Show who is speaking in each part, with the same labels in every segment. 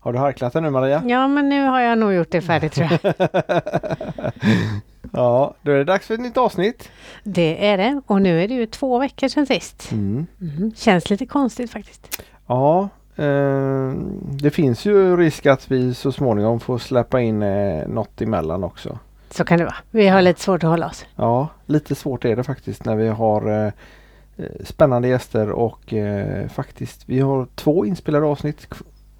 Speaker 1: Har du harklat den nu Maria?
Speaker 2: Ja, men nu har jag nog gjort det färdigt tror jag.
Speaker 1: ja, då är det dags för ett nytt avsnitt.
Speaker 2: Det är det. Och nu är det ju två veckor sedan sist.
Speaker 1: Mm.
Speaker 2: Mm. Känns lite konstigt faktiskt.
Speaker 1: Ja, eh, det finns ju risk att vi så småningom får släppa in eh, något emellan också.
Speaker 2: Så kan det vara. Vi har lite svårt att hålla oss.
Speaker 1: Ja, lite svårt är det faktiskt när vi har eh, eh spännande gäster och eh, faktiskt vi har två inspelade avsnitt.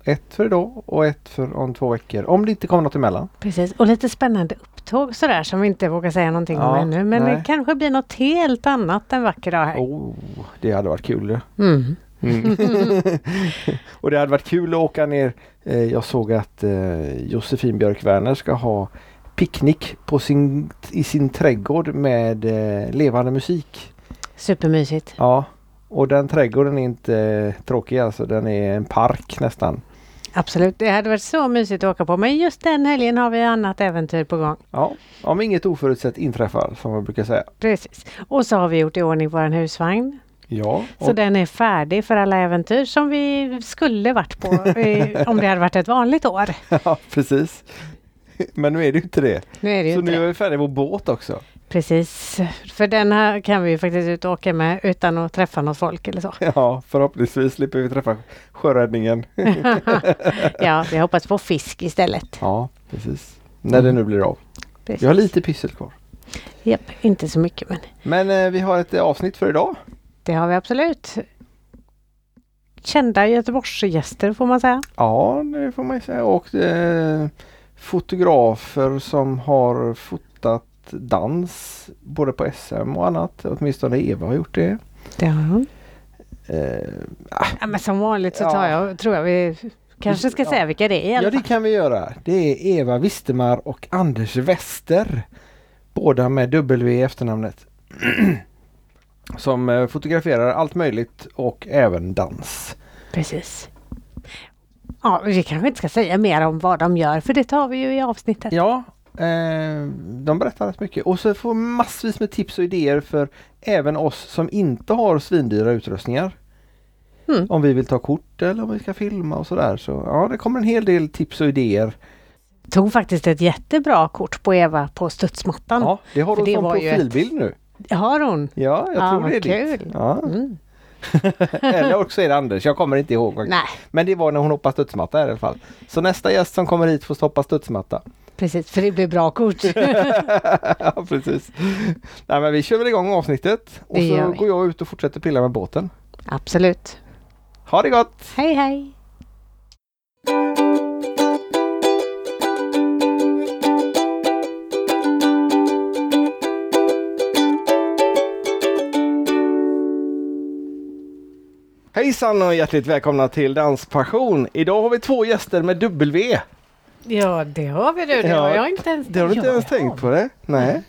Speaker 1: Ett för idag och ett för om två veckor. Om det inte kommer något emellan.
Speaker 2: Precis, och lite spännande upptåg sådär som vi inte vågar säga någonting
Speaker 1: Ja,
Speaker 2: om ännu. Men
Speaker 1: nej.
Speaker 2: det kanske blir något helt annat en vacker dag här.
Speaker 1: Oh, det hade varit kul.
Speaker 2: Mm.
Speaker 1: Mm. och det hade varit kul att åka ner. Eh, jag såg att eh, Josefin Björk Werner ska ha picknick på sin, i sin trädgård med eh, levande musik.
Speaker 2: Supermysigt.
Speaker 1: Ja, och den trädgården är inte eh, tråkig alltså. Den är en park nästan.
Speaker 2: Absolut, det hade varit så mysigt att åka på. Men just den helgen har vi annat äventyr på gång.
Speaker 1: Ja, om inget oförutsett inträffar som man brukar säga.
Speaker 2: Precis. Och så har vi gjort i ordning vår husvagn.
Speaker 1: Ja,
Speaker 2: Så
Speaker 1: och,
Speaker 2: den är färdig för alla äventyr som vi skulle varit på eh, om det hade varit ett vanligt år.
Speaker 1: ja precis. Men nu är det ju inte det.
Speaker 2: Nu är det
Speaker 1: Så
Speaker 2: inte
Speaker 1: nu är vi färdiga vår båt också.
Speaker 2: Precis, för den här kan vi ju faktiskt ut och åka med utan att träffa något folk eller så.
Speaker 1: Ja, förhoppningsvis slipper vi träffa sjöräddningen.
Speaker 2: ja, vi hoppas på fisk istället.
Speaker 1: Ja, precis. När det nu blir av.
Speaker 2: Precis.
Speaker 1: Vi har lite pyssel kvar.
Speaker 2: Japp, inte så mycket men
Speaker 1: Men eh, vi har ett eh, avsnitt för idag.
Speaker 2: det har vi absolut. Kända Göteborgsgäster får man säga.
Speaker 1: Ja, det får man säga. Och eh, fotografer som har fotat dans både på SM och annat. Åtminstone Eva har gjort det.
Speaker 2: Det har hon.
Speaker 1: Eh,
Speaker 2: Ja, men som vanligt så
Speaker 1: Ja.
Speaker 2: tar jag, tror jag vi kanske ska
Speaker 1: Ja.
Speaker 2: säga vilka det är i alla
Speaker 1: ja, det
Speaker 2: fall.
Speaker 1: kan vi göra. Det är Eva Wistemar och Anders Wester. Båda med W i efternamnet. som eh, fotograferar allt möjligt och även dans.
Speaker 2: Precis. Ja, vi kanske inte ska säga mer om vad de gör för det tar vi ju i avsnittet.
Speaker 1: Ja, eh, de berättar rätt mycket och så får massvis med tips och idéer för även oss som inte har svindyra utrustningar.
Speaker 2: Mm.
Speaker 1: Om vi vill ta kort eller om vi ska filma och sådär. Så ja, det kommer en hel del tips och idéer.
Speaker 2: Tog faktiskt ett jättebra kort på Eva på studsmattan.
Speaker 1: Ja, det har hon
Speaker 2: det
Speaker 1: som
Speaker 2: ju ett-
Speaker 1: profilbild nu.
Speaker 2: Har hon?
Speaker 1: Ja, jag
Speaker 2: Ja,
Speaker 1: tror det är ditt.
Speaker 2: kul.
Speaker 1: Ja.
Speaker 2: Mm.
Speaker 1: eller också är det Anders, jag kommer inte ihåg.
Speaker 2: Nej,
Speaker 1: Men det var när hon hoppade studsmatta i alla fall. Så nästa gäst som kommer hit får hoppa studsmatta.
Speaker 2: Precis för det blir bra kort.
Speaker 1: ja, precis. Nej, men vi kör väl igång avsnittet och
Speaker 2: Det
Speaker 1: så går jag ut och fortsätter pilla med båten.
Speaker 2: Absolut.
Speaker 1: Ha det gott!
Speaker 2: Hej hej!
Speaker 1: Hejsan och hjärtligt välkomna till Danspassion. Idag har vi två gäster med W.
Speaker 2: Ja det har vi du, det
Speaker 1: Ja,
Speaker 2: har jag inte ens
Speaker 1: Det har du inte ens tänkt på det? Nej.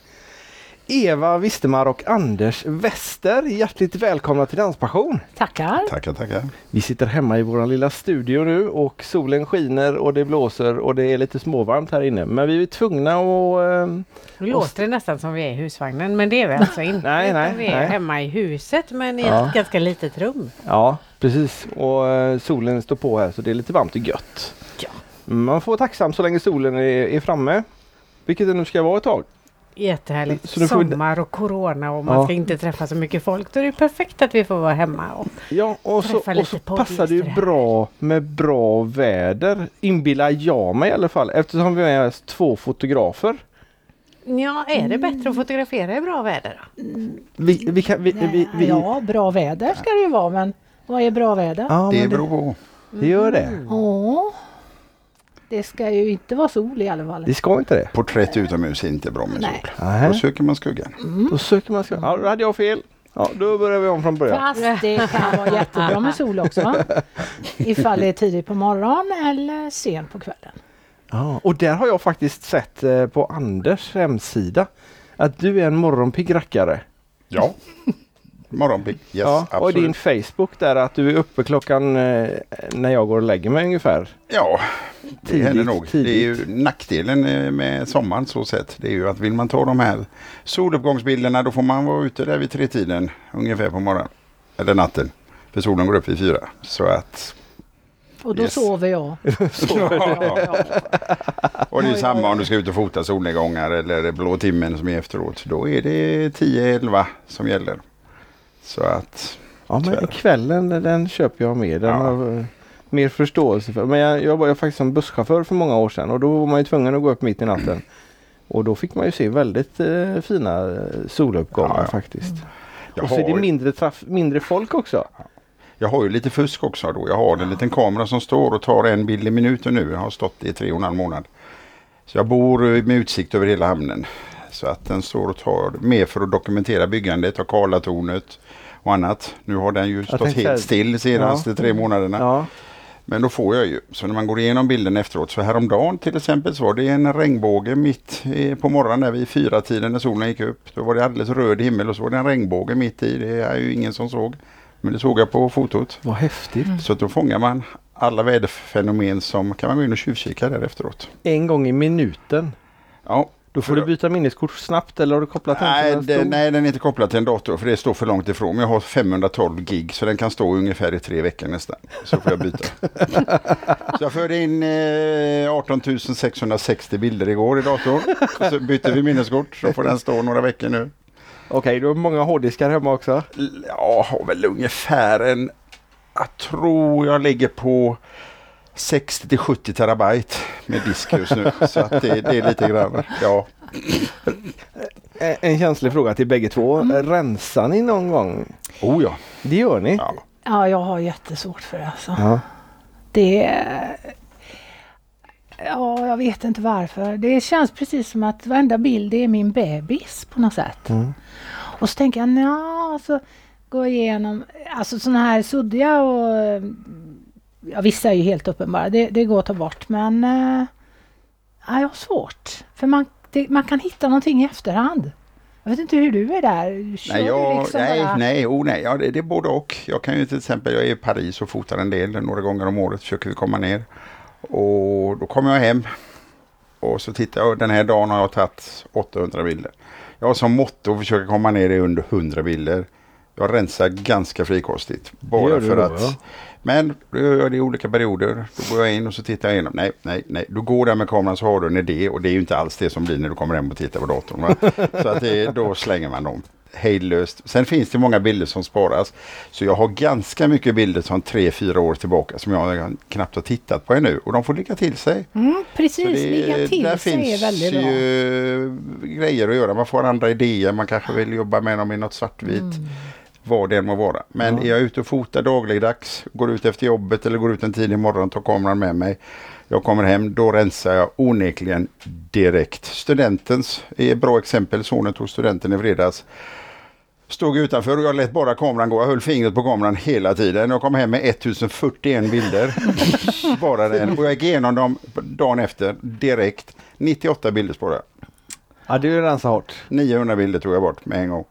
Speaker 1: Eva Wistemar och Anders Wester. Hjärtligt välkomna till Danspassion.
Speaker 2: Tackar.
Speaker 3: Tackar, tackar.
Speaker 1: Vi sitter hemma i vår lilla studio nu och solen skiner och det blåser och det är lite småvarmt här inne. Men vi är tvungna att... ehm,
Speaker 2: Nu låter det nästan som vi är i husvagnen men det är vi alltså inte.
Speaker 1: Nej, nej,
Speaker 2: vi är
Speaker 1: nej.
Speaker 2: hemma i huset men i
Speaker 1: Ja.
Speaker 2: ett ganska litet rum.
Speaker 1: Ja, precis. Och eh, solen står på här så det är lite varmt och gött. Man får vara tacksam så länge solen är, är framme. Vilket det nu ska vara ett tag.
Speaker 2: Jättehärligt.
Speaker 1: Så
Speaker 2: Sommar och corona och man
Speaker 1: Ja.
Speaker 2: ska inte träffa så mycket folk. Då är det perfekt att vi får vara hemma. Och
Speaker 1: Ja, och så, och så passar det ju bra med bra väder. Inbillar jag mig i alla fall. Eftersom vi är två fotografer.
Speaker 2: ja, är det bättre att fotografera i bra väder? Då?
Speaker 1: Vi, vi kan, vi, vi, vi,
Speaker 4: Ja, bra väder ska det ju vara, men vad är bra väder?
Speaker 1: ja,
Speaker 3: Det beror på.
Speaker 1: det gör det.
Speaker 4: Ja, det ska ju inte vara sol i alla fall.
Speaker 1: Det ska inte det.
Speaker 3: Porträtt utomhus är inte bra med
Speaker 4: Nej.
Speaker 3: sol.
Speaker 1: Nej.
Speaker 3: Då söker man skuggan.
Speaker 1: Då söker man... Ja, då hade jag fel. Ja, då börjar vi om från början.
Speaker 4: Fast det kan vara jättebra med sol också. Ifall det är tidigt på morgonen eller sent på kvällen.
Speaker 1: Ja, och där har jag faktiskt sett eh, på Anders hemsida att du är en morgonpigg rackare.
Speaker 3: Ja. Morgonpigg. Yes,
Speaker 1: ja, och din Facebook där att du är uppe klockan eh, när jag går och lägger mig ungefär.
Speaker 3: Ja, det
Speaker 1: Tidigt,
Speaker 3: händer nog. Det är ju
Speaker 1: tidigt.
Speaker 3: nackdelen eh, med sommaren så sett. Det är ju att vill man ta de här soluppgångsbilderna då får man vara ute där vid tre tiden ungefär på morgonen. Eller natten. För solen går upp vid fyra. Så att...
Speaker 4: Och då
Speaker 3: Yes.
Speaker 4: sover jag.
Speaker 3: Ja. Och det är samma om du ska ut och fota solnedgångar eller blå timmen som är efteråt. Då är det 10-11 som gäller. Så att...
Speaker 1: Ja men kvällen den köper jag med. Den
Speaker 3: Ja.
Speaker 1: har eh, mer förståelse för. Men jag jobbade ju faktiskt som busschaufför för många år sedan och då var man ju tvungen att gå upp mitt i natten. Och då fick man ju se väldigt eh, fina eh, soluppgångar
Speaker 3: Ja, ja.
Speaker 1: faktiskt.
Speaker 3: Jag
Speaker 1: och så är det mindre, traf- mindre folk också.
Speaker 3: jag har ju lite fusk också då. Jag har en liten kamera som står och tar en bild i minuten nu. Jag har stått i tre och en halv månad. Så jag bor eh, med utsikt över hela hamnen. Så att den står och tar med för att dokumentera byggandet av Karlatornet och annat. Nu har den ju stått helt
Speaker 1: säga-
Speaker 3: still de senaste tre månaderna.
Speaker 1: Ja.
Speaker 3: Men då får jag ju. Så när man går igenom bilden efteråt. Så häromdagen till exempel så var det en regnbåge mitt på morgonen där vid fyra tiden när solen gick upp. Då var det alldeles röd himmel och så var det en regnbåge mitt i. Det är ju ingen som såg. Men det såg jag på fotot.
Speaker 1: Vad häftigt.
Speaker 3: Så att då fångar man alla väderfenomen som kan man gå in och tjuvkika där efteråt.
Speaker 1: En gång i minuten.
Speaker 3: Ja,
Speaker 1: Då får du byta minneskort snabbt eller har du kopplat den
Speaker 3: Nej,
Speaker 1: till en stor?
Speaker 3: nej, den är inte kopplad till en dator för det står för långt ifrån. Men jag har 512 gig så den kan stå ungefär i tre veckor nästan. Så får jag byta. så jag förde in eh, 18 660 bilder igår i datorn. Så bytte vi minneskort så får den stå några veckor nu.
Speaker 1: Okej, du har många hårddiskar hemma också.
Speaker 3: Ja, har väl ungefär en... Jag tror jag ligger på 60 till 70 terabyte med disk just nu. Så att det, det är lite grann. Ja,
Speaker 1: En känslig fråga till bägge två.
Speaker 3: Mm.
Speaker 1: Rensar ni någon gång?
Speaker 3: oh ja.
Speaker 1: Det gör ni?
Speaker 3: ja.
Speaker 4: Ja, jag har jättesvårt för det alltså.
Speaker 1: Ja.
Speaker 4: Det... Ja, jag vet inte varför. Det känns precis som att varenda bild är min bebis på något sätt.
Speaker 1: Mm.
Speaker 4: Och så tänker jag, ja, så går jag igenom, alltså sådana här suddiga och ja, vissa är ju helt uppenbara, det, det går att ta bort men ja, jag har svårt. För man, det, man kan hitta någonting i efterhand. Jag vet inte hur du är där. Kör
Speaker 3: Nej, jag,
Speaker 4: liksom
Speaker 3: nej,
Speaker 4: bara-
Speaker 3: nej, oh, nej. Ja, det, det är både och. Jag kan ju till exempel, jag är i Paris och fotar en del, några gånger om året försöker vi komma ner. Och då kommer jag hem och så tittar jag, den här dagen har jag tagit 800 bilder. Jag har som motto att försöka komma ner i under 100 bilder. Jag rensar ganska frikostigt.
Speaker 1: Det
Speaker 3: Bara för
Speaker 1: då,
Speaker 3: att
Speaker 1: ja.
Speaker 3: men då gör jag det i olika perioder. Då går jag in och så tittar jag igenom. Nej, nej, nej. Du går där med kameran så har du en idé och det är ju inte alls det som blir när du kommer hem och tittar på datorn. Va? Så att det, då slänger man dem hejdlöst. Sen finns det många bilder som sparas. Så jag har ganska mycket bilder från tre, fyra år tillbaka som jag knappt har tittat på ännu. Och de får ligga till sig.
Speaker 4: Mm, precis, ligga
Speaker 3: där
Speaker 4: till sig är
Speaker 3: finns
Speaker 4: väldigt bra.
Speaker 3: ju grejer att göra. Man får andra idéer. Man kanske vill jobba med dem i något svartvitt.
Speaker 4: Mm.
Speaker 3: Vad det än må vara. Men
Speaker 1: Ja.
Speaker 3: är jag ute och fotar dagligdags, går ut efter jobbet eller går ut en tidig morgon, tar kameran med mig. Jag kommer hem, då rensar jag onekligen direkt. Studentens är ett bra exempel. Sonen tog studenten i fredags. Stod utanför och jag lät bara kameran gå. Jag höll fingret på kameran hela tiden. Jag kom hem med 1041 bilder. bara den. Och jag gick igenom dem dagen efter direkt. 98 bilder spårade jag.
Speaker 1: Ja, det är ju rensa hårt.
Speaker 3: 900 bilder tog jag bort med en gång.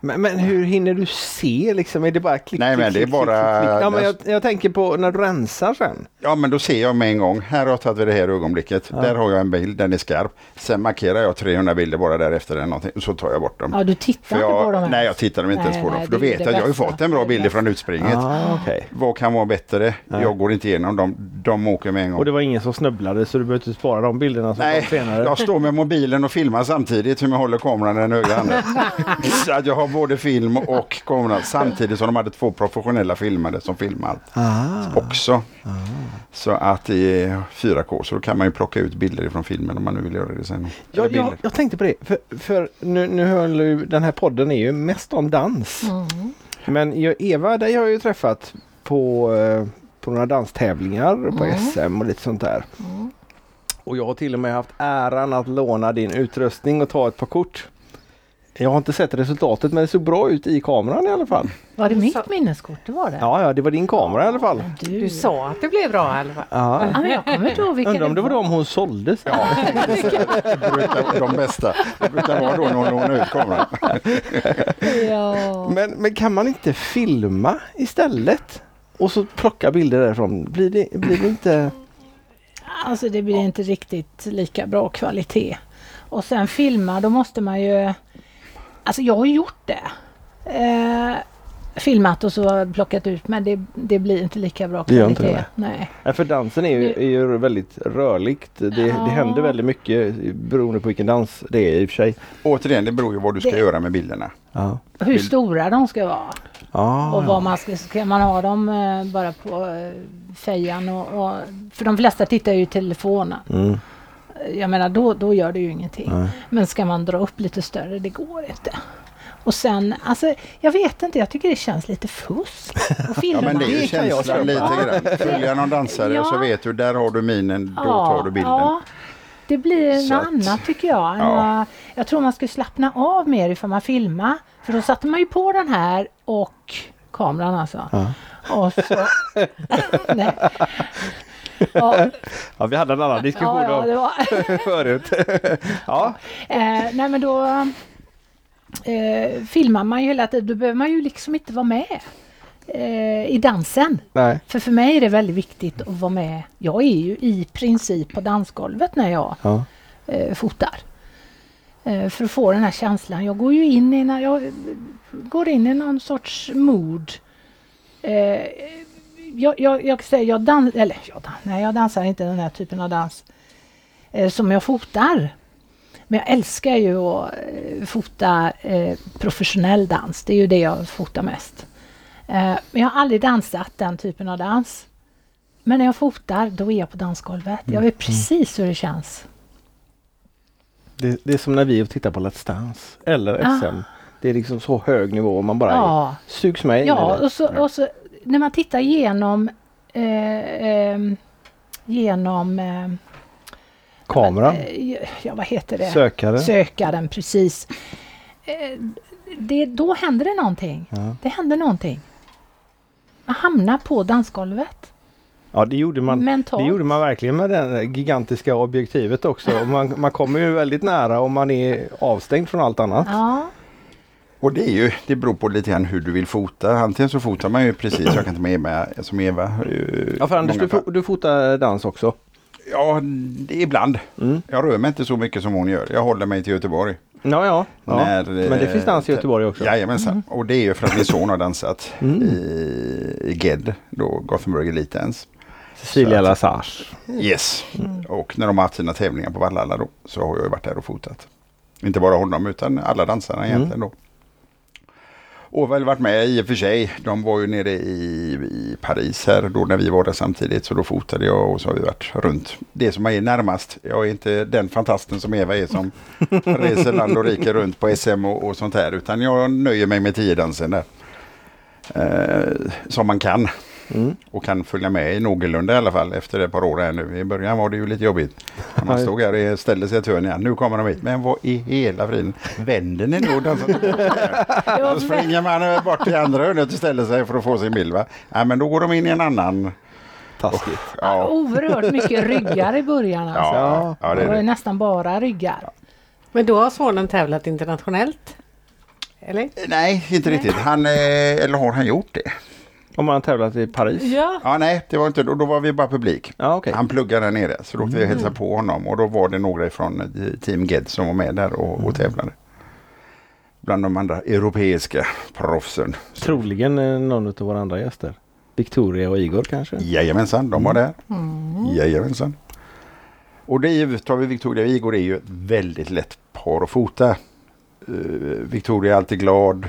Speaker 1: Men, men hur hinner du se liksom? Är det bara klick,
Speaker 3: Nej,
Speaker 1: klick,
Speaker 3: men det är
Speaker 1: klick,
Speaker 3: bara-
Speaker 1: klick, klick? Ja, men jag, jag tänker på när du rensar sen.
Speaker 3: Ja men då ser jag med en gång, här har jag tagit vid det här ögonblicket.
Speaker 1: Ja.
Speaker 3: Där har jag en bild, den är skarp. Sen markerar jag 300 bilder bara därefter eller någonting, och så tar jag bort dem.
Speaker 4: Ja, du tittar
Speaker 3: För
Speaker 4: inte på dem
Speaker 3: jag,
Speaker 4: ens.
Speaker 3: nej jag tittar dem inte
Speaker 4: Nej,
Speaker 3: ens på dem.
Speaker 4: nej,
Speaker 3: För då vet jag att jag har fått en bra bild från utspringet.
Speaker 1: Ah, okej.
Speaker 3: Vad kan vara bättre?
Speaker 1: Nej.
Speaker 3: Jag går inte igenom dem, de åker med en gång.
Speaker 1: Och det var ingen som snubblade så du behöver inte spara de bilderna som
Speaker 3: Nej,
Speaker 1: kom senare.
Speaker 3: jag står med mobilen och filmar samtidigt som jag håller kameran i den högra handen. Så att jag har både film och kamera samtidigt som de hade två professionella filmare som filmar
Speaker 1: Ah.
Speaker 3: också. Så att det är 4K så då kan man ju plocka ut bilder ifrån filmen om man nu vill göra det sen. Eller
Speaker 1: Jag, jag tänkte på det, för, för nu, nu höll ju, den här podden är ju mest om dans.
Speaker 4: Mm.
Speaker 1: Men jag, Eva, dig har jag ju träffat på, eh, på några danstävlingar, på
Speaker 4: Mm.
Speaker 1: SM och lite sånt där.
Speaker 4: Mm.
Speaker 1: Och jag har till och med haft äran att låna din utrustning och ta ett par kort. Jag har inte sett resultatet men det såg bra ut i kameran i alla fall.
Speaker 4: Var det
Speaker 2: Så-
Speaker 4: mitt minneskort? Det var det?
Speaker 1: Ja, ja det var din kamera i alla fall.
Speaker 4: Du,
Speaker 2: Du sa att det blev bra i alla fall.
Speaker 1: Ja.
Speaker 4: Ja, men jag kommer inte ihåg vilka
Speaker 1: Undrar om det var de hon sålde sen.
Speaker 3: Ja, det brukar vara de bästa. Det brukar vara då när hon lånar ut kameran.
Speaker 4: Ja.
Speaker 1: Men, men kan man inte filma istället? Och så plocka bilder därifrån. Blir det, blir det inte...
Speaker 4: Alltså det blir inte riktigt lika bra kvalitet. Och sen filma, då måste man ju... Alltså jag har gjort det. Eh, filmat och så plockat ut men det, det blir inte lika bra
Speaker 1: Det gör inte
Speaker 4: kvalitet.
Speaker 1: det,
Speaker 4: Nej.
Speaker 1: Ja, för dansen är ju, är ju väldigt rörligt. Det,
Speaker 4: Ja.
Speaker 1: det händer väldigt mycket beroende på vilken dans det är i och för sig.
Speaker 3: Återigen, det beror ju vad du ska
Speaker 4: Det-
Speaker 3: göra med bilderna.
Speaker 1: Ja.
Speaker 4: Hur stora de ska vara.
Speaker 1: Ah,
Speaker 4: och
Speaker 1: ja.
Speaker 4: vad man ska, ska man ha dem eh, bara på eh, fejan och, och för de flesta tittar ju i telefonen.
Speaker 1: Mm,
Speaker 4: Jag menar då, då gör det ju ingenting.
Speaker 1: nej.
Speaker 4: Men ska man dra upp lite större, det går inte. Och sen, alltså jag vet inte, jag tycker det känns lite fusk. att
Speaker 3: Ja
Speaker 4: filma.
Speaker 3: men det är ju känslan lite grann. Följa någon dansare och så
Speaker 4: Ja.
Speaker 3: vet du, där har du minen, då tar du bilden.
Speaker 4: Ja, det blir
Speaker 3: Så
Speaker 4: något
Speaker 3: att-
Speaker 4: annat tycker jag.
Speaker 3: Ja.
Speaker 4: Jag tror man skulle slappna av mer ifall man filmar. För då satte man ju på den här och kameran alltså.
Speaker 1: Ja.
Speaker 4: Och så... Nej. Ja,
Speaker 1: Ja, vi hade en annan diskussion
Speaker 4: ja, ja,
Speaker 1: om förut. ja,
Speaker 4: Eh, nej men då eh, filmar man ju hela tiden. Då behöver man ju liksom inte vara med eh, i dansen.
Speaker 1: nej.
Speaker 4: För för mig är det väldigt viktigt att vara med. Jag är ju i princip på dansgolvet när jag
Speaker 1: Ja.
Speaker 4: eh, fotar. Eh, för att få den här känslan. Jag går ju in i, när jag går in i någon sorts mood. Jag, jag, jag säger jag dans, eller jag, dan- nej, jag dansar inte den här typen av dans eh, som jag fotar. Men jag älskar ju att eh, fota eh, professionell dans. Det är ju det jag fotar mest. Eh, men jag har aldrig dansat den typen av dans. Men när jag fotar, då är jag på dansgolvet. Jag vet precis hur det känns.
Speaker 1: Det, det är som när vi tittar på Let's Dance eller
Speaker 4: Ah.
Speaker 1: SM. Det är liksom så hög nivå man bara
Speaker 4: Ja,
Speaker 1: sugs med
Speaker 4: ja och, så, och så när man tittar igenom eh, ehm, genom eh,
Speaker 1: Kameran,
Speaker 4: eh, ja, vad heter det?
Speaker 1: sökare.
Speaker 4: Sökaren, precis. Eh, det, då händer det någonting.
Speaker 1: Ja.
Speaker 4: Det händer någonting. Man hamnar på dansgolvet.
Speaker 1: ja, det gjorde man.
Speaker 4: Mentalt.
Speaker 1: Det gjorde man verkligen med det gigantiska objektivet också. Man, man kommer ju väldigt nära om man är avstängd från allt annat.
Speaker 4: Ja,
Speaker 3: Och det är ju, det beror på lite grann hur du vill fota. Antingen så fotar man ju precis, jag kan inte med mig som Eva.
Speaker 1: Ja, för Anders, du, fo- du fotar dans också.
Speaker 3: Ja, det är ibland.
Speaker 1: Mm.
Speaker 3: Jag rör mig inte så mycket som hon gör. Jag håller mig till Göteborg.
Speaker 1: Ja, ja. ja.
Speaker 3: När,
Speaker 1: Men det finns dans i
Speaker 3: eh,
Speaker 1: Göteborg också.
Speaker 3: Jajamensan. Och det är ju för att min son har dansat
Speaker 1: Mm.
Speaker 3: i, GED, då Gothenburg Elite Dance.
Speaker 1: Cecilia Lassage.
Speaker 3: Yes. Och när de har haft sina tävlingar på Vallhalla då så har jag ju varit där och fotat. Inte bara honom utan alla dansarna egentligen då. Och väl varit med i och för sig. De var ju nere i, i Paris här då när vi var där samtidigt. Så då fotade jag och så har vi varit runt. Det som är närmast. Jag är inte den fantasten som Eva är som reser land och rike runt på SM och, och sånt här. Utan jag nöjer mig med tio dansen där. Eh, som man kan.
Speaker 1: Mm.
Speaker 3: Och kan följa med i någorlunda i alla fall efter ett par år här nu. I början var det ju lite jobbigt. När man stod här och ställde sig i ett hörn igen. Nu kommer de hit. Men vad i hela friden. Vänder ni nu och dansar tillbaka? Då springer man bort till andra hörnet och ställer sig för att få sin bild. Va? Nej men då går de in i en annan.
Speaker 1: Taskigt.
Speaker 3: Ja,
Speaker 4: oerhört mycket ryggar i början. Alltså.
Speaker 3: ja, ja det
Speaker 4: det var
Speaker 3: är
Speaker 4: ju
Speaker 3: det.
Speaker 4: nästan bara ryggar.
Speaker 2: Men då har sonen tävlat internationellt? Eller?
Speaker 3: Nej, inte riktigt. Han, eh, eller har han gjort det?
Speaker 1: Om man har tävlat i Paris?
Speaker 2: Ja.
Speaker 3: Ja, nej, det var inte då. Då var vi bara publik.
Speaker 1: Ja, okej.
Speaker 3: Han pluggade där nere så då fick vi hälsa på honom och då var det några från eh, Team GED som var med där och, och tävlade. Bland de andra europeiska proffsen.
Speaker 1: Troligen eh, någon av våra andra gäster. Victoria och Igor kanske?
Speaker 3: Jajamensan, de var där. Jajamensan. Och det är ju, tar vi Victoria och Igor, är ju ett väldigt lätt par att fota. Eh, Victoria är alltid glad.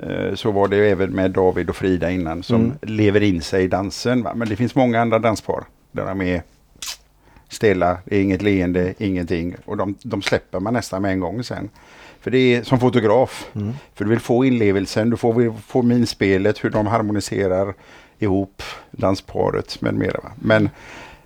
Speaker 3: Eh, så var det även med David och Frida innan som
Speaker 1: Mm.
Speaker 3: lever in sig i dansen. Va? Men det finns många andra danspar där de är stela, det är inget leende, ingenting. Och de, de släpper man nästan med en gång sen. För det är som fotograf.
Speaker 1: Mm.
Speaker 3: För du vill få inlevelsen, du får, får minspelet, hur de harmoniserar ihop dansparet med mera. Va? Men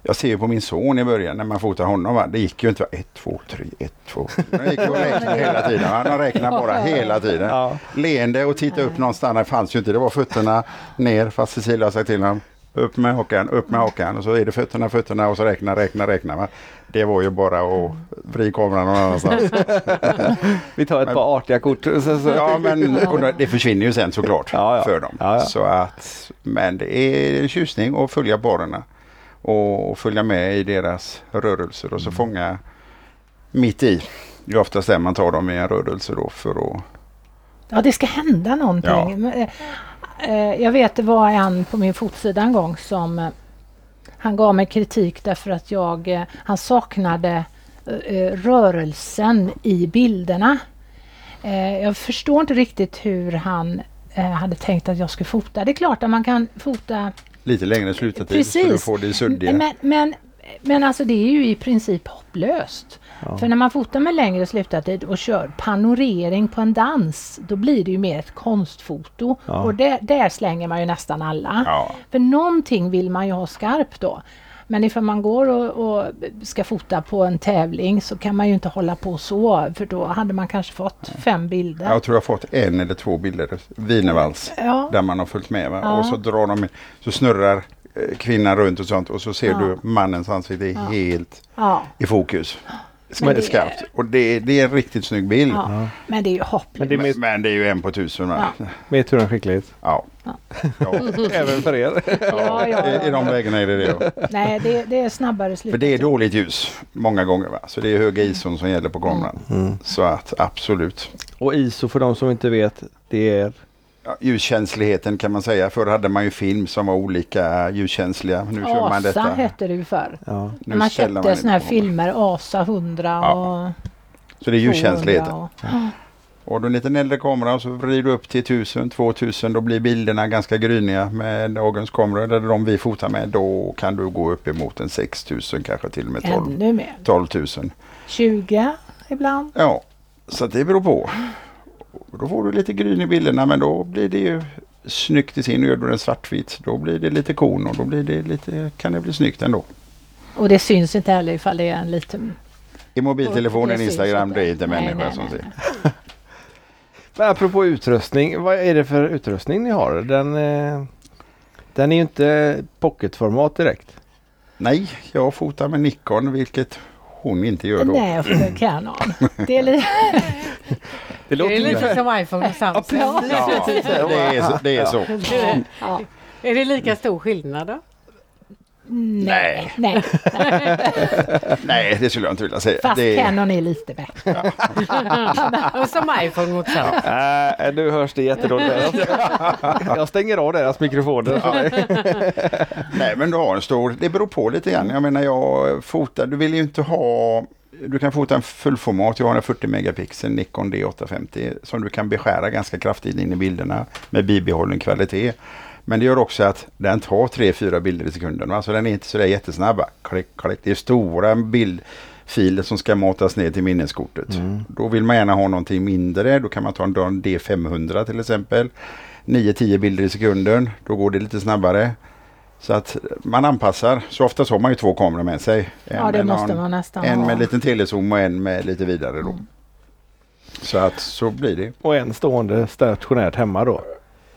Speaker 3: jag ser ju på min son i början när man fotar honom. Va? Det gick ju inte. Va? Ett, två, tre, ett, två. tre. De gick och räknade hela tiden. De räknade bara hela tiden.
Speaker 1: Ja.
Speaker 3: Leende och titta upp någonstans. Det fanns ju inte. Det var fötterna ner. Fast Cecilia sagt till honom. Upp med hakan, upp med hakan. Och så är det fötterna, fötterna och så räkna, räkna, räkna. Va? Det var ju bara att vrida kameran någon annanstans.
Speaker 1: Vi tar ett par artiga kort. sen Så,
Speaker 3: Ja, men det- försvinner ju sen såklart
Speaker 1: Ja, ja.
Speaker 3: för dem.
Speaker 1: Ja.
Speaker 3: Så att, men det är en tjusning att följa barerna och följa med i deras rörelser och så
Speaker 1: Mm.
Speaker 3: fånga mitt i. Det är oftast där man tar dem i en rörelse då för att...
Speaker 4: Ja, det ska hända någonting.
Speaker 3: Ja.
Speaker 4: Eh, eh, jag vet det var en på min fotsida en gång som eh, han gav mig kritik därför att jag, han saknade rörelsen i bilderna. Jag förstår inte riktigt hur han hade tänkt att jag skulle fota. Det är klart att man kan fota
Speaker 3: Lite längre slutartid så du
Speaker 4: Precis.
Speaker 3: får det suddiga.
Speaker 4: men, men, men alltså det är ju i princip hopplöst.
Speaker 1: Ja.
Speaker 4: För när man fotar med längre slutartid och kör panorering på en dans, då blir det ju mer ett konstfoto.
Speaker 1: Ja.
Speaker 4: Och där, där slänger man ju nästan alla.
Speaker 3: Ja.
Speaker 4: För någonting vill man ju ha skarpt då. Men ifall man går och, och ska fota på en tävling så kan man ju inte hålla på så. För då hade man kanske fått fem bilder.
Speaker 3: Jag tror jag har fått en eller två bilder, Wienervals,
Speaker 4: Ja.
Speaker 3: där man har följt med. Va?
Speaker 4: Ja.
Speaker 3: Och så drar de, så snurrar eh, kvinnan runt och sånt och så ser
Speaker 4: Ja.
Speaker 3: du mannens ansikte
Speaker 4: Ja.
Speaker 3: helt
Speaker 4: Ja.
Speaker 3: i fokus.
Speaker 4: Men det-
Speaker 3: Skarpt. Och det, det är en riktigt snygg bild.
Speaker 4: Ja. Men det är ju hopplöst.
Speaker 1: Men det är
Speaker 3: Men, det är ju en på tusen. Ja.
Speaker 1: med tur och skicklighet.
Speaker 3: Ja.
Speaker 4: Ja.
Speaker 3: Ja.
Speaker 1: Även för er.
Speaker 4: Ja, ja,
Speaker 3: I, I de vägarna är det det.
Speaker 4: Nej, det, det är snabbare slut.
Speaker 3: För det är dåligt ljus många gånger. Va? Så det är höga ISO som gäller på kameran.
Speaker 1: Mm.
Speaker 3: Så att absolut.
Speaker 1: Och ISO för de som inte vet, det är
Speaker 3: Ja, ljuskänsligheten kan man säga. Förr hade man ju film som var olika ljuskänsliga. Nu kör man
Speaker 4: ASA
Speaker 3: detta.
Speaker 4: hette det ju förr.
Speaker 1: ja.
Speaker 3: Nu
Speaker 4: man köpte såna här filmer, ASA 100
Speaker 3: Ja,
Speaker 4: och
Speaker 3: Så det är
Speaker 4: 200
Speaker 3: ljuskänsligheten.
Speaker 4: och,
Speaker 3: Och då en liten äldre kamera så vrider du upp till 1000, 2000 då blir bilderna ganska gryniga med dagens kameror. Eller de vi fotar med då kan du gå upp emot en 6000 kanske till och med 12,
Speaker 4: ännu mer.
Speaker 3: 12 000.
Speaker 4: 20 ibland.
Speaker 3: Ja, så det beror på. Då får du lite gryn i bilderna men då blir det ju snyggt i sin. Gör du den svartvit då blir det lite kon och då blir det lite, kan det bli snyggt ändå.
Speaker 4: Och det syns inte heller ifall det är en liten...
Speaker 3: I mobiltelefonen, Instagram, det är inte
Speaker 4: nej,
Speaker 3: som ser.
Speaker 1: Men apropå utrustning, vad är det för utrustning ni har? Den, eh, den är ju inte pocketformat direkt.
Speaker 3: Nej, jag fotar med Nikon vilket hon inte gör då.
Speaker 4: Nej, för Canon. Det är lite...
Speaker 1: Det
Speaker 2: Det är lite som iPhone och Samsung.
Speaker 3: Ja, det är så. Det är så.
Speaker 4: Ja.
Speaker 2: Är det lika stor skillnad då?
Speaker 4: Nej. Nej.
Speaker 3: Nej, det skulle jag inte vilja säga.
Speaker 4: Fast
Speaker 3: det är,
Speaker 4: Canon är lite bättre.
Speaker 2: Och som iPhone mot.
Speaker 1: Äh, nu hörs det jättedåligt. Jag stänger av deras mikrofoner.
Speaker 3: nej, men du har en stor. Det beror på lite grann. Jag menar, jag fotar. Du vill ju inte ha. Du kan fota en fullformat. Jag har en 40 megapixel Nikon D850 som du kan beskära ganska kraftigt in i bilderna med bibehållen kvalitet. Men det gör också att den tar 3-4 bilder i sekunden. Va? Så den är inte så där jättesnabb. Klick, klick. Det är stora bildfiler som ska matas ner till minneskortet. Då vill man gärna ha någonting mindre. Då kan man ta en D500 till exempel. 9-10 bilder i sekunden. Då går det lite snabbare. Så att man anpassar. Så ofta har man ju två kameror med sig. En
Speaker 4: Ja, det
Speaker 3: med
Speaker 4: måste
Speaker 3: någon-
Speaker 4: man nästan
Speaker 3: En
Speaker 4: ha.
Speaker 3: med liten telezoom och en med lite vidare då. Så att så blir det.
Speaker 1: Och en stående stationärt hemma då.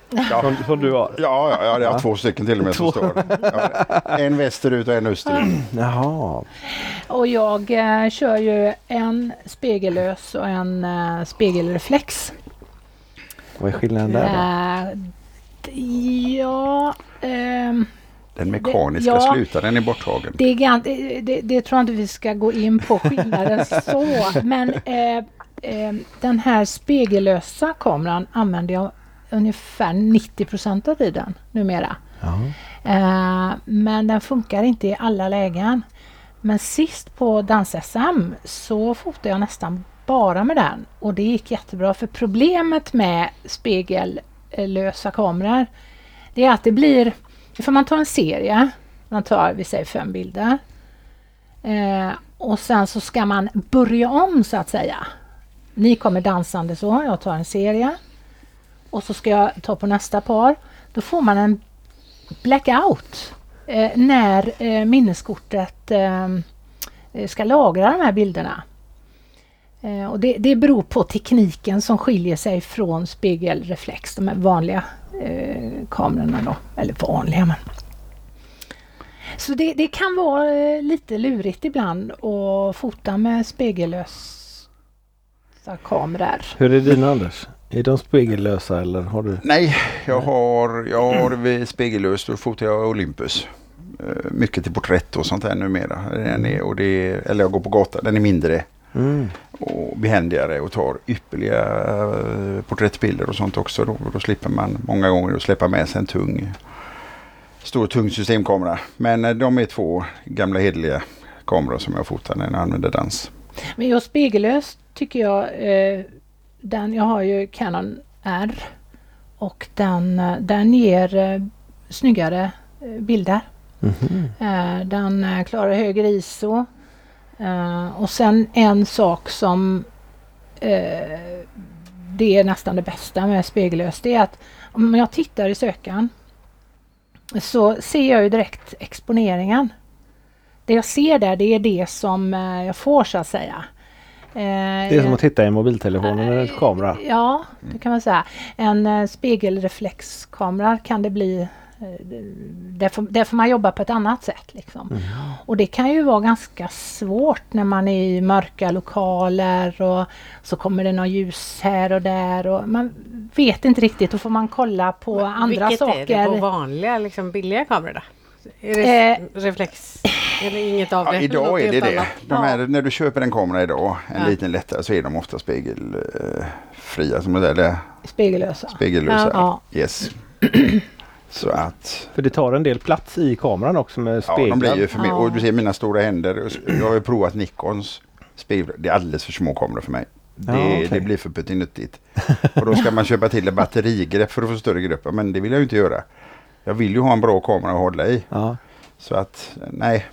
Speaker 3: Ja.
Speaker 1: Som, som du har.
Speaker 3: Ja, ja, ja, jag har
Speaker 1: Ja.
Speaker 3: två stycken till och med som står. En västerut och en österut.
Speaker 1: Jaha.
Speaker 4: Och jag eh, kör ju en spegellös och en eh, spegelreflex.
Speaker 1: Vad är skillnaden där då?
Speaker 4: Eh, ja, ehm,
Speaker 3: Den mekaniska
Speaker 4: ja.
Speaker 3: slutaren är borttagen.
Speaker 4: det, är gan- det, det, det tror jag inte vi ska gå in på skillnaden så. Men eh, eh, den här spegellösa kameran använder jag ungefär 90 procent av tiden numera.
Speaker 1: Ja.
Speaker 4: Eh, men den funkar inte i alla lägen. Men sist på dans-SM så fotade jag nästan bara med den och det gick jättebra för problemet med spegellösa kameror det är att det blir, för man tar en serie, man tar vi säger fem bilder eh, och sen så ska man börja om så att säga. Ni kommer dansande så, jag tar en serie och så ska jag ta på nästa par. Då får man en blackout eh, när eh, minneskortet eh, ska lagra de här bilderna. Eh, och det, det beror på tekniken som skiljer sig från spegelreflex, de här vanliga eh, kamerorna då. Eller vanliga men. Så det, det kan vara eh, lite lurigt ibland att fota med spegellösa kameror.
Speaker 1: Hur är dina Anders? Är de spegellösa eller har du?
Speaker 3: Nej, jag har, jag har vid spegellöst då fotar jag Olympus. Eh, Mycket till porträtt och sånt där numera. Den är, och det är, eller jag går på gatan, den är mindre.
Speaker 1: Mm.
Speaker 3: och behändigare och tar ypperliga eh, porträttbilder och sånt också. Då, då slipper man många gånger att släppa med sig en tung, stor tung systemkamera. Men eh, de är två gamla hederliga kameror som jag fotar när jag använder dans.
Speaker 4: Men just spegellös tycker jag, eh, den, jag har ju Canon R och den, eh, den ger eh, snyggare eh, bilder.
Speaker 1: Mhm.
Speaker 4: Eh, den eh, klarar högre ISO. Eh, och sen en sak som det är nästan det bästa med spegellös, det är att om jag tittar i sökaren så ser jag ju direkt exponeringen. Det jag ser där, det är det som jag får så att säga. Eh,
Speaker 1: Det är som att titta i mobiltelefonen eller en kamera.
Speaker 4: Ja, det kan man säga. En eh, spegelreflexkamera kan det bli eh, där får, där får man jobba på ett annat sätt. Liksom.
Speaker 1: Mm.
Speaker 4: Och det kan ju vara ganska svårt när man är i mörka lokaler och så kommer det något ljus här och där och man vet inte riktigt. Då får man kolla på andra
Speaker 2: Vilket
Speaker 4: saker.
Speaker 2: är det på vanliga liksom billiga kameror då? Är det
Speaker 4: Eh.
Speaker 2: reflex? Eller inget av
Speaker 3: Ja,
Speaker 2: det?
Speaker 3: idag
Speaker 2: Något
Speaker 3: är det det. De här, när du köper en kamera idag, en
Speaker 2: Ja.
Speaker 3: liten lättare, så är de ofta spegelfria. Som det där,
Speaker 4: Spegellösa.
Speaker 3: spegellösa.
Speaker 4: Ja.
Speaker 3: Yes. Så att
Speaker 1: För det tar en del plats i kameran också med
Speaker 3: ja,
Speaker 1: speglar.
Speaker 3: de blir ju för mig.
Speaker 4: Ja.
Speaker 3: Och du ser mina stora händer. Jag har ju provat Nikons spegel. Det är alldeles för små kameror för mig. Det,
Speaker 1: Ja, okej.
Speaker 3: det blir för puttinuttigt. Och då ska man köpa till ett batterigrepp för att få större grepp. Men det vill jag ju inte göra. Jag vill ju ha en bra kamera att hålla i.
Speaker 1: Ja.
Speaker 3: Så att nej.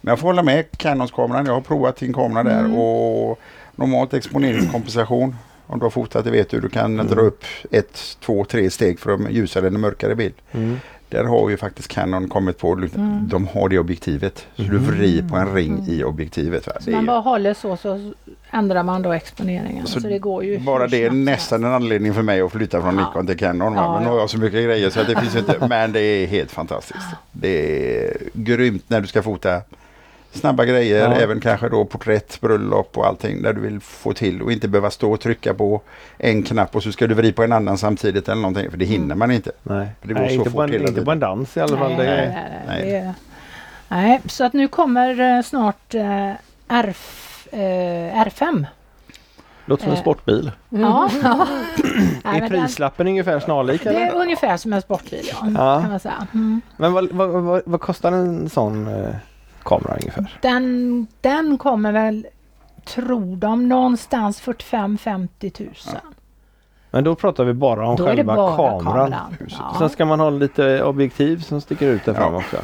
Speaker 3: Men jag får hålla med Canons-kameran. Jag har provat din kamera där
Speaker 4: Mm.
Speaker 3: och normalt exponeringskompensation. Om du har fotat det vet du. Du kan dra upp ett, två, tre steg för en ljusare eller mörkare bild.
Speaker 1: Mm.
Speaker 3: Där har ju faktiskt Canon kommit på, de har det objektivet. Så du vrider på en ring i objektivet. Va?
Speaker 4: Så man bara håller så så ändrar man då exponeringen. Så,
Speaker 3: Så
Speaker 4: det går ju
Speaker 3: bara det är nästan en anledning för mig att flytta från
Speaker 4: Ja.
Speaker 3: Nikon till Canon. Va? Men nu har jag så mycket grejer så att det finns inte. Men det är helt fantastiskt. Det är grymt när du ska fota snabba grejer,
Speaker 1: Ja.
Speaker 3: även kanske då porträtt, bröllop och allting där du vill få till och inte behöva stå och trycka på en knapp och så ska du vrida på en annan samtidigt eller någonting. För det hinner man inte.
Speaker 1: Nej,
Speaker 3: Det går
Speaker 1: nej
Speaker 3: så
Speaker 1: inte, på en,
Speaker 3: hela
Speaker 1: inte på en dans i alla fall.
Speaker 4: Nej,
Speaker 1: Det
Speaker 4: nej, nej,
Speaker 3: nej.
Speaker 4: nej. Det, nej, så att nu kommer eh, snart eh, R, eh, R5.
Speaker 1: låter som en sportbil.
Speaker 4: Ja, ja. Nej,
Speaker 1: är
Speaker 4: men den-
Speaker 1: prislappen ungefär snarlik?
Speaker 4: Det är ungefär som en sportbil, ja.
Speaker 1: Ja.
Speaker 4: Kan man säga. Mm.
Speaker 1: Men vad, vad, vad, vad kostar en sån eh, kamera ungefär?
Speaker 4: Den, den kommer väl, tror de, någonstans 45-50 tusen.
Speaker 1: Men då pratar vi bara om
Speaker 4: Då är det
Speaker 1: själva
Speaker 4: bara
Speaker 1: kameran.
Speaker 4: kameran.
Speaker 3: Huset.
Speaker 1: Sen ska man ha lite objektiv som sticker ut där
Speaker 3: Ja.
Speaker 1: fram också.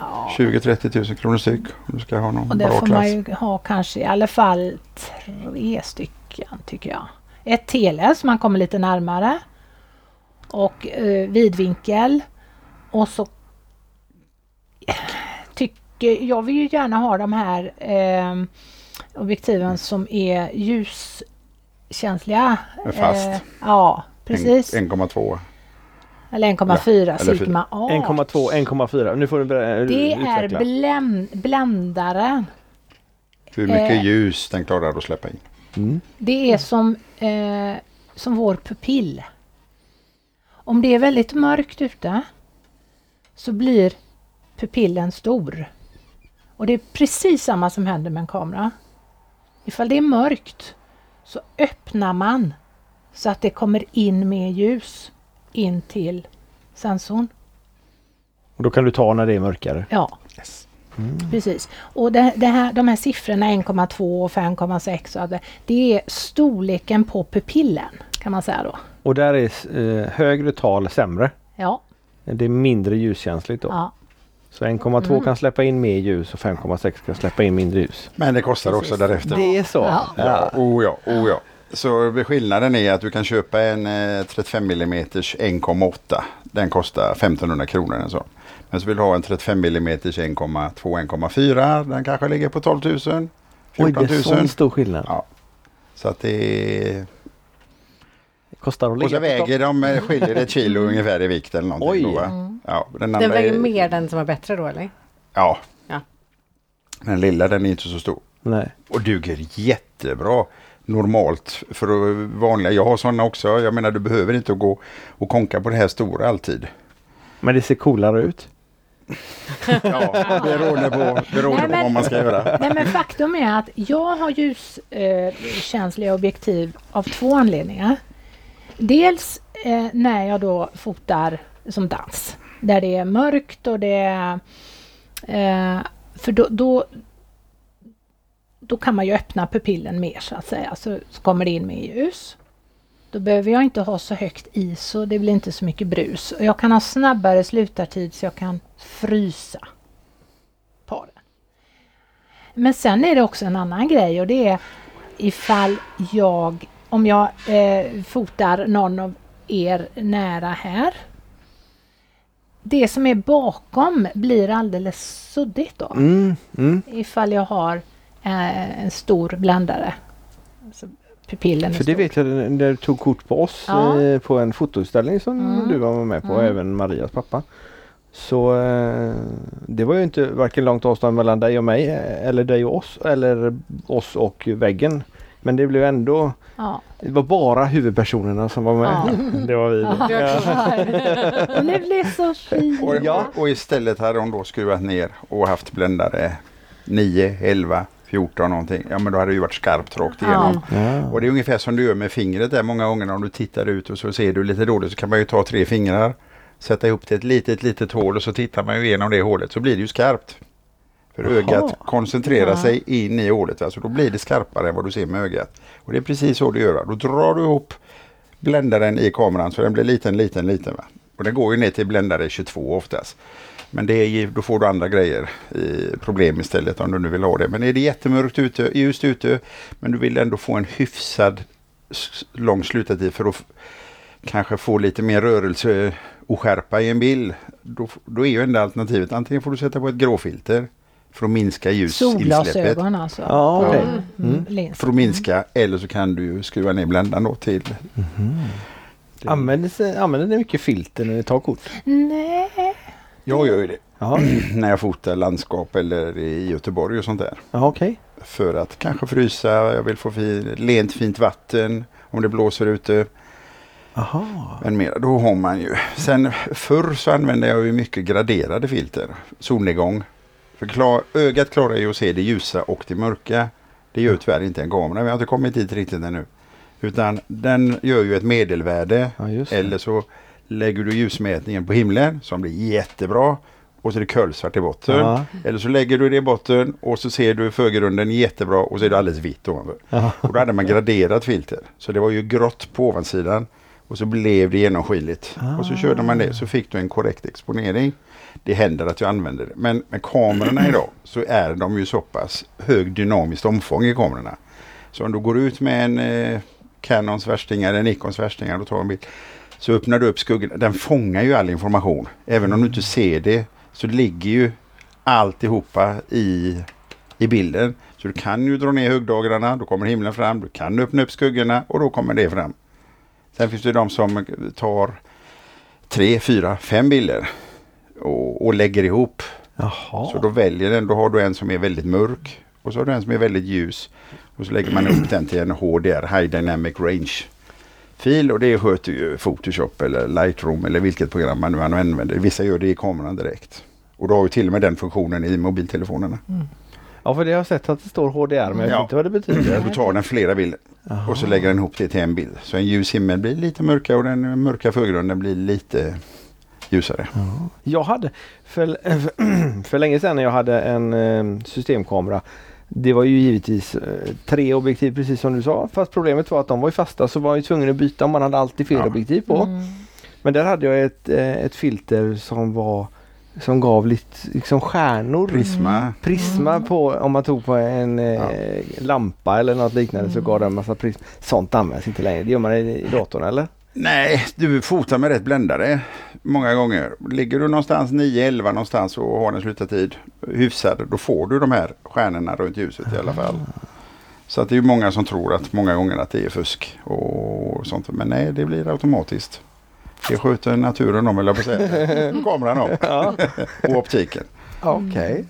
Speaker 4: Ja.
Speaker 3: 20-30 000 kronor styck om du ska ha någon
Speaker 4: Och där
Speaker 3: bra
Speaker 4: får
Speaker 3: klass.
Speaker 4: man ju ha kanske i alla fall tre stycken tycker jag. Ett tele så man kommer lite närmare. Och eh, vidvinkel. Och så jag vill ju gärna ha de här eh, objektiven som är ljuskänsliga.
Speaker 3: Fast.
Speaker 4: Eh, ja, precis.
Speaker 3: En- 1,2.
Speaker 4: Eller 1,4
Speaker 3: eller
Speaker 4: Sigma A.
Speaker 1: 1,2, 1,4. Nu får du ber-
Speaker 4: Det är
Speaker 1: utveckla.
Speaker 4: bländ, bländaren.
Speaker 3: Hur mycket
Speaker 4: Eh.
Speaker 3: ljus den klarar att släppa in.
Speaker 1: Mm.
Speaker 4: Det är som, eh, som vår pupill. Om det är väldigt mörkt ute så blir pupillen stor. Och det är precis samma som händer med en kamera. Ifall det är mörkt så öppnar man så att det kommer in mer ljus in till sensorn.
Speaker 1: Och då kan du ta när det är mörkare.
Speaker 4: Ja,
Speaker 3: Yes.
Speaker 4: precis. Och det, det här, de här siffrorna 1,2 och 5,6 och det, det är storleken på pupillen kan man säga då.
Speaker 1: Och där är eh, högre tal sämre.
Speaker 4: Ja,
Speaker 1: Det är mindre ljuskänsligt då.
Speaker 4: ja.
Speaker 1: Så 1,2
Speaker 4: Mm.
Speaker 1: kan släppa in mer ljus och 5,6 kan släppa in mindre ljus.
Speaker 3: Men det kostar
Speaker 4: Precis.
Speaker 3: också därefter.
Speaker 1: Det är så?
Speaker 4: Ja.
Speaker 3: Ja, oh ja, oh ja. Så skillnaden är att du kan köpa en eh, 35 mm 1,8. Den kostar 1500 kronor en sån. Men så vill du ha en 35 mm 1,2 1,4. Den kanske ligger på 12 000. 14
Speaker 1: Oj,
Speaker 3: 000.
Speaker 1: det är sån stor skillnad.
Speaker 3: Ja. Så att det är...
Speaker 1: Kostar att
Speaker 3: Och
Speaker 1: ligga
Speaker 3: så
Speaker 1: på
Speaker 3: väger de, eh, skiljer ett kilo ungefär i vikt eller någonting.
Speaker 1: Oj.
Speaker 3: Då?
Speaker 4: Mm.
Speaker 3: Ja, den
Speaker 2: Den väger
Speaker 3: är,
Speaker 2: mer den som är bättre då eller?
Speaker 3: Ja.
Speaker 2: Ja.
Speaker 3: Den lilla den är inte så stor.
Speaker 1: Nej.
Speaker 3: Och duger jättebra normalt för vanliga. Jag har sådana också. Jag menar du behöver inte gå och konka på det här stora alltid.
Speaker 1: Men det ser coolare ut.
Speaker 3: Ja, beroende på, beroende
Speaker 4: Nej,
Speaker 3: på
Speaker 4: men-
Speaker 3: vad man ska göra.
Speaker 4: Nej men faktum är att jag har ljuskänsliga objektiv av två anledningar. Dels eh, när jag då fotar som dans, där det är mörkt och det är... Eh, för då, då, då kan man ju öppna pupillen mer så att säga, så, så kommer det in mer ljus. Då behöver jag inte ha så högt ISO, det blir inte så mycket brus. Och jag kan ha snabbare slutartid så jag kan frysa paren. Men sen är det också en annan grej och det är ifall jag, om jag eh, fotar någon av er nära här. Det som är bakom blir alldeles suddigt då.
Speaker 1: Mm, mm.
Speaker 4: Ifall jag har eh, en stor bländare. Alltså pupillen
Speaker 1: För det vet jag när när du tog kort på oss
Speaker 4: Ja.
Speaker 1: eh, på en fotoutställning som
Speaker 4: Mm.
Speaker 1: du var med på,
Speaker 4: Mm.
Speaker 1: även Marias pappa. Så eh, det var ju inte varken långt avstånd mellan dig och mig eh, eller dig och oss eller oss och väggen. Men det blev ändå,
Speaker 4: Ja.
Speaker 1: det var bara huvudpersonerna som var med.
Speaker 4: Ja.
Speaker 1: det var vi.
Speaker 4: Och det blev så fint.
Speaker 3: Och,
Speaker 1: Ja.
Speaker 3: och, och istället hade hon då skruvat ner och haft bländare 9, 11, 14 någonting. Ja men då hade det ju varit skarpt rakt igenom.
Speaker 1: Ja.
Speaker 3: Och det är ungefär som du gör med fingret där många gånger om du tittar ut och så ser du lite dåligt så kan man ju ta tre fingrar. Sätta ihop till ett litet litet hål och så tittar man ju igenom det hålet så blir det ju skarpt. För
Speaker 1: Jaha.
Speaker 3: ögat koncentrerar
Speaker 4: Ja.
Speaker 3: sig in i hålet. Alltså då blir det skarpare än vad du ser med ögat. Och det är precis så du gör. Då drar du ihop bländaren i kameran så den blir liten, liten, liten. Va? Och den går ju ner till bländare 22 oftast. Men det är, då får du andra grejer, i problem istället om du nu vill ha det. Men är det jättemörkt ute, ljust ute, men du vill ändå få en hyfsad lång slutartid för att kanske få lite mer rörelse och skärpa i en bild. Då, då är ju enda alternativet antingen får du sätta på ett gråfilter för att minska ljusinsläppet.
Speaker 4: Solglasögon alltså.
Speaker 1: Ja, okej.
Speaker 4: Mm.
Speaker 1: Mm.
Speaker 3: För att minska eller så kan du skruva ner bländaren då till. Det-
Speaker 1: Använder, använder ni mycket filter när ni tar kort?
Speaker 4: Nej.
Speaker 3: Jag gör ju det när jag fotar landskap eller i Göteborg och sånt där.
Speaker 1: Jaha okej.
Speaker 3: För att kanske frysa, jag vill få fi, lent fint vatten om det blåser ute.
Speaker 1: Jaha.
Speaker 3: Men mer, då har man ju. Sen förr så använde jag ju mycket graderade filter. Solnedgång. För klar, ögat klarar ju att se det ljusa och det mörka. Det gör tyvärr inte en kamera. Vi har inte kommit dit riktigt ännu. Utan den gör ju ett medelvärde.
Speaker 1: Ja.
Speaker 3: Eller så lägger du ljusmätningen på himlen som blir jättebra. Och så är det kolsvart i botten.
Speaker 1: Ja.
Speaker 3: Eller så lägger du det i botten och så ser du förgrunden jättebra och så är det alldeles vitt ovanför.
Speaker 1: Ja.
Speaker 3: Och då hade man graderat filter. Så det var ju grått på ovansidan. Och så blev det genomskinligt. Och så körde man det så fick du en korrekt exponering. Det händer att jag använder det. Men med kamerorna idag så är de ju så pass hög dynamiskt omfång i kamerorna. Så om du går ut med en eh, Canons värstingar eller Nikons värstingar och tar en bild. Så öppnar du upp skuggan. Den fångar ju all information. Även om du inte ser det så ligger ju alltihopa i, i bilden. Så du kan ju dra ner högdagarna, då kommer himlen fram. Du kan öppna upp skuggorna och då kommer det fram. Sen finns det de som tar tre, fyra, fem bilder och, och lägger ihop.
Speaker 1: Jaha.
Speaker 3: Så då väljer den, då har du en som är väldigt mörk och så har du en som är väldigt ljus. Och så lägger man upp den till en HDR, High Dynamic Range fil och det sköter ju Photoshop eller Lightroom eller vilket program man nu använder. Vissa gör det i kameran direkt. Och då har ju till och med den funktionen i mobiltelefonerna.
Speaker 1: Ja för det har jag sett att det står HDR men jag vet
Speaker 3: Ja.
Speaker 1: inte vad det betyder.
Speaker 3: Då tar den flera bilder och så lägger den ihop det till en bild. Så en ljus himmel blir lite mörkare och den mörka förgrunden blir lite ljusare.
Speaker 1: Jag hade för, för länge sedan när jag hade en eh, systemkamera. Det var ju givetvis eh, tre objektiv precis som du sa. Fast problemet var att de var ju fasta så var jag tvungen att byta om man hade alltid fel
Speaker 3: Ja.
Speaker 1: objektiv på.
Speaker 4: Mm.
Speaker 1: Men där hade jag ett, eh, ett filter som var som gav lite liksom stjärnor.
Speaker 3: Prisma.
Speaker 1: Prisma på om man tog på en eh,
Speaker 3: Ja.
Speaker 1: lampa eller något liknande så gav det en massa prisma. Sånt används inte längre. Det gör man i, i datorn eller?
Speaker 3: Nej, du fotar med rätt bländare många gånger. Ligger du någonstans 9-11 någonstans och har en slutartid hyfsad, då får du de här stjärnorna runt ljuset i alla fall. Så att det är ju många som tror att många gånger att det är fusk och sånt. Men nej, det blir automatiskt. Det sköter naturen om, eller på att säga. Kameran om. och optiken.
Speaker 1: Okej.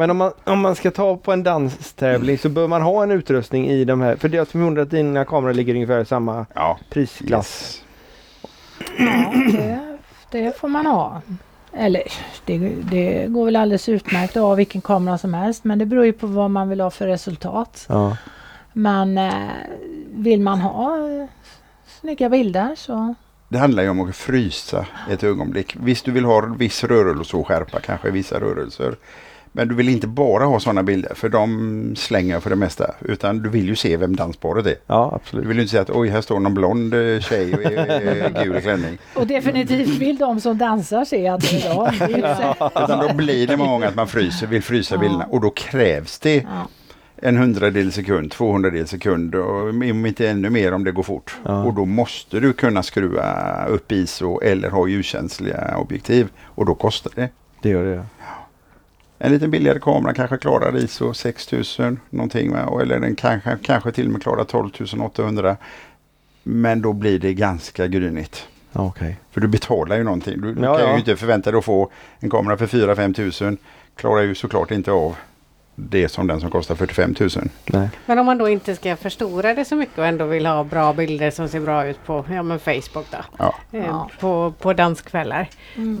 Speaker 1: Men om man, om man ska ta på en danstävling så bör man ha en utrustning i de här. För det jag förmodar att dina kameror ligger ungefär i samma
Speaker 3: Ja,
Speaker 1: prisklass.
Speaker 3: yes.
Speaker 4: Ja, det, det får man ha. Eller det, det går väl alldeles utmärkt att ha vilken kamera som helst men det beror ju på vad man vill ha för resultat.
Speaker 1: Ja.
Speaker 4: Men eh, vill man ha eh, snygga bilder så
Speaker 3: Det handlar ju om att frysa ett ögonblick. Visst, du vill ha viss rörelse och skärpa kanske vissa rörelser. Men du vill inte bara ha sådana bilder för de slänger jag för det mesta. Utan du vill ju se vem dansparet är.
Speaker 1: ja,
Speaker 3: Du
Speaker 1: absolut.
Speaker 3: vill ju inte säga att oj här står någon blond eh, tjej i eh, gul klänning.
Speaker 4: Och definitivt vill de som dansar se att det är de.
Speaker 3: Utan då blir det många gånger att man fryser, vill frysa
Speaker 4: Ja.
Speaker 3: bilderna. Och då krävs det
Speaker 4: Ja.
Speaker 3: en hundradel sekund, 200 sekund och om inte ännu mer om det går fort.
Speaker 1: Ja.
Speaker 3: Och då måste du kunna skruva upp ISO eller ha ljuskänsliga objektiv. Och då kostar det.
Speaker 1: Det gör det.
Speaker 3: En lite billigare kamera kanske klarar ISO 6000 någonting. Va? Eller den kanske, kanske till och med klarar 12 800. Men då blir det ganska grynigt.
Speaker 1: Okej.
Speaker 3: För du betalar ju någonting. Du, du
Speaker 1: Ja,
Speaker 3: kan
Speaker 1: ja.
Speaker 3: ju inte förvänta dig att få en kamera för 4-5 tusen. Klarar ju såklart inte av det som den som kostar 45 000.
Speaker 1: Nej.
Speaker 2: Men om man då inte ska förstora det så mycket och ändå vill ha bra bilder som ser bra ut på ja, men Facebook då,
Speaker 3: Ja.
Speaker 2: eh,
Speaker 4: Ja.
Speaker 2: på, på danskvällar.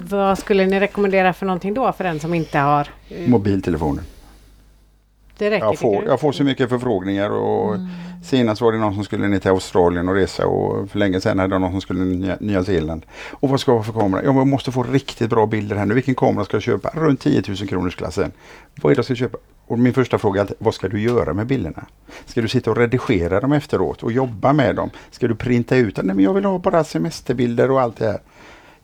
Speaker 2: Vad skulle ni rekommendera för någonting då för den som inte har eh,
Speaker 3: Mobiltelefoner.
Speaker 2: Det räcker,
Speaker 3: Jag får, jag får så mycket förfrågningar och senast var det någon som skulle ner till Australien och resa och för länge sedan hade jag någon som skulle till Nya, Nya Zeeland. Och vad ska jag ha för kamera? Jag måste få riktigt bra bilder här nu. Vilken kamera ska jag köpa? Runt 10 000 kronors klassen. Vad är det jag ska köpa? Och min första fråga är alltid, vad ska du göra med bilderna? Ska du sitta och redigera dem efteråt och jobba med dem? Ska du printa ut dem? Nej men jag vill ha bara semesterbilder och allt det här.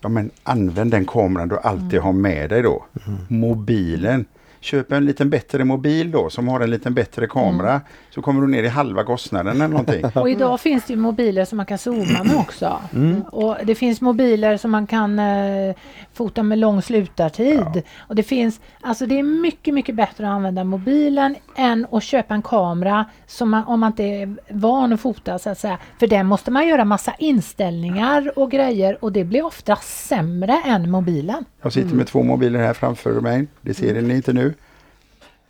Speaker 3: Ja men använd den kameran du alltid har med dig då. Mobilen. Köp en liten bättre mobil då som har en liten bättre kamera. Mm. Så kommer du ner i halva kostnaden eller någonting.
Speaker 4: Och idag finns det ju mobiler som man kan zooma med också. Och det finns mobiler som man kan eh, fota med lång slutartid. Och det finns, alltså det är mycket, mycket bättre att använda mobilen än att köpa en kamera som man, om man inte är van att fota så att säga. För den måste man göra massa inställningar och grejer och det blir ofta sämre än mobilen.
Speaker 3: Jag sitter med två mobiler här framför mig. Det ser ni inte nu.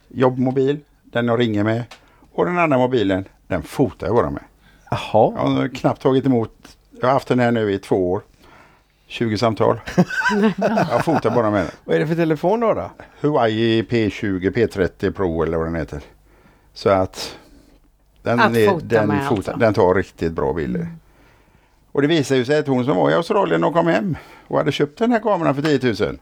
Speaker 3: Jobbmobil, den jag ringer med. Och den andra mobilen, den fotar jag bara med.
Speaker 1: Jaha.
Speaker 3: Jag har knappt tagit emot, jag har haft den här nu i två år. 20 samtal. jag fotar bara med den.
Speaker 1: Vad är det för telefon då? då?
Speaker 3: Huawei P20, P30 Pro eller vad den heter. Så att den,
Speaker 2: Att
Speaker 3: är-
Speaker 2: fota
Speaker 3: den,
Speaker 2: med
Speaker 3: fotar,
Speaker 2: alltså.
Speaker 3: den tar riktigt bra bilder. Och det visar ju sig att hon som var i Australien och kom hem och hade köpt den här kameran för 10 000.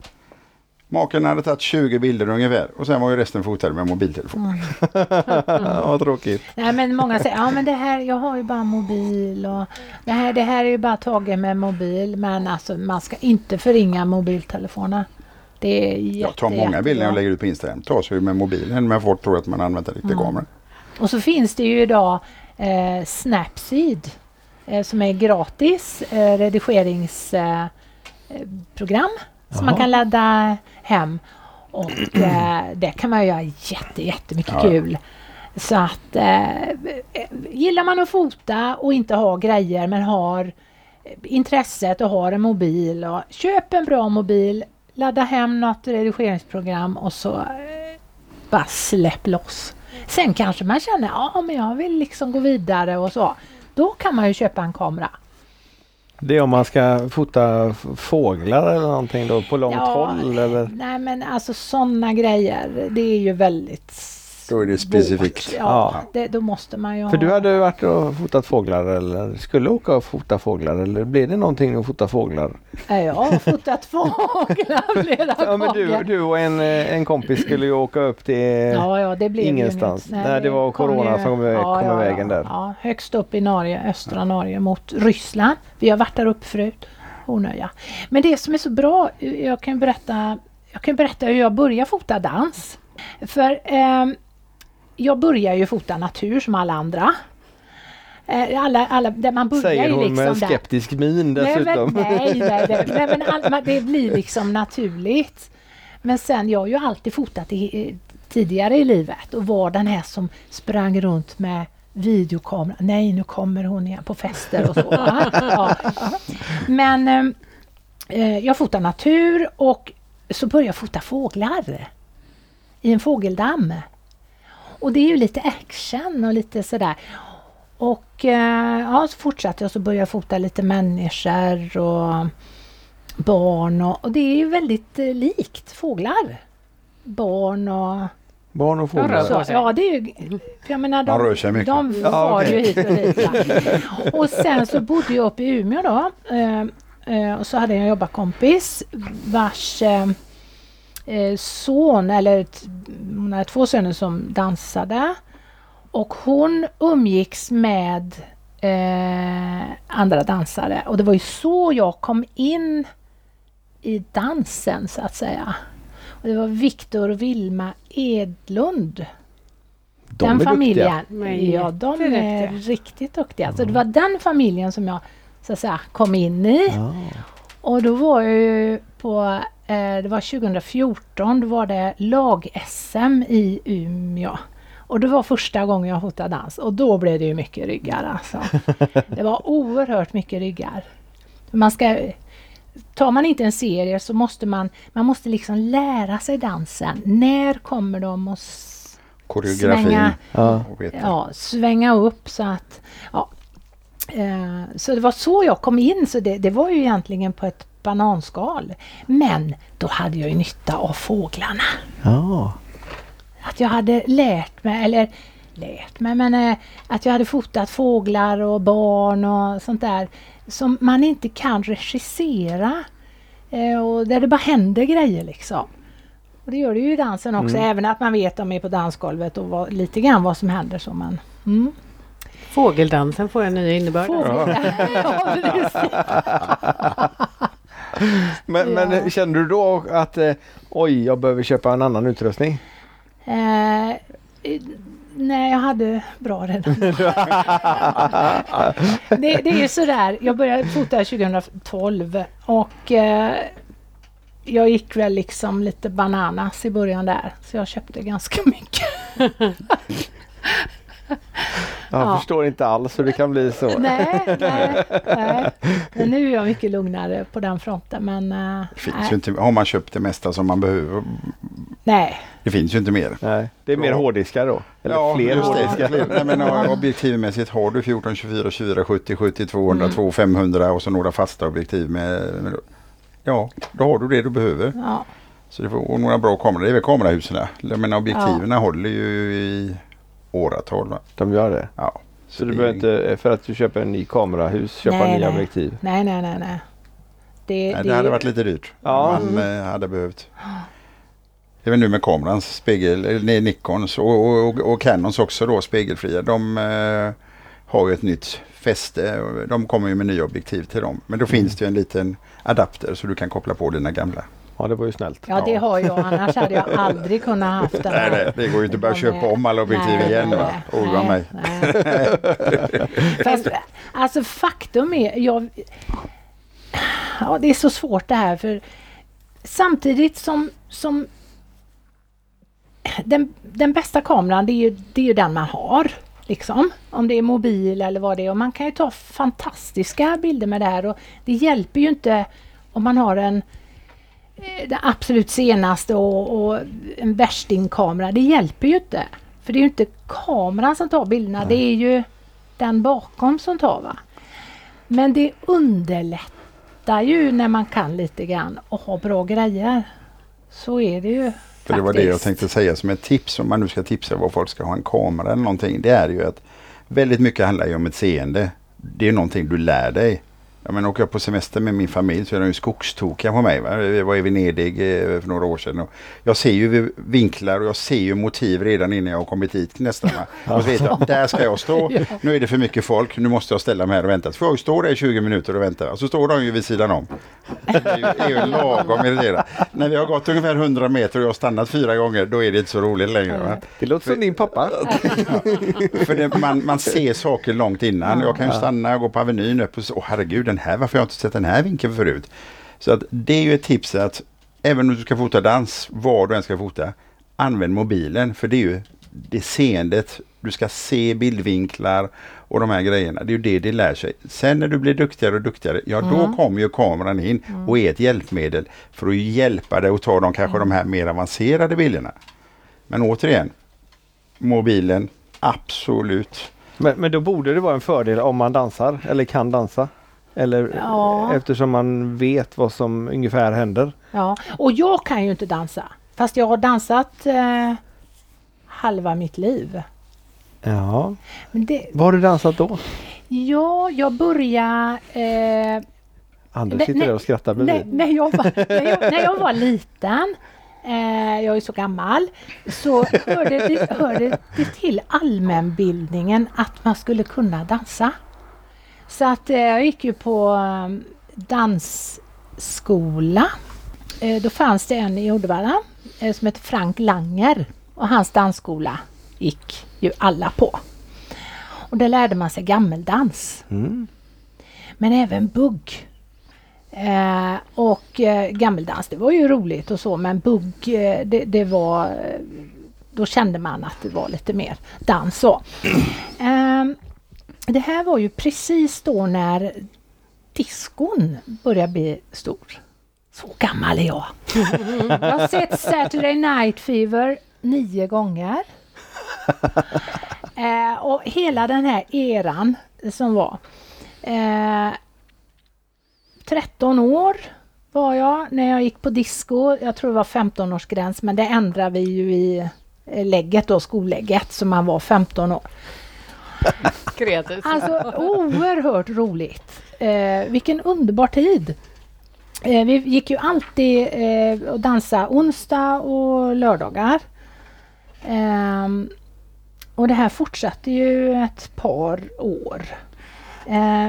Speaker 3: Maken hade tagit 20 bilder ungefär och sen var ju resten fotade med mobiltelefon.
Speaker 1: Ja, vad tråkigt.
Speaker 4: Nej men många säger, ja men det här, jag har ju bara mobil och det här, det här är ju bara taget med mobil. Men alltså man ska inte förringa mobiltelefoner. Det är jätte,
Speaker 3: Jag tar många bilder när
Speaker 4: jättebra.
Speaker 3: jag lägger ut på Instagram. Tar sig med mobilen men folk tror att man använder riktig
Speaker 4: Mm.
Speaker 3: kamera.
Speaker 4: Och så finns det ju idag eh, Snapseed eh, som är gratis eh, redigeringsprogram eh, program som man
Speaker 1: Jaha.
Speaker 4: kan ladda hem. Och eh, där kan man göra jätte, jättemycket
Speaker 3: Ja.
Speaker 4: kul. Så att eh, gillar man att fota och inte ha grejer men har intresset och har en mobil och köp en bra mobil, ladda hem något redigeringsprogram och så eh, bara släpp loss. Sen kanske man känner, ja men jag vill liksom gå vidare och så. Då kan man ju köpa en kamera.
Speaker 1: Det är om man ska fota fåglar eller någonting då på långt
Speaker 4: Ja,
Speaker 1: håll eller?
Speaker 4: Nej men alltså sådana grejer, det är ju väldigt
Speaker 3: Då är det specifikt.
Speaker 4: Ja,
Speaker 1: Ja.
Speaker 4: Det, då måste man ju
Speaker 1: För
Speaker 4: ha...
Speaker 1: du hade varit och fotat fåglar eller skulle åka och fota fåglar eller blir det någonting att fota fåglar?
Speaker 4: Ja, jag har fotat fåglar flera
Speaker 1: Ja men du, du och en, eh, en kompis skulle ju åka upp till
Speaker 4: Ja, ja, det blev ju
Speaker 1: ingenstans.
Speaker 4: inget.
Speaker 1: Nej, det var
Speaker 4: kom
Speaker 1: corona som kom i- kom i vägen där.
Speaker 4: Ja, högst upp i Norge, östra Norge mot Ryssland. Vi har varit där uppe förut. Onöja. Men det som är så bra, jag kan berätta, jag kan berätta hur jag började fota dans. För ehm, jag börjar ju fota natur som alla andra. Eh, Alla, alla, där man börjar
Speaker 1: Säger
Speaker 4: ju
Speaker 1: hon
Speaker 4: liksom
Speaker 1: med
Speaker 4: där.
Speaker 1: skeptisk min dessutom.
Speaker 4: nej, nej, nej, nej men all, det blir liksom naturligt. Men sen, jag har ju alltid fotat i, tidigare i livet och var den här som sprang runt med videokamera. Nej, nu kommer hon igen på fester och så. va? ja. Men ehm, eh, jag fotar natur och så började jag fota fåglar i en fågeldamm. Och det är ju lite action och lite sådär. Och eh, ja, så fortsatte jag så började jag fota lite människor och barn och, och det är ju väldigt eh, likt fåglar. Barn och
Speaker 1: Barn och
Speaker 2: Ja,
Speaker 1: fåglar.
Speaker 4: så, ja, det är ju, jag menar, de,
Speaker 3: rör sig mycket.
Speaker 4: de
Speaker 1: Ja,
Speaker 4: far
Speaker 1: okej.
Speaker 4: ju hit och dit. va. Och sen så bodde jag uppe i Umeå då. Eh, eh, och så hade jag en jobbarkompis vars eh, son, eller hon hade två söner som dansade. Och hon umgicks med eh, andra dansare. Och det var ju så jag kom in i dansen så att säga. Och det var Viktor och Vilma Edlund.
Speaker 1: De
Speaker 4: den
Speaker 1: är
Speaker 4: familjen.
Speaker 2: Men
Speaker 4: Ja, de är riktigt duktiga. Så det var den familjen som jag så att säga kom in i.
Speaker 1: Ja.
Speaker 4: Och då var jag ju på, eh, det var 2014, då var det lag-SM i Umeå. Och det var första gången jag fotade dans och då blev det ju mycket ryggar alltså. Det var oerhört mycket ryggar. Man ska, tar man inte en serie så måste man, man måste liksom lära sig dansen. När kommer de att
Speaker 3: Koreografin.
Speaker 4: Svänga.
Speaker 1: Ja.
Speaker 4: Ja, svänga upp så att... Ja. Eh, så det var så jag kom in, så det, det var ju egentligen på ett bananskal. Men då hade jag ju nytta av fåglarna.
Speaker 1: Ja.
Speaker 4: Att jag hade lärt mig, eller lärt mig, men eh, att jag hade fotat fåglar och barn och sånt där som man inte kan regissera. Eh, och där det bara händer grejer liksom. Och det gör det ju i dansen också, även att man vet att de är på dansgolvet och vad, lite grann vad som händer. Så man, mm.
Speaker 2: Fågeldansen får en ny innebörd.
Speaker 4: Fåglar. ja.
Speaker 1: Men,
Speaker 4: Ja.
Speaker 1: men kände du då att eh, oj, jag behöver köpa en annan utrustning?
Speaker 4: Eh, eh, nej, jag hade bra redan. det, det är ju sådär, jag började fota 2012 och eh, jag gick väl liksom lite bananas i början där. Så jag köpte ganska mycket.
Speaker 1: Jag
Speaker 4: Ja.
Speaker 1: förstår inte alls hur det kan bli så.
Speaker 4: nej, nej, nej. Men nu är jag mycket lugnare på den fronten. Men eh,
Speaker 3: Det finns
Speaker 4: nej,
Speaker 3: ju inte, har man köpt det mesta som man behöver.
Speaker 4: nej.
Speaker 3: Det finns ju inte mer.
Speaker 1: Nej, det är mer
Speaker 3: Ja.
Speaker 1: hårddiskar då? Eller fler
Speaker 3: det.
Speaker 1: hårddiskar?
Speaker 3: Fler. Nej, men ja, objektivmässigt har du 14, 24, 24, 70, 70, 200, 200, 500 och så några fasta objektiv med, med Ja, då har du det du behöver.
Speaker 4: Ja,
Speaker 3: Så det får och några bra kameror. Det är väl kamerahusen. Jag menar objektiven håller ju i åratal. Va?
Speaker 1: De gör det?
Speaker 3: Ja.
Speaker 1: Så du
Speaker 3: det-
Speaker 1: behöver inte, för att du köper en ny kamerahus, köpa
Speaker 4: Nej,
Speaker 1: nya
Speaker 4: nej.
Speaker 1: objektiv?
Speaker 4: nej, nej, nej. nej. Det,
Speaker 3: Nej, det hade varit lite dyrt.
Speaker 1: Ja.
Speaker 3: Man eh, hade behövt. Även nu med kamerans spegel, Nikons och, och, och Canons också då spegelfria. De eh, har ju ett nytt fäste. De kommer ju med nya objektiv till dem. Men då finns det ju en liten adapter så du kan koppla på dina gamla.
Speaker 1: Ja, det var ju snällt.
Speaker 4: Ja, det har jag. Annars hade jag aldrig kunnat haft den
Speaker 3: Nej, nej, det går ju inte bara att
Speaker 4: De
Speaker 3: köpa om alla objektiv
Speaker 4: Nej,
Speaker 3: igen.
Speaker 4: nej,
Speaker 3: Va?
Speaker 4: nej,
Speaker 3: Oroa mig.
Speaker 4: nej. Fast, alltså faktum är, jag, ja, det är så svårt det här för samtidigt som, som den, den bästa kameran det är, ju, det är ju den man har. Liksom. Om det är mobil eller vad det är. Och man kan ju ta fantastiska bilder med det här. Och det hjälper ju inte om man har en eh, det absolut senaste och, och en värstingkamera. Det hjälper ju inte. För det är ju inte kameran som tar bilderna. Det är ju den bakom som tar. va. Men det underlättar ju när man kan lite grann och har bra grejer. Så är det ju.
Speaker 3: För det var det jag tänkte säga som ett tips om man nu ska tipsa vad folk ska ha en kamera eller någonting. Det är ju att väldigt mycket handlar ju om ett seende. Det är någonting du lär dig. Jag menar, åker jag på semester med min familj så är de ju skogstokiga på mig. Va? Vi var i Venedig eh, för några år sedan. Och jag ser ju vinklar och jag ser ju motiv redan innan jag har kommit hit nästan. Va? Och så vet jag, där ska jag stå. Nu är det för mycket folk. Nu måste jag ställa mig här och vänta. Så får jag stå där i 20 minuter och vänta. Så står de ju vid sidan om. Det är ju, det är ju lagom irriterande. När vi har gått ungefär 100 meter och jag har stannat fyra gånger, då är det inte så roligt längre. Va?
Speaker 1: Det låter som din pappa.
Speaker 3: För det, man, man ser saker långt innan. Jag kan ju stanna och gå på Avenyn upp och så, åh herregud, den här, varför har jag inte sett den här vinkeln förut? Så att det är ju ett tips att även om du ska fota dans, var du än ska fota, använd mobilen. För det är ju det seendet, du ska se bildvinklar och de här grejerna. Det är ju det det lär sig. Sen när du blir duktigare och duktigare, ja då kommer ju kameran in och är ett hjälpmedel för att hjälpa dig att ta de kanske de här mer avancerade bilderna. Men återigen, mobilen, absolut.
Speaker 1: Men, men då borde det vara en fördel om man dansar eller kan dansa. Eller
Speaker 4: Ja.
Speaker 1: eftersom man vet vad som ungefär händer.
Speaker 4: Ja, och jag kan ju inte dansa. Fast jag har dansat eh, halva mitt liv.
Speaker 1: Ja.
Speaker 4: Men det,
Speaker 1: Vad har du dansat då?
Speaker 4: ja, jag började eh,
Speaker 1: Anders sitter
Speaker 4: nej,
Speaker 1: där och skrattar
Speaker 4: när,
Speaker 1: bredvid.
Speaker 4: när, jag var, när, jag, när jag var liten, eh, jag är så gammal, så hörde det, hörde det till allmänbildningen att man skulle kunna dansa. Så att eh, jag gick ju på eh, dansskola. Eh, då fanns det en i Uddevalla eh, som hette Frank Langer och hans dansskola gick ju alla på. Och där lärde man sig gammeldans.
Speaker 1: Mm.
Speaker 4: Men även bugg. Eh, och eh, gammeldans, det var ju roligt och så men bugg, eh, det, det var... eh, Då kände man att det var lite mer dans så. Det här var ju precis då när diskon började bli stor. Så gammal är jag. Jag har sett Saturday Night Fever nio gånger. Eh, och hela den här eran som var. Eh, 13 år var jag när jag gick på disco. Jag tror det var 15-årsgräns men det ändrade vi ju i eh, lägget då, skollägget, så man var 15 år.
Speaker 2: Kreativt.
Speaker 4: Alltså oerhört roligt. Eh, vilken underbar tid. Eh, vi gick ju alltid eh, och dansa onsdag och lördagar. Eh, och det här fortsatte ju ett par år. Eh,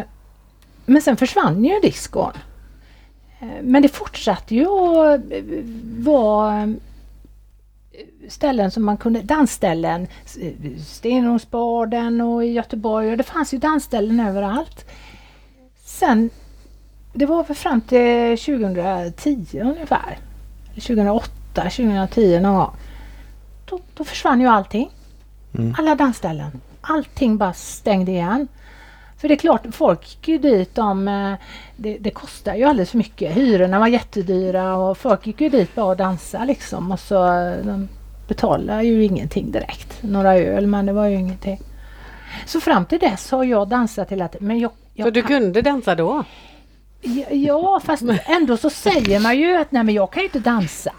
Speaker 4: men sen försvann ju diskon. Eh, men det fortsatte ju att eh, vara ställen som man kunde, dansställen, S- Stenungsbaden och i Göteborg och det fanns ju dansställen överallt. Sen, det var väl fram till 2010 ungefär, 2008, 2010 någon gång. Då, då försvann ju allting.
Speaker 1: Mm.
Speaker 4: Alla dansställen. Allting bara stängde igen. För det är klart, folk gick ju dit om... eh, Det, det kostar ju alldeles för mycket. Hyrorna var jättedyra och folk gick ju dit bara och dansa liksom. Och så eh, de betalade ju ingenting direkt. Några öl, men det var ju ingenting. Så fram till dess har jag dansat hela tiden. Men jag, jag
Speaker 2: Så du
Speaker 4: kan-
Speaker 2: kunde dansa då?
Speaker 4: Ja, fast ändå så säger man ju att nej men jag kan ju inte dansa.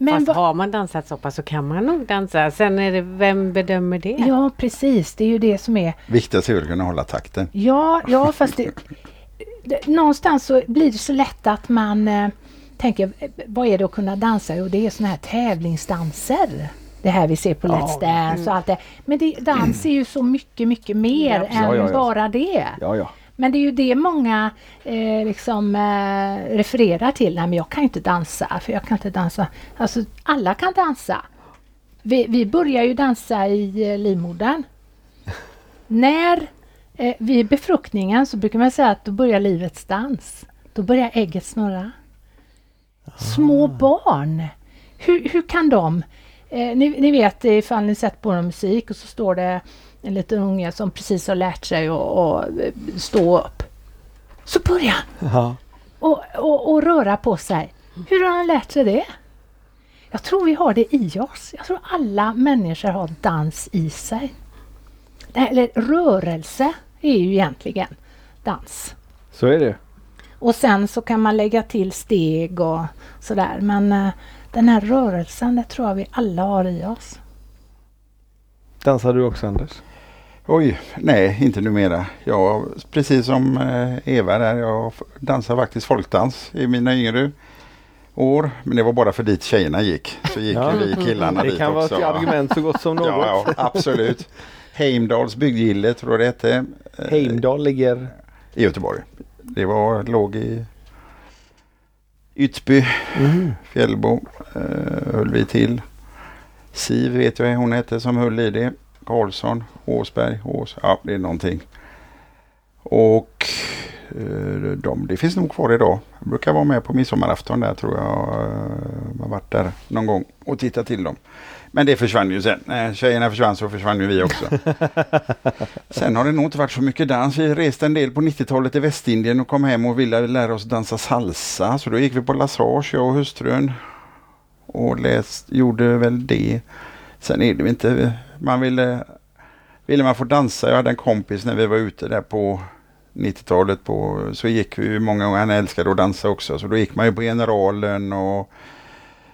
Speaker 4: Men
Speaker 2: Fast har man dansat så pass så kan man nog dansa. Sen är det, vem bedömer det?
Speaker 4: Ja precis, det är ju det som är
Speaker 3: Viktigast är att kunna hålla takten.
Speaker 4: Ja, ja fast det, det, någonstans så blir det så lätt att man eh, tänker eh, vad är det att kunna dansa? Jo det är såna här tävlingsdanser. Det här vi ser på Let's Dance och allt det. Men det, dans är ju så mycket, mycket mer
Speaker 2: Ja,
Speaker 4: än
Speaker 1: ja, ja.
Speaker 4: bara det.
Speaker 1: Ja, ja.
Speaker 4: Men det är ju det många eh, liksom eh, refererar till. Nej men jag kan inte dansa, för jag kan inte dansa. Alltså alla kan dansa. Vi, vi börjar ju dansa i eh, livmodern. När eh, vid befruktningen så brukar man säga att då börjar livets dans. Då börjar ägget snurra. Små barn, hur, hur kan de? Eh, ni, ni vet ifall ni sett på någon musik och så står det en liten unge som precis har lärt sig att eh, stå upp. Så börjar han
Speaker 1: Ja.
Speaker 4: och, och, och röra på sig. Hur har han lärt sig det? Jag tror vi har det i oss. Jag tror alla människor har dans i sig. Eller rörelse är ju egentligen dans.
Speaker 1: Så är det.
Speaker 4: Och sen så kan man lägga till steg och sådär. Men eh, den här rörelsen, det tror jag vi alla har i oss.
Speaker 1: Dansar du också Anders?
Speaker 3: Oj, nej inte numera. Jag, precis som eh, Eva där, jag dansar faktiskt folkdans i mina yngre år. Men det var bara för dit tjejerna gick. Så gick
Speaker 1: Ja.
Speaker 3: ju vi killarna
Speaker 1: Det
Speaker 3: dit
Speaker 1: kan vara
Speaker 3: också.
Speaker 1: ett argument så gott som något.
Speaker 3: Ja, ja, absolut. Heimdals bygdgille tror jag det hette.
Speaker 1: Heimdal ligger...
Speaker 3: I Göteborg. Det var, låg i Ytby,
Speaker 1: Mm.
Speaker 3: Fjällbo eh, höll vi till. Siv vet jag hon hette som höll i det. Karlsson, Åsberg, Ås, ja det är någonting. Och eh, de, det finns nog kvar idag. Jag brukar vara med på midsommarafton där tror jag. har varit där någon gång och tittat till dem. Men det försvann ju sen. När tjejerna försvann så försvann ju vi också. Sen har det nog inte varit så mycket dans. Vi reste en del på 90-talet i Västindien och kom hem och ville lära oss dansa salsa. Så då gick vi på Lassage, jag och hustrun. Och läst, gjorde väl det. Sen är det inte, man ville, ville man få dansa. Jag hade en kompis när vi var ute där på 90-talet på, så gick vi många gånger, han älskade att dansa också, så då gick man ju på Generalen och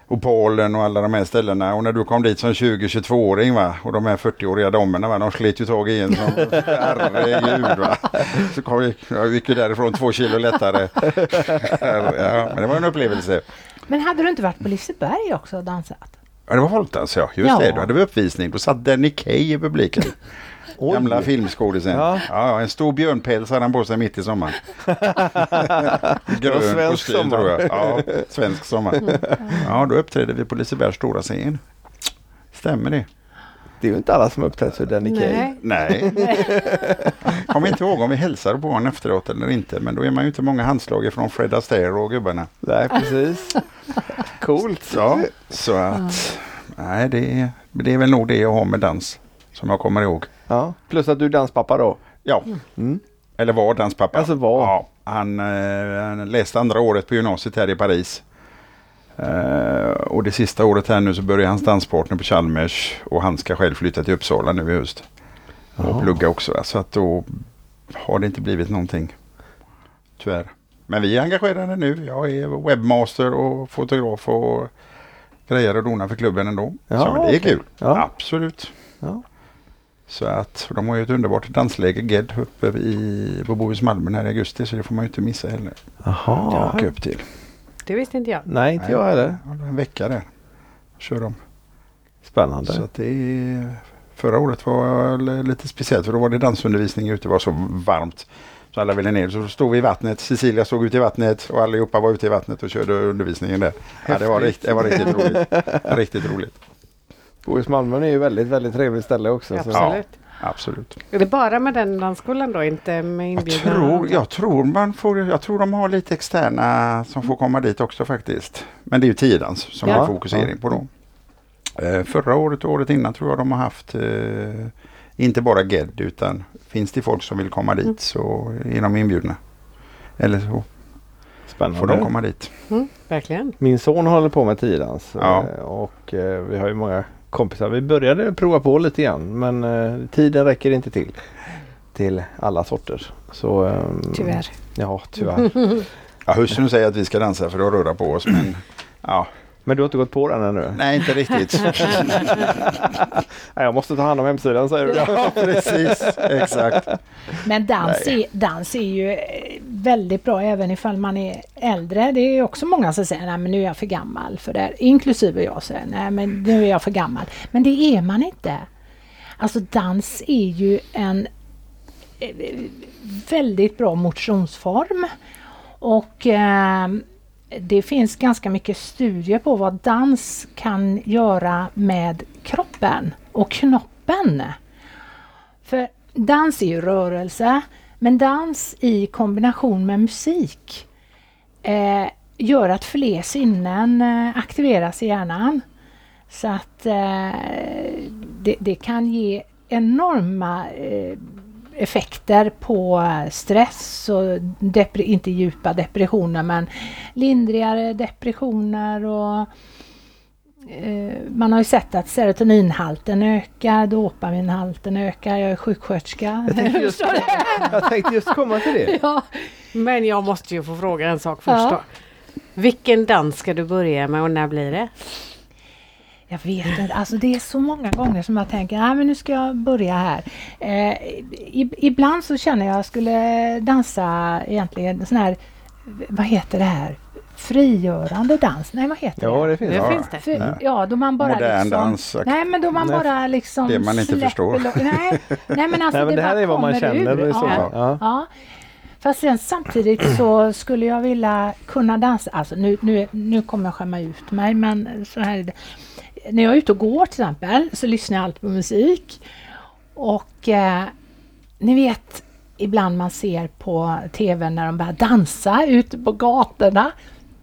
Speaker 3: och Polen och alla de här ställena. Och när du kom dit som 20-22-åring va och de här 40-åriga damerna va, de slet ju tag i en som herregud va. Så kom vi, jag gick ju därifrån två kilo lättare. Ja, men det var en upplevelse.
Speaker 4: Men hade du inte varit på Liseberg också och dansat?
Speaker 3: Ja, det var folkdans ja, just
Speaker 4: Ja.
Speaker 3: det. Då hade vi uppvisning. Då satt Danny Kaye i publiken.
Speaker 1: Oj.
Speaker 3: Gamla filmskådisen.
Speaker 1: Ja.
Speaker 3: Ja. Ja, en stor björnpäls hade han på sig mitt i sommaren. Grön
Speaker 1: svensk
Speaker 3: kostym
Speaker 1: sommar.
Speaker 3: tror jag. Ja, svensk sommar. Ja, då uppträdde vi på Lisebergs stora scen. Stämmer det?
Speaker 1: Det är ju inte alla som uppträtt för Danny Kaye.
Speaker 2: Nej.
Speaker 3: Nej. Kommer inte ihåg om vi hälsade på honom efteråt eller inte. Men då är man ju inte många handslag ifrån Fred Astaire och gubbarna.
Speaker 1: Nej, precis. Coolt.
Speaker 3: Ja, så att... Nej, det är, det är väl nog det jag har med dans. Som jag kommer ihåg.
Speaker 1: Ja. Plus att du är danspappa då.
Speaker 3: Ja,
Speaker 1: Mm.
Speaker 3: eller var danspappa.
Speaker 1: Alltså var.
Speaker 3: Ja, han, eh, han läste andra året på gymnasiet här i Paris. Eh, och det sista året här nu så börjar hans danspartner på Chalmers och han ska själv flytta till Uppsala nu i höst. Och
Speaker 1: Jaha.
Speaker 3: plugga också. va. Så att då har det inte blivit någonting. Tyvärr. Men vi är engagerade nu. Jag är webbmaster och fotograf och grejer och donar för klubben ändå.
Speaker 1: Ja,
Speaker 3: så det är
Speaker 1: okej.
Speaker 3: kul.
Speaker 1: Ja.
Speaker 3: Absolut.
Speaker 1: Ja.
Speaker 3: Så att de har ju ett underbart dansläger GED uppe i, på Bohus Malmön här i augusti så det får man ju inte missa heller.
Speaker 1: Jaha.
Speaker 3: Åka upp till.
Speaker 2: Det visste inte jag.
Speaker 1: Nej, inte jag heller.
Speaker 3: En vecka där. Kör de.
Speaker 1: Spännande.
Speaker 3: Så att det är, förra året var lite speciellt för då var det dansundervisning ute. Det var så varmt. Så alla ville ner. Så stod vi i vattnet. Cecilia stod ute i vattnet och allihopa var ute i vattnet och körde undervisningen där. Ja, det, var rikt, det var riktigt roligt. Riktigt roligt.
Speaker 1: Bohus Malmön är ju väldigt, väldigt trevligt ställe också. Så.
Speaker 2: Absolut.
Speaker 3: Absolut.
Speaker 2: Är det bara med den dansskolan då? Inte med
Speaker 3: Jag
Speaker 2: inbjudna?
Speaker 3: tror, jag, tror man får, jag tror de har lite externa som får komma dit också faktiskt. Men det är ju tiodans som
Speaker 2: Ja.
Speaker 3: är fokusering på då. Eh, förra året och året innan tror jag de har haft eh, inte bara GED utan finns det folk som vill komma dit så är de inbjudna. Eller så
Speaker 1: Spännande.
Speaker 3: får de komma dit.
Speaker 2: Mm, verkligen.
Speaker 1: Min son håller på med tiodans
Speaker 3: Ja.
Speaker 1: eh, och eh, vi har ju många kompisar. Vi började prova på lite grann men eh, tiden räcker inte till. Till alla sorter. Så, ehm,
Speaker 2: Tyvärr.
Speaker 1: Ja, tyvärr.
Speaker 3: Ja, hustrun säger att vi ska dansa för att röra på oss men ja,
Speaker 1: Men du har inte gått på den ännu?
Speaker 3: nej inte riktigt.
Speaker 1: Nej, jag måste ta hand om hemsidan säger du.
Speaker 3: ja, precis. Exakt.
Speaker 4: Men dans är, dans är ju eh, väldigt bra även ifall man är äldre. Det är också många som säger nej men nu är jag för gammal för det här. Inklusive jag säger nej men nu är jag för gammal. Men det är man inte. Alltså dans är ju en eh, väldigt bra motionsform. Och eh, det finns ganska mycket studier på vad dans kan göra med kroppen och knoppen. För dans är ju rörelse, men dans i kombination med musik eh, gör att fler sinnen eh, aktiveras i hjärnan. Så att eh, det, det kan ge enorma eh, effekter på stress och inte djupa depressioner men lindrigare depressioner och eh, man har ju sett att serotoninhalten ökar, dopaminhalten ökar. Jag är sjuksköterska.
Speaker 1: Jag tänkte just, jag tänkte just komma till det.
Speaker 4: ja.
Speaker 2: Men jag måste ju få fråga en sak först
Speaker 4: Ja.
Speaker 2: då. Vilken dans ska du börja med och när blir det?
Speaker 4: Jag vet inte, alltså det är så många gånger som jag tänker, nej men nu ska jag börja här. Eh, i, ibland så känner jag att jag skulle dansa egentligen sån här, vad heter det här, frigörande dans? Nej vad heter
Speaker 1: Ja,
Speaker 4: det?
Speaker 1: det finns
Speaker 2: Det
Speaker 1: det.
Speaker 2: finns det.
Speaker 4: För, ja, då man bara
Speaker 3: Modern
Speaker 4: liksom,
Speaker 3: dans.
Speaker 4: Nej men då man
Speaker 1: Nej,
Speaker 4: bara liksom
Speaker 3: det man inte förstår.
Speaker 4: lo- Nej, nej men alltså
Speaker 1: Nej, men det här
Speaker 4: bara
Speaker 1: är vad man känner
Speaker 4: ur.
Speaker 1: så
Speaker 4: ja.
Speaker 1: Ja.
Speaker 4: Ja. Fast sen samtidigt så skulle jag vilja kunna dansa, alltså nu, nu, nu kommer jag skämma ut mig men så här är det. När jag är ute och går till exempel så lyssnar jag alltid på musik. Och eh, ni vet ibland man ser på TV när de börjar dansa ute på gatorna.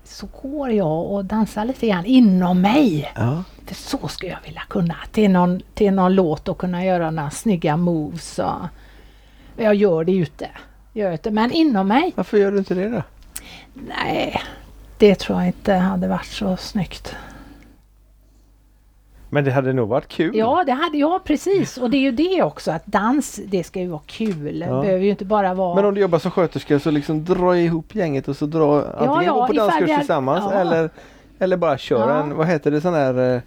Speaker 4: Så går jag och dansar lite grann inom mig.
Speaker 1: Ja.
Speaker 4: För så skulle jag vilja kunna. Till någon, till någon låt och kunna göra några snygga moves. Och jag gör det ute. Gör det. Men inom mig,
Speaker 1: Varför gör du inte det då?
Speaker 4: nej. Det tror jag inte hade varit så snyggt.
Speaker 1: Men det hade nog varit kul.
Speaker 4: Ja, det hade jag precis. Och det är ju det också att dans, det ska ju vara kul. Det
Speaker 1: Ja.
Speaker 4: behöver ju inte bara vara...
Speaker 1: Men om du jobbar som sköterska så liksom dra ihop gänget och så dra antingen
Speaker 4: ja,
Speaker 1: gå på danskurs
Speaker 4: är-
Speaker 1: tillsammans
Speaker 4: ja.
Speaker 1: eller, eller bara köra
Speaker 4: Ja.
Speaker 1: en, vad heter det sån här eh,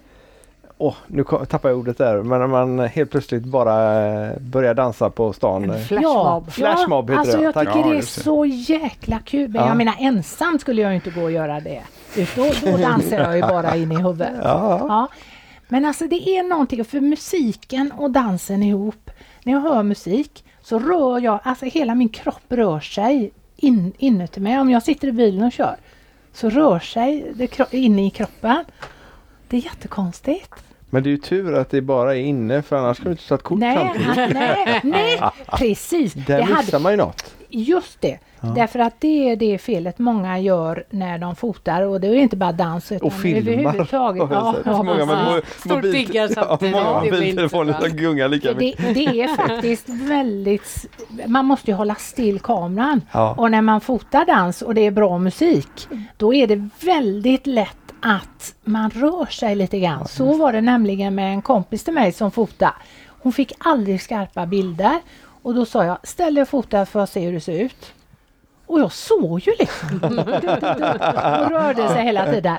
Speaker 1: Åh, nu ko- tappar jag ordet där, men när man helt plötsligt bara eh, börjar dansa på stan.
Speaker 2: En
Speaker 1: eh.
Speaker 2: flashmob.
Speaker 1: Flashmob heter
Speaker 4: alltså
Speaker 1: det,
Speaker 4: jag
Speaker 1: tack.
Speaker 4: tycker
Speaker 3: Ja,
Speaker 4: det är så jäkla kul. Men
Speaker 1: Ja.
Speaker 4: jag menar ensam skulle jag inte gå och göra det. Då, då dansar jag ju bara in i huvudet.
Speaker 1: Ja.
Speaker 4: Ja. Men alltså det är någonting, för musiken och dansen ihop. När jag hör musik så rör jag, alltså hela min kropp rör sig in, inuti mig. Om jag sitter i bilen och kör så rör sig det inne i kroppen. Det är jättekonstigt.
Speaker 1: Men det är ju tur att det bara är inne för annars skulle du inte ta ett kort
Speaker 4: Nej,
Speaker 1: samtidigt.
Speaker 4: nej, nej, precis.
Speaker 1: Där
Speaker 4: Det
Speaker 1: missar man ju något.
Speaker 4: Just det. Därför att det är det felet många gör när de fotar och det är inte bara dans utan
Speaker 1: Och filmar.
Speaker 4: överhuvudtaget. Ja, ja,
Speaker 1: många med
Speaker 2: precis.
Speaker 1: mo-
Speaker 2: Stort diggar
Speaker 1: ja,
Speaker 2: det
Speaker 1: mobiltelefoner
Speaker 2: bra.
Speaker 1: som gungar lika
Speaker 4: det,
Speaker 1: mycket.
Speaker 4: det är faktiskt väldigt... Man måste ju hålla still kameran.
Speaker 1: Ja.
Speaker 4: Och när man fotar dans och det är bra musik, då är det väldigt lätt att man rör sig lite grann. Så var det nämligen med en kompis till mig som fotade. Hon fick aldrig skarpa bilder och då sa jag, ställ dig och fota för att se hur det ser ut. Och jag såg ju liksom. Hon rörde sig hela tiden.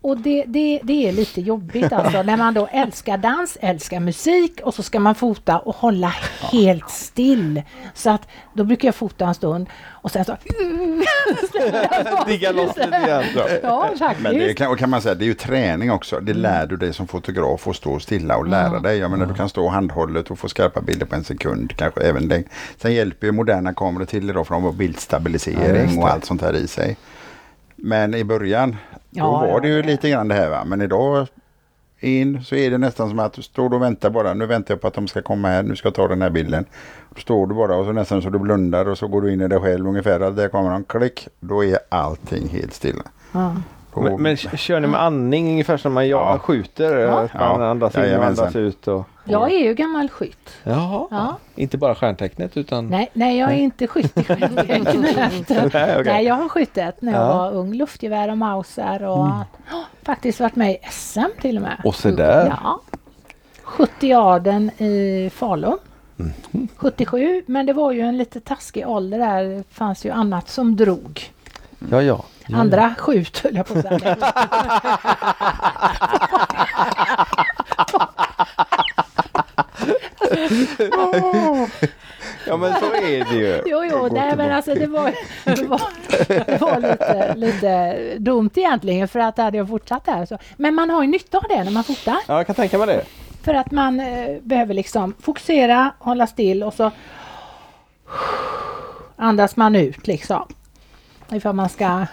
Speaker 4: Och det, det, det är lite jobbigt alltså när man då älskar dans, älskar musik och så ska man fota och hålla helt still. Så att då brukar jag fota en stund och sen så...
Speaker 1: Digga loss lite grann.
Speaker 4: Ja,
Speaker 3: Men det
Speaker 4: faktiskt.
Speaker 3: kan, kan man säga, det är ju träning också. Det lär du dig som fotograf att stå stilla och lära dig. Jag menar du kan stå handhållet och få skarpa bilder på en sekund. Kanske även den. Sen hjälper ju moderna kameror till idag för de har
Speaker 1: Ja,
Speaker 3: bildstabilisering
Speaker 1: det.
Speaker 3: och allt sånt här i sig. Men i början, då
Speaker 4: Ja,
Speaker 3: var det ju lite grann det här va. Men idag in så är det nästan som att du står och väntar bara. Nu väntar jag på att de ska komma här. Nu ska jag ta den här bilden. Då står du bara och så nästan så du blundar och så går du in i dig själv ungefär. Där kommer de, klick. Då är allting helt stilla.
Speaker 4: Ja.
Speaker 1: Men, men kör ni med andning ungefär som man ja. Skjuter?
Speaker 4: Ja.
Speaker 1: Att man
Speaker 3: Ja.
Speaker 1: andas in och andas ut? Och...
Speaker 4: Jag är ju gammal skytt.
Speaker 1: Jaha.
Speaker 4: Ja.
Speaker 1: Inte bara stjärntecknet utan...
Speaker 4: Nej, nej jag är inte skytt i stjärntecknet.
Speaker 1: Nej, okej.
Speaker 4: Nej, jag har skjutit när jag
Speaker 1: Ja.
Speaker 4: var ung. Luftgevär och Mauser och ja, faktiskt varit med i SM till och med.
Speaker 1: Och så där.
Speaker 4: Ja. 70 aden i Falun.
Speaker 1: Mhm.
Speaker 4: 77, men det var ju en lite taskig ålder där. Det fanns ju annat som drog.
Speaker 1: Ja, ja.
Speaker 4: Andra skjut höll jag på att säga.
Speaker 1: Ja men så är det ju.
Speaker 4: Jo, jo, nej men alltså det var, det var, det var lite, lite dumt egentligen för att hade jag fortsatt där så. Men man har ju nytta av det när man fotar.
Speaker 1: Ja, jag kan tänka mig det.
Speaker 4: För att man eh, behöver liksom fokusera, hålla still och så andas man ut liksom. Ifall man ska...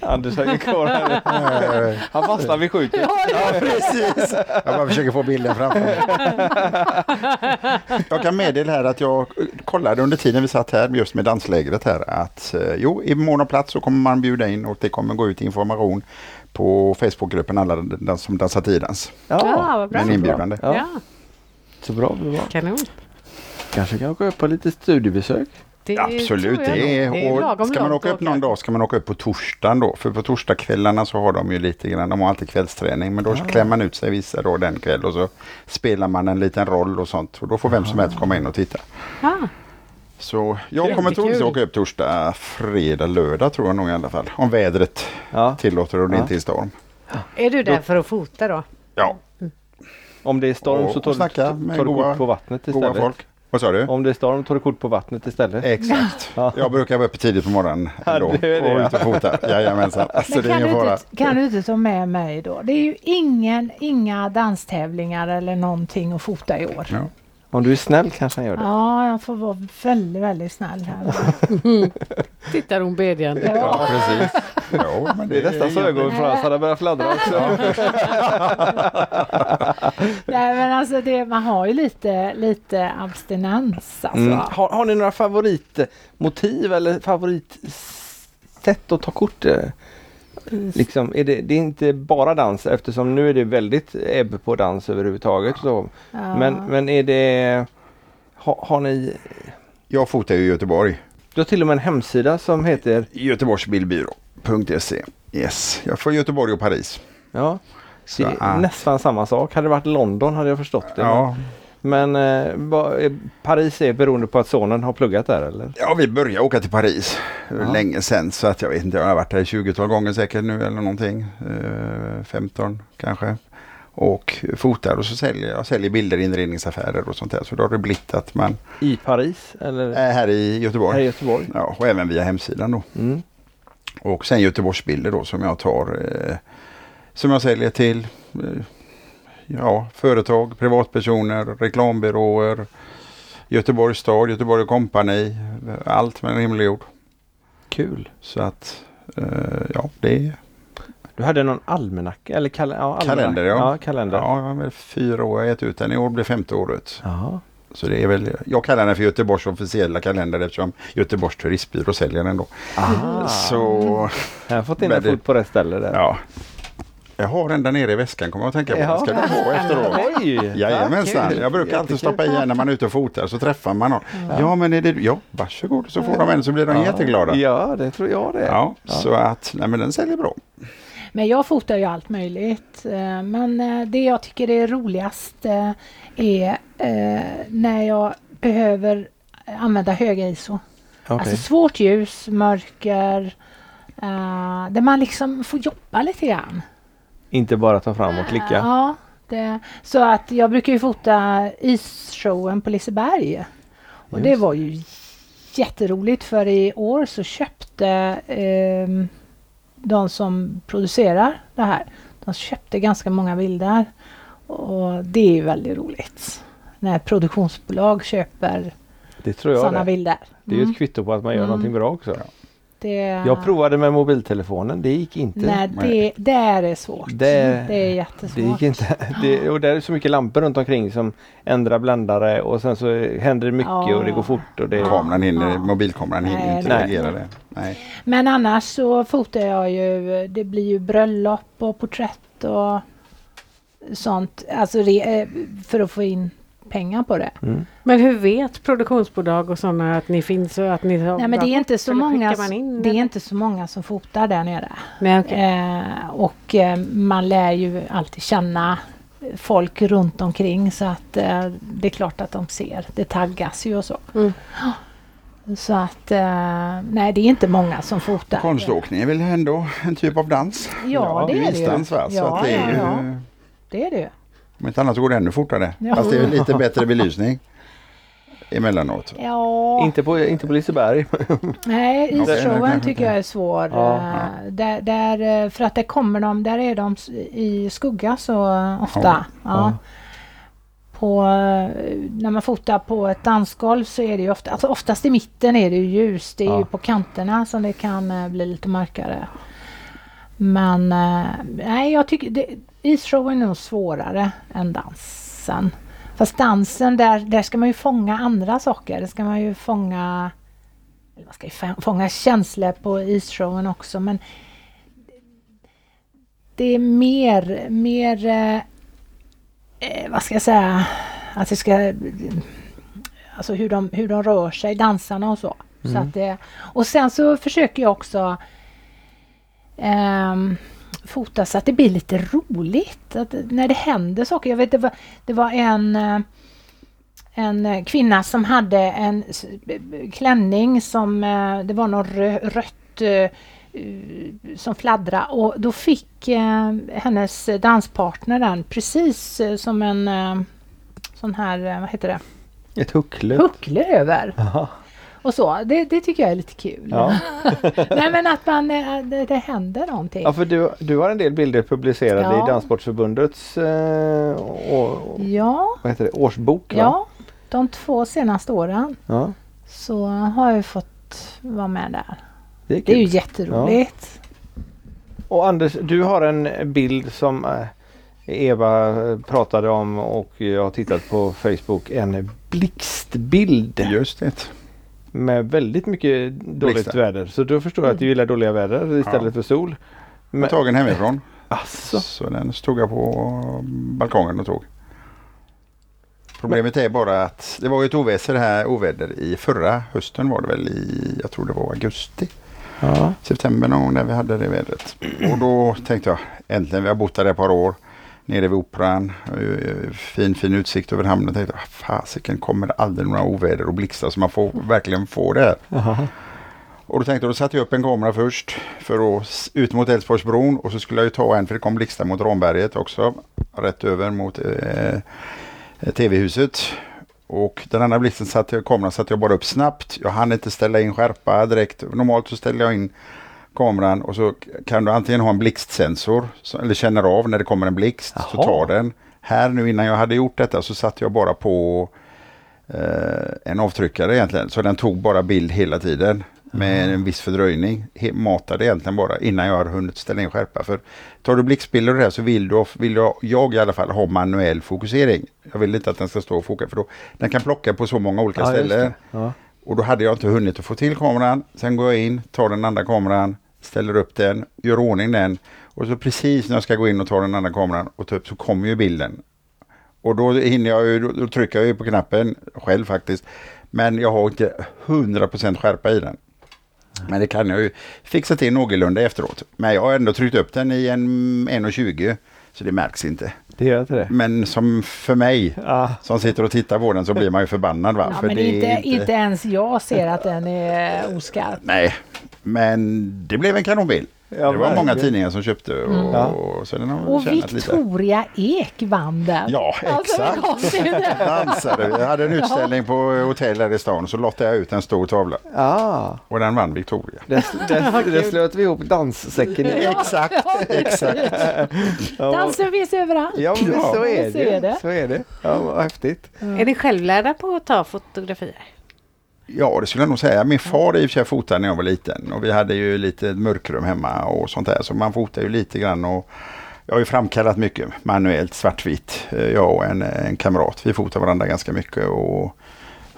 Speaker 1: Anders hänger kvar här. Han fastnar vid skjutet.
Speaker 3: Ja, precis. Jag bara försöker få bilden framför mig. Jag kan meddela här att jag kollade under tiden vi satt här just med danslägret här att eh, jo, i mån av plats så kommer man bjuda in och det kommer gå ut information på Facebookgruppen alla som dansar tidans.
Speaker 2: Ja, vad bra.
Speaker 3: Med en inbjudande.
Speaker 1: Ja.
Speaker 2: Ja,
Speaker 1: Så bra, bra.
Speaker 2: kanon.
Speaker 1: Kanske kan åka upp på lite studiebesök.
Speaker 2: Det
Speaker 3: Absolut, det är,
Speaker 2: det är lagom
Speaker 3: ska man åka upp någon dag ska man åka upp på torsdagen då. För på torsdagskvällarna så har de ju lite grann, de har alltid kvällsträning. Men då klämmer man ut sig vissa då den kväll och så spelar man en liten roll och sånt. Och då får vem som helst komma in och titta.
Speaker 2: Ja,
Speaker 3: Så jag
Speaker 2: Kul.
Speaker 3: kommer troligtvis åka upp torsdag, fredag, lördag tror jag nog i alla fall. Om vädret
Speaker 1: Ja.
Speaker 3: tillåter och det
Speaker 1: Ja.
Speaker 3: inte är storm.
Speaker 2: är du där för att fota då?
Speaker 3: Ja,
Speaker 1: Om det är storm
Speaker 3: Och-
Speaker 1: så tar, du, tar kort på vattnet
Speaker 3: goa
Speaker 1: istället.
Speaker 3: folk. Vad sa du?
Speaker 1: Om det är storm tar du kort på vattnet istället.
Speaker 3: Exakt.
Speaker 1: Ja.
Speaker 3: Jag brukar vara uppe tidigt på morgonen
Speaker 1: Ja,
Speaker 3: ändå
Speaker 1: det är det,
Speaker 3: och
Speaker 1: ja.
Speaker 3: ut och fota. Jajamensan. Alltså
Speaker 4: Men
Speaker 3: det är
Speaker 4: kan, du inte, kan du inte ta med mig då? Det är ju ingen, inga danstävlingar eller någonting att fota i år.
Speaker 3: Ja.
Speaker 1: Om du är snäll kanske han gör det.
Speaker 4: Ja, jag får vara väldigt, väldigt snäll här.
Speaker 2: Tittar hon bedjande.
Speaker 3: Ja, precis. Jo, men
Speaker 1: Det är nästan så hade börjat fladdra också.
Speaker 4: Nej men alltså det, man har ju lite, lite abstinens alltså.
Speaker 1: Mm. Har, har ni några favoritmotiv eller favoritsätt att ta kort? Liksom, är det, det är inte bara dans eftersom nu är det väldigt ebb på dans överhuvudtaget. Så.
Speaker 4: Ja.
Speaker 1: Men, men är det... Har, har ni...
Speaker 3: Jag fotar ju i Göteborg.
Speaker 1: Du har till och med en hemsida som heter...
Speaker 3: Göteborgsbildbyrå.se. Yes, jag får Göteborg och Paris.
Speaker 1: Ja,
Speaker 3: Så,
Speaker 1: Det är
Speaker 3: ah.
Speaker 1: nästan samma sak. Hade det varit London hade jag förstått det.
Speaker 3: Ja,
Speaker 1: Men eh, vad- eh, Paris är beroende på att sonen har pluggat där eller?
Speaker 3: ja, vi började åka till Paris
Speaker 1: Ja.
Speaker 3: länge sedan så att jag vet inte, jag har varit där 20-tal gånger säkert nu eller någonting. Eh, 15 kanske. Och fotar och så säljer jag säljer bilder i inredningsaffärer och sånt där. Så då har det blivit att man
Speaker 1: I Paris eller
Speaker 3: är här i Göteborg.
Speaker 1: här i Göteborg?
Speaker 3: Ja, och även via hemsidan då.
Speaker 1: Mm.
Speaker 3: Och sen Göteborgsbilder då som jag tar eh, som jag säljer till eh, ja, företag, privatpersoner, reklambyråer, Göteborgs stad, Göteborg Company, allt med en himmel och jord.
Speaker 1: Kul.
Speaker 3: Så att eh, ja, det är
Speaker 1: Du hade någon almanacka eller kal ja, almanacka.
Speaker 3: Kalender, ja.
Speaker 1: ja kalender.
Speaker 3: ja, jag har fyra år jag gett ut den. I år blir femte året.
Speaker 1: Jaha.
Speaker 3: Så det är väl, jag kallar den för Göteborgs officiella kalender eftersom Göteborgs turistbyrå säljer den då.
Speaker 1: Ah.
Speaker 3: Så
Speaker 1: Jag har fått in en fot på rätt ställe där.
Speaker 3: ja. Jag har den där nere i väskan kommer jag att tänka på.
Speaker 1: Ja.
Speaker 3: Ska du få efteråt.
Speaker 1: Oj!
Speaker 3: Jajamensan, jag brukar alltid stoppa i när man är ute och fotar så träffar man någon. Ja men är det du? Ja, varsågod så får de en så blir de jätteglada.
Speaker 1: Ja, det tror jag det.
Speaker 3: Ja, så att nej men den säljer bra.
Speaker 4: Men jag fotar ju allt möjligt. Eh, Men eh, det jag tycker är roligast eh, är när jag behöver använda höga ISO.
Speaker 1: Okej.
Speaker 4: Alltså svårt ljus, mörker, där man liksom får jobba lite grann.
Speaker 1: Inte bara ta fram och klicka.
Speaker 4: Ja, det, så att jag brukar ju fota isshowen på Liseberg. Och det
Speaker 1: Just.
Speaker 4: var ju jätteroligt för i år så köpte ehm, de som producerar det här, de köpte ganska många bilder. Och det är väldigt roligt. När produktionsbolag köper
Speaker 1: Det tror jag
Speaker 4: sådana
Speaker 1: det.
Speaker 4: bilder.
Speaker 1: Det är ju
Speaker 4: Mm.
Speaker 1: ett kvitto på att man gör
Speaker 4: Mm.
Speaker 1: någonting bra också.
Speaker 4: Det,
Speaker 1: Jag provade med mobiltelefonen, det gick inte.
Speaker 4: Nej, det, det är svårt.
Speaker 1: Det-
Speaker 4: det är jättesvårt.
Speaker 1: Det gick inte. Det, och där är så mycket lampor runt omkring som ändrar bländare och sen så händer det mycket
Speaker 4: Ja.
Speaker 1: och det går fort. Och det,
Speaker 3: Kameran hinner,
Speaker 4: Ja.
Speaker 3: mobilkameran hinner
Speaker 4: Nej,
Speaker 3: inte reagera det. Nej.
Speaker 4: Men annars så fotar jag ju, det blir ju bröllop och porträtt och sånt. Alltså re, eh, för att få in pengar på det.
Speaker 1: Mm.
Speaker 2: Men hur vet produktionsbolag och sådana att ni finns och att ni har
Speaker 4: Nej men det är inte så många,
Speaker 2: skickar man in
Speaker 4: det är inte så många som fotar där nere.
Speaker 2: Nej, okej.
Speaker 4: Eh, och eh, man lär ju alltid känna folk runt omkring så att eh, det är klart att de ser. Det taggas ju och så.
Speaker 2: Mm.
Speaker 4: Så att eh, nej det är inte många som fotar.
Speaker 3: Konståkning är väl ändå en typ av dans?
Speaker 4: Ja, det är det ju.
Speaker 3: Va? Så
Speaker 4: Ja,
Speaker 3: att det är
Speaker 4: ja,
Speaker 3: ju,
Speaker 4: ja. Det är det ju.
Speaker 3: Om inte annat så går det ännu fortare.
Speaker 4: Ja.
Speaker 3: Fast det är lite bättre belysning emellanåt.
Speaker 4: Ja,
Speaker 1: Inte på, inte på Liseberg.
Speaker 4: nej isshowen tycker jag är svår.
Speaker 1: Ja,
Speaker 4: Eh, Där, där, eh, för att där kommer de, där är de i skugga så ofta. Ja.
Speaker 1: Ja.
Speaker 4: På, eh, när man fotar på ett dansgolv så är det ju ofta, alltså oftast i mitten är det ju ljus. Det är
Speaker 1: Ja.
Speaker 4: ju på kanterna som det kan bli lite mörkare. Men eh, nej, jag tycker det, isshowen är nog svårare än dansen. Fast dansen, där, där ska man ju fånga andra saker. Där ska man ju fånga eller man ska ju fånga- känslor på isshowen också men det är mer, mer eh, eh, vad ska jag säga, att det ska alltså hur de, hur de rör sig, dansarna och så. så
Speaker 1: Mm.
Speaker 4: att det, och sen så försöker jag också ehm, fota så att det blir lite roligt. Att, när det händer saker. Jag vet det var, det var en eh, en eh, kvinna som hade en klänning som eh, det var något rö- rött eh, eh, som fladdra och då fick eh, hennes danspartner den precis eh, som en eh, sån här, eh, vad heter det,
Speaker 1: Ett huckle.
Speaker 4: huckle över.
Speaker 1: Jaha.
Speaker 4: Och så, det, det tycker jag är lite kul.
Speaker 1: Ja.
Speaker 4: Nej men att man, eh, det, det händer någonting.
Speaker 1: ja, för du, du har en del bilder publicerade
Speaker 4: Ja.
Speaker 1: i Danssportförbundets eh, å,
Speaker 4: Ja,
Speaker 1: vad heter det, årsbok. va?
Speaker 4: ja, de två senaste åren
Speaker 1: ja.
Speaker 4: så har jag fått vara med där.
Speaker 1: Det är
Speaker 4: Det är ju jätteroligt.
Speaker 1: Och Anders, du har en bild som eh, Eva eh, pratade om och jag har tittat på Facebook. En blixtbild
Speaker 3: Just det.
Speaker 1: Med väldigt mycket dåligt
Speaker 3: Blixtar.
Speaker 1: väder. Så då förstår jag att du gillar dåliga väder istället
Speaker 3: Ja.
Speaker 1: för sol.
Speaker 3: Men,
Speaker 1: Men,
Speaker 3: tagen hemifrån.
Speaker 1: alltså,
Speaker 3: Så den stod jag på balkongen och tog. Problemet är bara att det var ett oväder här, oväder i förra hösten var det väl i, jag tror det var augusti,
Speaker 1: ja.
Speaker 3: september någon gång när vi hade det vädret. Och då tänkte jag äntligen, vi har bott där ett par år. Nere vid Operan. Eh, Fin, fin utsikt över hamnen. Jag tänkte, "Ah, fasiken kommer det aldrig några oväder och blixtar så man får verkligen få det här. Och då tänkte jag, då satte jag upp en kamera först för att ut mot Älvsborgsbron och så skulle jag ju ta en för det kom blixtar mot Ramberget också. Rätt över mot eh, TV-huset. Och den andra blixten satte jag, kameran satte jag bara upp snabbt. Jag hann inte ställa in skärpa direkt. Normalt så ställer jag in kameran och så kan du antingen ha en blixtsensor så- eller känner av när det kommer en blixt så
Speaker 1: Jaha.
Speaker 3: tar den. Här nu innan jag hade gjort detta så satte jag bara på eh, en avtryckare egentligen. Så den tog bara bild hela tiden med en viss fördröjning. He- matade egentligen bara innan jag har hunnit ställa in skärpa. För tar du blixtbilder och det här så vill, du, vill jag, jag i alla fall ha manuell fokusering. Jag vill inte att den ska stå och fokusera för då, den kan plocka på så många olika
Speaker 1: Ja,
Speaker 3: ställen.
Speaker 1: Ja.
Speaker 3: Och då hade jag inte hunnit att få till kameran. Sen går jag in, tar den andra kameran, ställer upp den, gör ordning den. Och så precis när jag ska gå in och ta den andra kameran och ta upp så kommer ju bilden. Och då hinner jag ju, då, trycker jag ju på knappen själv faktiskt. Men jag har inte 100% skärpa i den. Men det kan jag ju fixa till någorlunda efteråt. Men jag har ändå tryckt upp den i en 1,20 så det märks inte.
Speaker 1: Det gör inte det.
Speaker 3: Men som för mig
Speaker 1: Ja.
Speaker 3: som sitter och tittar på den så blir man ju förbannad va?
Speaker 4: Ja,
Speaker 3: För
Speaker 4: men
Speaker 3: det
Speaker 4: inte,
Speaker 3: är
Speaker 4: inte ens jag ser att den är oskarp.
Speaker 3: Nej, men det blev en kanonbil.
Speaker 1: Ja,
Speaker 3: det var många tidningar som köpte och,
Speaker 1: Ja.
Speaker 3: och så den har
Speaker 4: Och
Speaker 3: tjänat lite.
Speaker 4: Victoria Ek vann den.
Speaker 3: Ja,
Speaker 4: Alltså,
Speaker 3: exakt.
Speaker 4: det det.
Speaker 3: Dansade. Vi hade en utställning på hotell här i stan så lottade jag ut en stor tavla
Speaker 1: Ah,
Speaker 3: och den vann Victoria.
Speaker 1: där, där, där slöt vi ihop danssäcken i.
Speaker 3: Exakt, exakt.
Speaker 1: Ja,
Speaker 4: Dansen finns överallt.
Speaker 1: ja men
Speaker 3: Ja,
Speaker 1: så är
Speaker 4: så är
Speaker 1: det.
Speaker 4: det.
Speaker 1: Så är det. Ja, vad häftigt.
Speaker 2: Är ni självlärda på att ta fotografier?
Speaker 3: Ja, det skulle jag nog säga. Min far i och för sig fotade när jag var liten och vi hade ju lite mörkrum hemma och sånt där så man fotar ju lite grann och jag har ju framkallat mycket manuellt svartvitt. Eh, Jag och en, en kamrat, vi fotar varandra ganska mycket och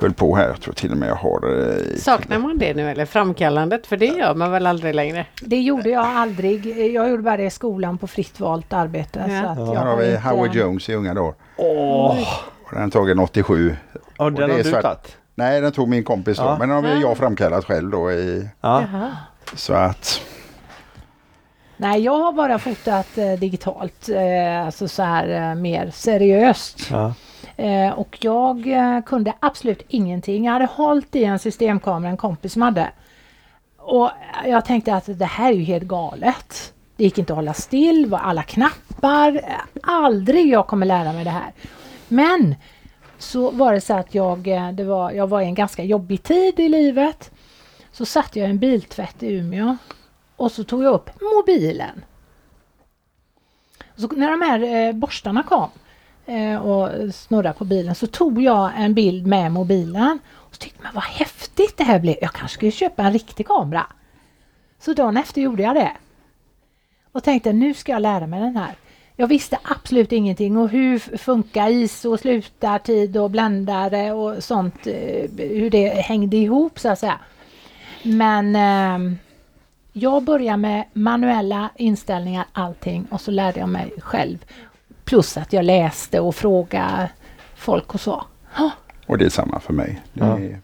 Speaker 3: höll på här. Jag tror till och med jag har eh,
Speaker 2: Saknar man det nu eller framkallandet? För det gör man väl aldrig längre?
Speaker 4: Det gjorde jag aldrig. Jag gjorde bara det i skolan på fritt valt arbete.
Speaker 2: Ja.
Speaker 4: Så att jag
Speaker 3: Här har vi
Speaker 4: inte-
Speaker 3: Howard Jones i unga dagar.
Speaker 1: Åh,
Speaker 3: Och Den tagen 87.
Speaker 1: ja,
Speaker 3: Och
Speaker 1: den
Speaker 3: det
Speaker 1: har
Speaker 3: är
Speaker 1: du
Speaker 3: svart.
Speaker 1: tagit?
Speaker 3: Nej, den tog min kompis då.
Speaker 1: Ja.
Speaker 3: Men den har jag framkallat själv då. I,
Speaker 1: Ja.
Speaker 3: Så att,
Speaker 4: Nej, jag har bara fotat eh, digitalt, eh, alltså så här eh, mer seriöst.
Speaker 1: Ja.
Speaker 4: Eh, och jag eh, kunde absolut ingenting. Jag hade hållit i en systemkamera en kompis som hade. Och jag tänkte att det här är ju helt galet. Det gick inte att hålla still, var alla knappar. Aldrig jag kommer lära mig det här. Men så var det så att jag, eh, det var, jag var i en ganska jobbig tid i livet. Så satt jag i en biltvätt i Umeå och så tog jag upp mobilen. Så när de här eh, borstarna kom eh, och snurrade på bilen så tog jag en bild med mobilen. Och så tyckte man vad häftigt det här blev. Jag kanske skulle köpa en riktig kamera. Så dagen efter gjorde jag det. Och tänkte nu ska jag lära mig den här. Jag visste absolut ingenting och hur funkar ISO och slutartid och bländare och sånt. eh, Hur det hängde ihop så att säga. Men ehm, jag började med manuella inställningar, allting och så lärde jag mig själv. Plus att jag läste och frågade folk och så.
Speaker 3: och det är samma för mig. Det
Speaker 1: Ja.
Speaker 3: är,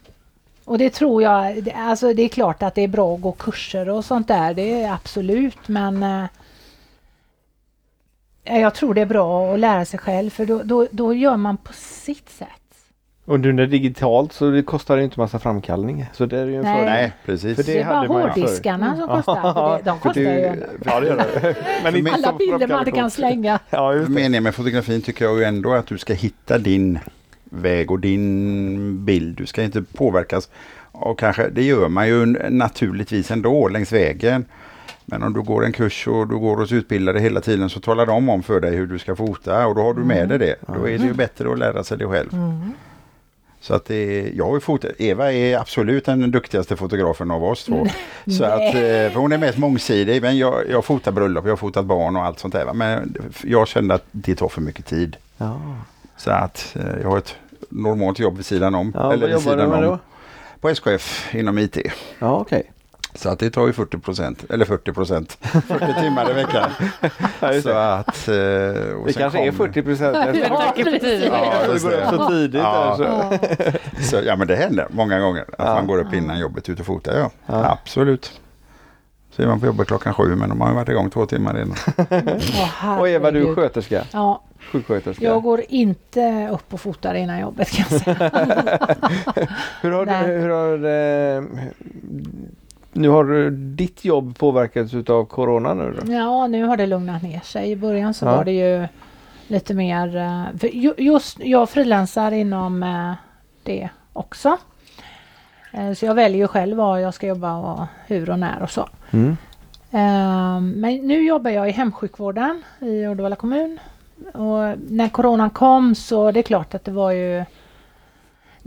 Speaker 4: Och det tror jag, det- alltså det är klart att det är bra att gå kurser och sånt där, det är absolut men eh, jag tror det är bra att lära sig själv för då, då, då gör man på sitt sätt.
Speaker 1: Och nu när det är digitalt så det kostar det inte massa framkallning. Så det är ju en
Speaker 4: Nej.
Speaker 1: fördel.
Speaker 3: nej, precis.
Speaker 1: För
Speaker 4: Det, är bara hårddiskarna som kostar. För det, de kostar ju.
Speaker 1: Ja det det. Men
Speaker 4: Alla bilder man inte kan slänga.
Speaker 1: Ja det.
Speaker 3: meningen med fotografin tycker jag ju ändå att du ska hitta din väg och din bild. Du ska inte påverkas. Och kanske, det gör man ju naturligtvis ändå längs vägen. Men om du går en kurs och du går hos utbildare hela tiden så talar de om för dig hur du ska fota och då har du med dig det. Då är det ju bättre att lära sig det själv.
Speaker 4: Mm.
Speaker 3: Så att det jag har fotat, Eva är absolut den duktigaste fotografen av oss två. Så att, eh, för hon är mest mångsidig, men jag, jag fotar bröllop, jag har fotat barn och allt sånt där. Men jag kände att det tar för mycket tid.
Speaker 1: Ja.
Speaker 3: Så att eh, jag har ett normalt jobb vid sidan om.
Speaker 1: Ja, vad
Speaker 3: vid
Speaker 1: jobbar du med då?
Speaker 3: På SKF inom IT.
Speaker 1: Ja okej.
Speaker 3: Så att det tar ju 40 procent, eller 40 procent, 40 timmar i veckan.
Speaker 1: Ja,
Speaker 3: Så
Speaker 1: det.
Speaker 3: att... eh, och
Speaker 1: Det kanske är
Speaker 3: kom-
Speaker 1: 40 procent.
Speaker 4: Ja, precis.
Speaker 3: Ja,
Speaker 1: det går upp så tidigt.
Speaker 3: Ja.
Speaker 1: Där, så.
Speaker 3: Så, ja men det händer många gånger att
Speaker 1: Ja.
Speaker 3: man går upp innan jobbet ut och fotar. Ja.
Speaker 1: Ja.
Speaker 3: Absolut. Så är man på jobbet klockan sju men de har ju varit igång två timmar redan.
Speaker 4: Åh,
Speaker 1: Och Eva, du är sköterska?
Speaker 4: Ja,
Speaker 1: Sjuksköterska?
Speaker 4: jag går inte upp och fotar innan jobbet kan jag säga.
Speaker 1: Hur har, du, hur har eh, nu har du- ditt jobb påverkats utav Corona nu då?
Speaker 4: Ja, nu har det lugnat ner sig. I början så
Speaker 1: Ja.
Speaker 4: var det ju lite mer... eh, just jag frilansar inom eh, det också. Eh, Så jag väljer ju själv var jag ska jobba och hur och när och så.
Speaker 1: Mm.
Speaker 4: Eh, Men nu jobbar jag i hemsjukvården i Uddevalla kommun. Och när coronan kom så det är klart att det var ju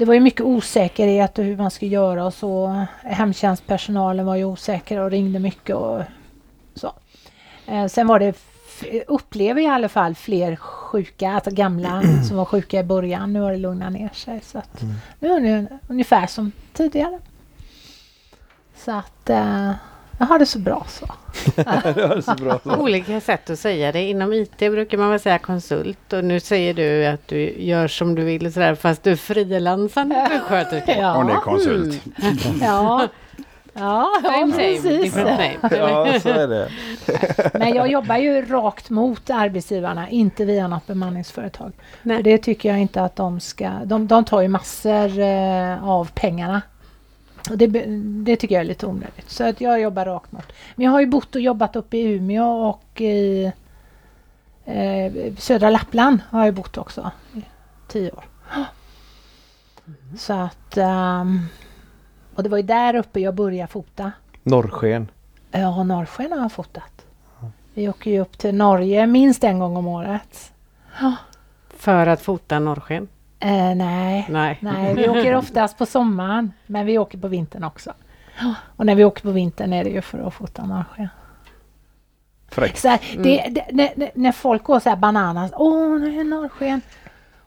Speaker 4: det var ju mycket osäkerhet och hur man ska göra och så. Hemtjänstpersonalen var ju osäker och ringde mycket och så. Eh, sen var det, upplever jag i alla fall, fler sjuka, alltså gamla som var sjuka i början. Nu har det lugnat ner sig. Så att Nu är det ungefär som tidigare. Så att eh, jag har det så bra så.
Speaker 1: så bra. Så.
Speaker 2: Olika sätt att säga det. Inom IT brukar man väl säga konsult och nu säger du att du gör som du vill och sådär fast du är frilansande sjuksköterska.
Speaker 4: Ja.
Speaker 3: Det är konsult.
Speaker 4: Ja, ja, ja
Speaker 2: same,
Speaker 4: precis.
Speaker 1: Ja, så är det.
Speaker 4: Men jag jobbar ju rakt mot arbetsgivarna, inte via något bemanningsföretag.
Speaker 2: Nej.
Speaker 4: För det tycker jag inte att de ska... De, de tar ju massor eh, av pengarna. Och det, det tycker jag är lite onödigt. Så att jag jobbar rakt mot. Men jag har ju bott och jobbat uppe i Umeå och i eh, södra Lappland har jag bott också. I tio år. Så att... ehm, och det var ju där uppe jag började fota.
Speaker 1: Norrsken.
Speaker 4: Ja, Norrsken har jag fotat. Vi åker ju upp till Norge minst en gång om året.
Speaker 2: För att fota norrsken?
Speaker 4: Eh, nej.
Speaker 2: Nej.
Speaker 4: nej, vi åker oftast på sommaren, men vi åker på vintern också. Och när vi åker på vintern är det ju för att fota norrsken.
Speaker 1: Fräckt.
Speaker 4: Det, när- när, folk går så här bananas, åh, nu är det norrsken.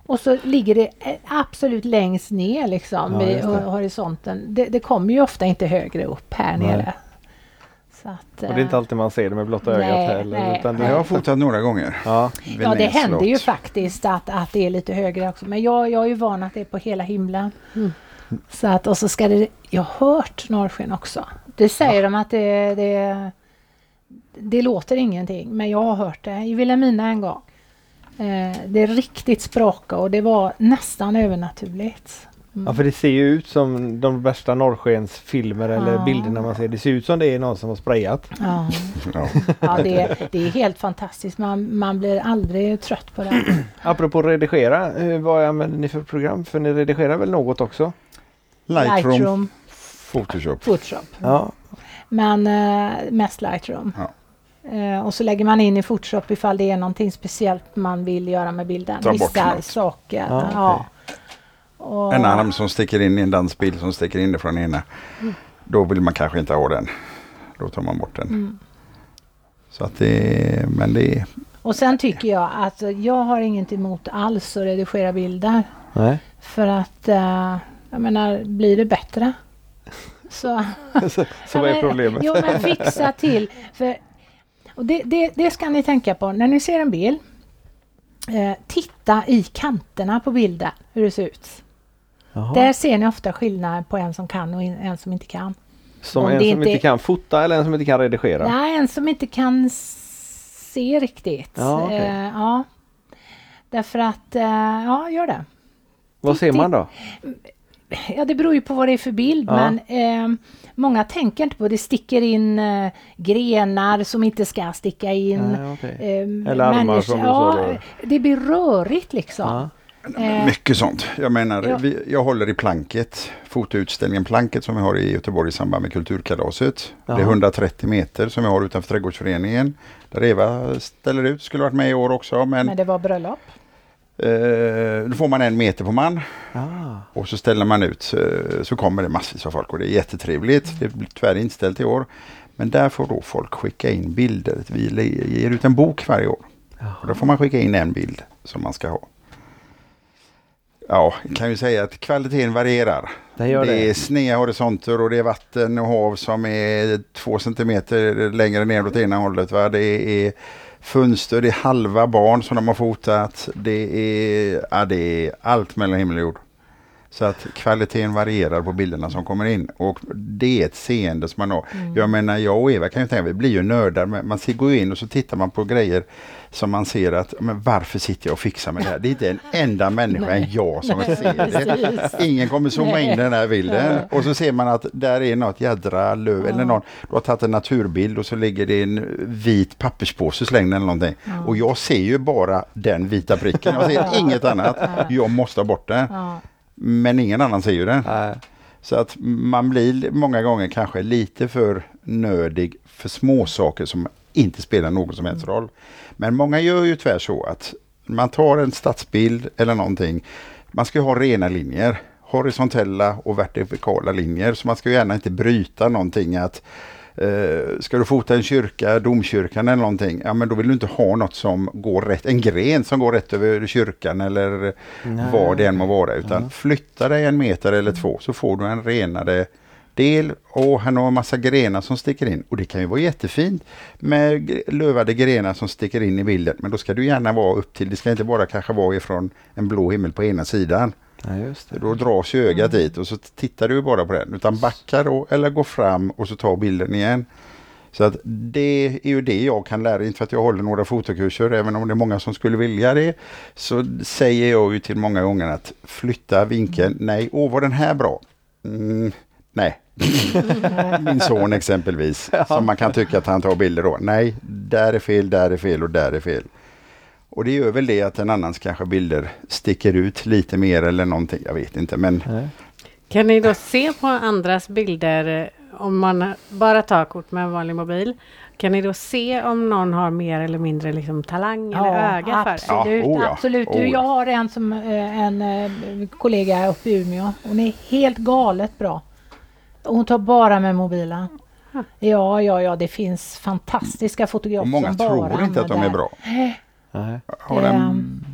Speaker 4: Och så ligger det eh, absolut längst ner liksom
Speaker 1: Ja,
Speaker 4: vid horisonten. Det, det kommer ju ofta inte högre upp här
Speaker 1: Nej.
Speaker 4: nere. Så att,
Speaker 1: Och det är inte
Speaker 4: eh,
Speaker 1: alltid man ser det med blotta
Speaker 4: Nej,
Speaker 1: ögat heller.
Speaker 4: nej,
Speaker 1: Utan det
Speaker 3: Jag har fotat några gånger.
Speaker 1: Ja,
Speaker 4: Ja, det händer ju faktiskt att, att det är lite högre också. Men jag, jag är ju van att det är på hela himlen.
Speaker 2: Mm.
Speaker 4: Så att, och så ska det... Jag har hört norrsken också. Det säger de att det, det... Det låter ingenting, men jag har hört det i Vilhelmina en gång. Eh, det är riktigt spraka och det var nästan övernaturligt.
Speaker 1: Ja, för det ser ju ut som de värsta norrskensfilmer eller
Speaker 4: Ja.
Speaker 1: bilderna man ser. Det ser ut som det är någon som har sprayat.
Speaker 4: Ja,
Speaker 3: Ja.
Speaker 4: ja det, det är helt fantastiskt. Man, man blir aldrig trött på det.
Speaker 1: Apropå redigera, eh, vad använder ni för program? För ni redigerar väl något också?
Speaker 3: Lightroom,
Speaker 4: Lightroom,
Speaker 3: Photoshop.
Speaker 4: Photoshop.
Speaker 1: Ja,
Speaker 4: Men eh, mest Lightroom.
Speaker 3: Ja.
Speaker 4: Eh, och så lägger man in i Photoshop ifall det är någonting speciellt man vill göra med bilden.
Speaker 3: Ta bort
Speaker 4: Vissa
Speaker 3: något.
Speaker 4: saker.
Speaker 1: Ja,
Speaker 4: Ja, Och-
Speaker 3: En arm som sticker in i en dansbil som sticker in från ena. Då vill man kanske inte ha den. Då tar man bort den.
Speaker 4: Mm.
Speaker 3: Så att det, men det är,
Speaker 4: Och sen tycker jag att jag har inget emot alls att redigera bilder.
Speaker 1: nej.
Speaker 4: För att, eh, jag menar, blir det bättre? Så,
Speaker 1: så, vad är problemet?
Speaker 4: Jo, men fixa till. För, och det, det, det ska ni tänka på när ni ser en bild. Eh, titta i kanterna på bilden, hur det ser ut.
Speaker 1: Jaha.
Speaker 4: Där ser ni ofta skillnad på en som kan och en som inte kan.
Speaker 1: Som
Speaker 4: om
Speaker 1: en som
Speaker 4: inte-
Speaker 1: kan fota eller en som inte kan redigera?
Speaker 4: Nej, en som inte kan se riktigt.
Speaker 1: Ja, okej.
Speaker 4: Eh, ja. Därför att, eh, ja, gör det.
Speaker 1: Vad ser man då?
Speaker 4: Ja, det beror ju på vad det är för bild,
Speaker 1: Ja.
Speaker 4: men eh, många tänker inte på det. sticker in eh, grenar som inte ska sticka in.
Speaker 1: Nej, okej.
Speaker 4: Eh,
Speaker 1: Eller armar
Speaker 4: människor-
Speaker 1: som du
Speaker 4: ja,
Speaker 1: sa då.
Speaker 4: Det blir rörigt liksom.
Speaker 1: Ja.
Speaker 4: Eh,
Speaker 3: mycket sånt. Jag menar,
Speaker 4: Ja.
Speaker 3: vi, jag håller i Planket, fotoutställningen Planket som vi har i Göteborg i samband med Kulturkalaset. Det är
Speaker 1: Jaha.
Speaker 3: 130 meter som vi har utanför Trädgårdsföreningen. Där Eva ställer ut, skulle varit med i år också men
Speaker 4: Men det var bröllop.
Speaker 3: eh, då får man en meter på man
Speaker 1: Ah.
Speaker 3: och så ställer man ut eh, så kommer det massvis av folk och det är jättetrevligt. Det blir tyvärr inställt i år. Men där får då folk skicka in bilder. Vi ger ut en bok varje år. Och då får man skicka in en bild som man ska ha. Ja, kan ju säga att kvaliteten varierar.
Speaker 1: Det gör
Speaker 3: det är
Speaker 1: det.
Speaker 3: sneda horisonter och det är vatten och hav som är två centimeter längre ner åt ena hållet. Va? Det är fönster, det är halva barn som de har fotat. Det är, ja, det är allt mellan himmel och jord. Så att kvaliteten varierar på bilderna som kommer in och det är ett seende som man har.
Speaker 4: Mm.
Speaker 3: Jag menar jag och Eva kan ju tänka, vi blir ju nördar, men man går ju in och så tittar man på grejer som man ser att, men varför sitter jag och fixar med det här? Det är inte en enda människa än jag som ser det.
Speaker 4: Precis.
Speaker 3: Ingen kommer zooma in
Speaker 4: Nej.
Speaker 3: den här bilden och så ser man att där är något jädra löv eller någon, du har tagit en naturbild och så ligger det en vit papperspåse slängd eller någonting. Och jag ser ju bara den vita pricken, jag ser inget annat. Jag måste ha bort den.
Speaker 4: Ja.
Speaker 3: Men ingen annan ser ju den.
Speaker 1: Nej.
Speaker 3: Så att man blir många gånger kanske lite för nördig för små saker som inte spelar någon som helst roll. Men många gör ju tyvärr så att man tar en stadsbild eller någonting. Man ska ha rena linjer. Horisontella och vertikala linjer. Så man ska gärna inte bryta någonting. att eh, Ska du fota en kyrka, domkyrkan eller någonting, ja men då vill du inte ha något som går rätt, en gren som går rätt över kyrkan eller
Speaker 1: Nej.
Speaker 3: vad det än må vara. Utan flytta dig en meter eller två så får du en renare del. Och han har en massa grenar som sticker in. Och det kan ju vara jättefint med lövade grenar som sticker in i bilden. Men då ska du gärna vara upp till, det ska inte bara kanske vara ifrån en blå himmel på ena sidan.
Speaker 1: Nej, just det.
Speaker 3: Då dras ju ögat dit och så tittar du bara på den. Utan backa då eller gå fram och så ta bilden igen. Så att det är ju det jag kan lära, inte för att jag håller några fotokurser, även om det är många som skulle vilja det. Så säger jag ju till många gånger att flytta vinkeln, nej, åh var den här bra? Mm, nej. Min son exempelvis, som man kan tycka att han tar bilder då. Nej, där är fel, där är fel och där är fel. Och det gör väl det att en annans kanske bilder sticker ut lite mer eller någonting, jag vet inte. Men.
Speaker 2: Kan ni då se på andras bilder eh, om man bara tar kort med en vanlig mobil? Kan ni då se om någon har mer eller mindre liksom talang eller öga för det?
Speaker 4: absolut.
Speaker 3: Ja, oh ja,
Speaker 4: absolut.
Speaker 3: oh ja.
Speaker 4: Jag har en, som, eh, en eh, kollega uppe i Umeå. Hon är helt galet bra. Hon tar bara med mobilen. Ja, ja, ja, det finns fantastiska fotografer
Speaker 3: och många
Speaker 4: som bara
Speaker 3: tror inte att de är bra.
Speaker 1: Nej.
Speaker 3: Har en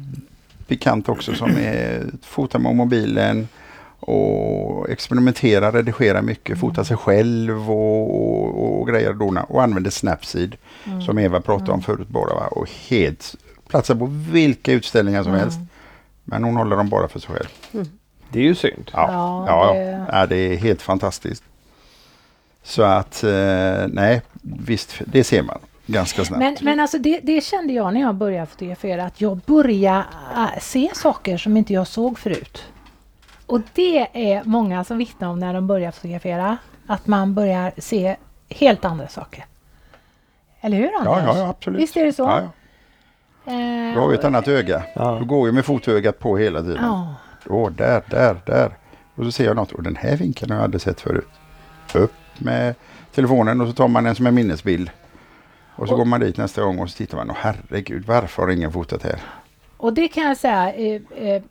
Speaker 3: bekant också som är, fotar med mobilen och experimenterar, redigerar mycket, fotar sig själv och, och, och grejer då och använder Snapseed som Eva pratade om förut bara va? och helt platsar på vilka utställningar som helst. Men hon håller dem bara för sig själv.
Speaker 1: Det är ju synd.
Speaker 3: Ja,
Speaker 4: Ja, det-
Speaker 3: ja. det är helt fantastiskt. Så att eh, nej, visst, det ser man ganska snabbt.
Speaker 4: Men, men alltså det, det kände jag när jag började fotografera att jag började äh, se saker som inte jag såg förut. Och det är många som vittnar om när de börjar fotografera. Att man börjar se helt andra saker. Eller hur Anders?
Speaker 3: ja, ja, absolut.
Speaker 4: Visst är det så?
Speaker 3: Ja, ja.
Speaker 4: Eh,
Speaker 3: Du har ju ett annat öga.
Speaker 1: Ja.
Speaker 3: Du går ju med fotögat på hela tiden.
Speaker 4: Ja.
Speaker 3: Åh, där, där, där. Och så ser jag något och den här vinkeln har jag aldrig sett förut. Upp med telefonen och så tar man en som en minnesbild. Och så går man dit nästa gång och så tittar man och herregud varför har ingen fotat här?
Speaker 4: Och det kan jag säga, eh, eh,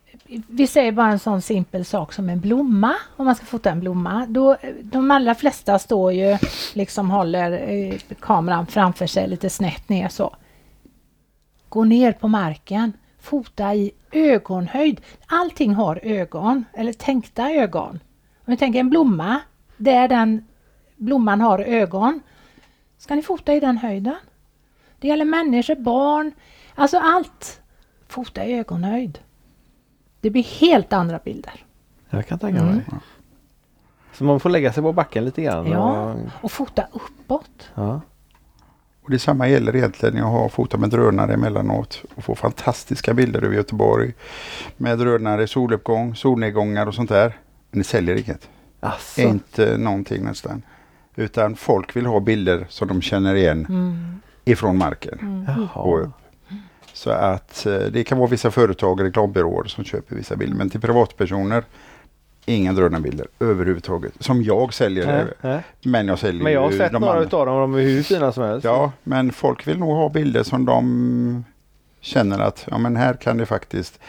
Speaker 4: vi säger bara en sån simpel sak som en blomma, om man ska fota en blomma. Då, de allra flesta står ju, liksom håller eh, kameran framför sig lite snett ner så. Gå ner på marken, fota i ögonhöjd. Allting har ögon, eller tänkta ögon. Om vi tänker en blomma, där den blomman har ögon, ska ni fota i den höjden. Det gäller människor, barn, alltså allt. Fota i ögonhöjd. Det blir helt andra bilder.
Speaker 1: Jag kan tänka mig. Så man får lägga sig på backen lite grann.
Speaker 4: Ja,
Speaker 1: Och,
Speaker 4: och fota uppåt.
Speaker 1: ja.
Speaker 3: Och det samma gäller egentligen. Jag har fotat med drönare emellanåt och får fantastiska bilder över Göteborg. Med drönare, soluppgång, solnedgångar och sånt där. Men det säljer inget.
Speaker 1: Asså.
Speaker 3: Inte någonting nästan. Utan folk vill ha bilder som de känner igen
Speaker 4: Mm.
Speaker 3: ifrån marken. och
Speaker 1: Jaha.
Speaker 3: upp. Så att eh, det kan vara vissa företag, reklambyråer som köper vissa bilder. Men till privatpersoner, inga drönarbilder överhuvudtaget. Som jag säljer. Det.
Speaker 1: nej.
Speaker 3: Men jag säljer
Speaker 1: Men jag har sett några
Speaker 3: andra.
Speaker 1: utav dem och de är hur fina som helst.
Speaker 3: Ja, men folk vill nog ha bilder som de känner att ja, men här kan det faktiskt,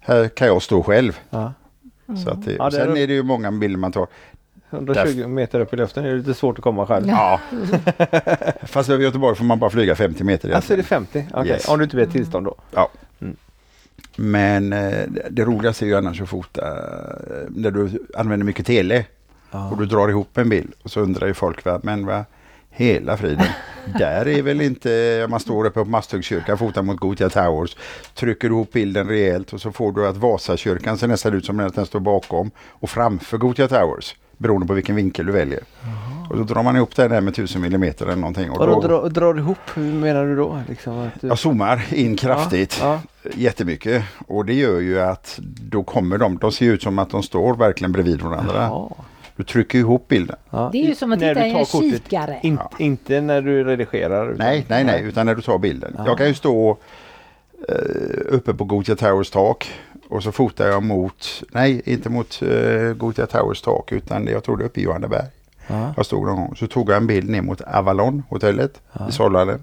Speaker 3: här kan jag stå själv.
Speaker 1: Ja.
Speaker 3: Så att det,
Speaker 1: Ja, det är-
Speaker 3: sen är det ju många bilder man tar.
Speaker 1: 120 meter upp i luften är det lite svårt att komma själv.
Speaker 3: Ja. Fast över Göteborg får man bara flyga 50 meter.
Speaker 1: Alltså är
Speaker 3: egentligen.
Speaker 1: det 50? Okej,
Speaker 3: Yes.
Speaker 1: om du inte vet tillstånd då.
Speaker 3: Ja. Men eh, det roligaste är ju annars att fota eh, när du använder mycket tele och du drar ihop en bild och så undrar ju folk, va, men vad Hela friden. Där är väl inte, om man står uppe på Masthuggskyrkan, fotar mot Gothia Towers, trycker ihop bilden rejält och så får du att Vasakyrkan ser nästan ut som att den står bakom och framför Gothia Towers. Beroende på vilken vinkel du väljer. Och då drar man ihop det där med 1000 mm eller någonting. Och
Speaker 1: Vadå
Speaker 3: då,
Speaker 1: dra, drar ihop? Hur menar du då? Liksom att du...
Speaker 3: jag zoomar in kraftigt.
Speaker 1: Ja,
Speaker 3: Jättemycket. Och det gör ju att då kommer de, de ser ut som att de står verkligen bredvid varandra.
Speaker 1: ja.
Speaker 3: Du trycker ihop bilden.
Speaker 1: Ja.
Speaker 4: Det är ju som att titta i en
Speaker 1: kortet.
Speaker 4: kikare.
Speaker 1: In, Inte när du redigerar? utan-
Speaker 3: Nej, nej, nej, utan när du tar bilden.
Speaker 1: Ja.
Speaker 3: Jag kan ju stå eh, uppe på Gothia Towers tak och så fotar jag mot, nej inte mot eh, Gothia Towers tak utan jag tror det är uppe i Johanneberg.
Speaker 1: Ja.
Speaker 3: Jag stod någon gång. Så tog jag en bild ner mot Avalon hotellet
Speaker 1: Ja.
Speaker 3: i Solvallen.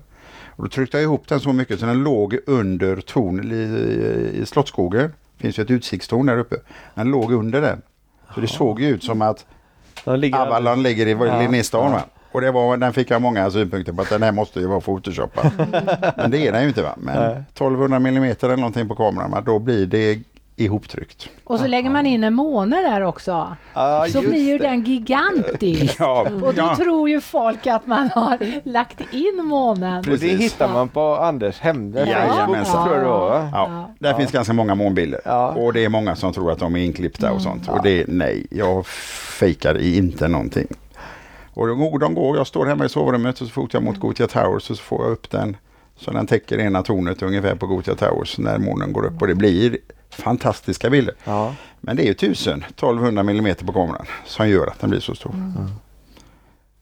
Speaker 3: Och då tryckte jag ihop den så mycket så den låg under torn i, i Slottsskogen. Det finns ju ett utsiktstorn där uppe. Den låg under den. Så det såg ju ut som att
Speaker 1: ligger
Speaker 3: Avalon ligger i
Speaker 1: Ja.
Speaker 3: Linnéstan.
Speaker 1: Ja.
Speaker 3: Och det var, den fick jag många synpunkter på att den här måste ju vara photoshoppad. Men det är den ju inte va. Men
Speaker 1: Nej.
Speaker 3: 1200 mm eller någonting på kameran, då blir det ihoptryckt.
Speaker 4: Och så lägger man in en måne där också.
Speaker 1: Ja,
Speaker 4: Så blir ju
Speaker 1: det.
Speaker 4: den gigantisk.
Speaker 3: Ja,
Speaker 4: Och då
Speaker 3: ja.
Speaker 4: tror ju folk att man har lagt in månen.
Speaker 1: Och det
Speaker 3: Precis.
Speaker 1: hittar man på Anders hemdel.
Speaker 3: Jajamensan.
Speaker 1: tror jag va?
Speaker 3: Ja, där finns ganska många månbilder.
Speaker 1: Ja.
Speaker 3: Och det är många som tror att de är inklippta och sånt. Och det, nej, jag fejkar inte någonting. Och de, går- de går, jag står hemma i sovrummet och så fotar jag mot Gothia Towers så får jag upp den så den täcker ena tornet ungefär på Gothia Towers när månen går upp och det blir fantastiska bilder.
Speaker 1: Ja.
Speaker 3: Men det är ju 1000, 1200 mm på kameran som gör att den blir så stor.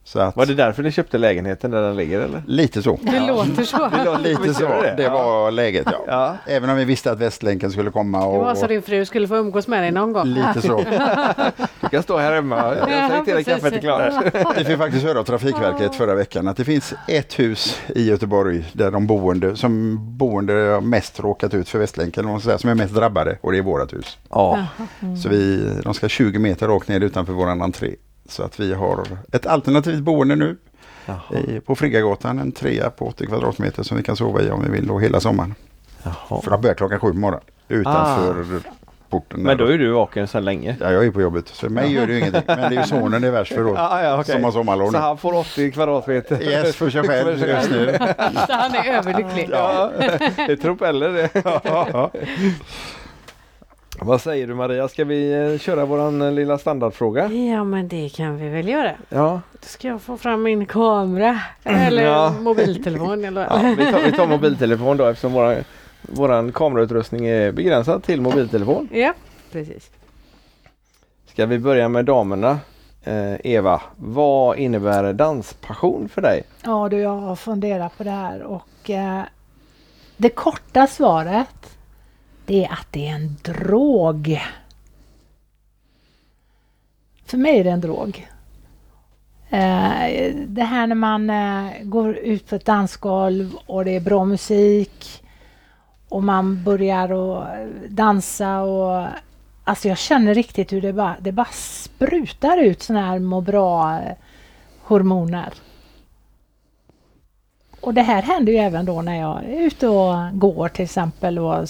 Speaker 3: Så att,
Speaker 1: Var det därför ni köpte lägenheten där den ligger eller?
Speaker 3: lite så.
Speaker 2: Det låter så.
Speaker 1: Det låter-
Speaker 3: Lite så,
Speaker 1: det?
Speaker 3: det
Speaker 1: Ja.
Speaker 3: var läget ja.
Speaker 1: Ja.
Speaker 3: Även om vi visste att Västlänken skulle komma
Speaker 2: Det
Speaker 3: och,
Speaker 2: var så din fru skulle få umgås med dig någon gång.
Speaker 3: lite så.
Speaker 1: Du kan stå här hemma. Jag säger till dig kaffet är klart.
Speaker 3: Vi fick faktiskt höra av Trafikverket förra veckan att det finns ett hus i Göteborg där de boende, som boende har mest råkat ut för Västlänken, säga, som är mest drabbade och det är vårat hus.
Speaker 1: Ja.
Speaker 3: Så vi, de ska 20 meter rakt ner utanför våran entré. Så att vi har ett alternativt boende nu i, på Friggagatan, en trea på 80 kvadratmeter som vi kan sova i om vi vill då hela sommaren.
Speaker 1: Jaha.
Speaker 3: För de börjar klockan sju på morgonen utanför porten.
Speaker 1: Men då är du vaken sedan länge.
Speaker 3: Ja, jag är på jobbet, så mig gör det ju ingenting. Men det är ju sonen det är värst för då.
Speaker 1: Ja, ja, okej.
Speaker 3: Som har sommarlov
Speaker 1: Så han får 80 kvadratmeter.
Speaker 3: Yes, för sig själv just nu.
Speaker 2: Så han är överlycklig.
Speaker 1: Ja, det tror Pelle det. Vad säger du Maria, ska vi eh, köra våran eh, lilla standardfråga?
Speaker 2: Ja men det kan vi väl göra.
Speaker 1: Ja,
Speaker 2: Då ska jag få fram min kamera. Eller
Speaker 1: Ja.
Speaker 2: mobiltelefon. Eller
Speaker 1: ja vi, tar, vi tar mobiltelefon då eftersom våran, våran kamerautrustning är begränsad till mobiltelefon.
Speaker 2: ja, precis.
Speaker 1: Ska vi börja med damerna? Eh, Eva, vad innebär danspassion för dig?
Speaker 4: Ja du, jag har funderat på det här och eh, det korta svaret det är att det är en drog. För mig är det en drog. Eh, det här när man eh, går ut på ett dansgolv och det är bra musik och man börjar att dansa och alltså jag känner riktigt hur det bara, det bara sprutar ut såna här må bra-hormoner. Och det här händer ju även då när jag är ute och går till exempel. Och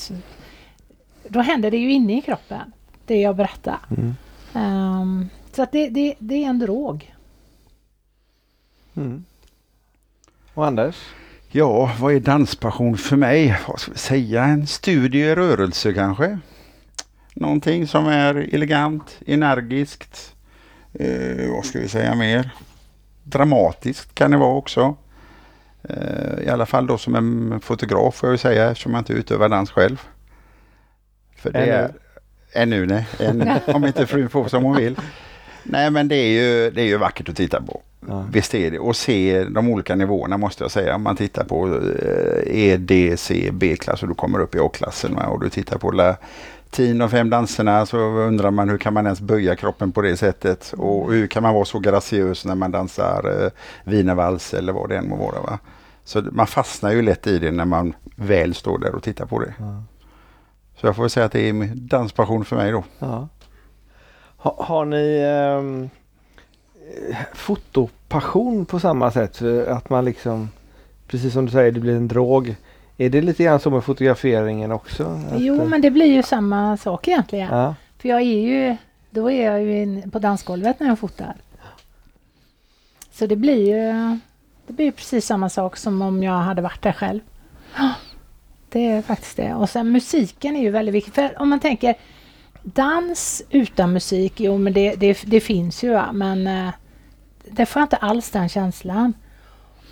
Speaker 4: då händer det ju inne i kroppen, det jag berättar.
Speaker 1: Mm.
Speaker 4: Ehm, så att det, det, det är en drog.
Speaker 1: Mm. Och Anders?
Speaker 3: Ja, vad är danspassion för mig? Vad ska vi säga? En studie i rörelse kanske? Någonting som är elegant, energiskt. Eh, vad ska vi säga mer? Dramatiskt kan det vara också. Eh, I alla fall då som en fotograf får jag säga eftersom jag inte utövar dans själv. För det
Speaker 1: Ännu.
Speaker 3: är, ännu nej, ännu, om inte frun får som hon vill. Nej men det är ju, det är ju vackert att titta på.
Speaker 1: Ja.
Speaker 3: Visst är det. Och se de olika nivåerna måste jag säga. Om man tittar på eh, E, D, C, B-klass och du kommer upp i A-klassen och du tittar på latin och fem danserna så undrar man hur kan man ens böja kroppen på det sättet och hur kan man vara så graciös när man dansar eh, wienervals eller vad det än må vara. Va? Så man fastnar ju lätt i det när man väl står där och tittar på det.
Speaker 1: Ja.
Speaker 3: Så jag får väl säga att det är min danspassion för mig då.
Speaker 1: Ja. Ha, har ni eh, fotopassion på samma sätt? Att man liksom, precis som du säger, det blir en drog. Är det lite grann som med fotograferingen också? Att,
Speaker 4: Jo,
Speaker 1: eh,
Speaker 4: men det blir ju samma sak egentligen.
Speaker 1: Ja,
Speaker 4: För jag är ju, då är jag ju in, på dansgolvet när jag fotar. Så det blir ju, Det blir precis samma sak som om jag hade varit där själv. Det är faktiskt det. Och sen musiken är ju väldigt viktig. För om man tänker dans utan musik, jo men det, det, det finns ju men eh, det får jag inte alls den känslan.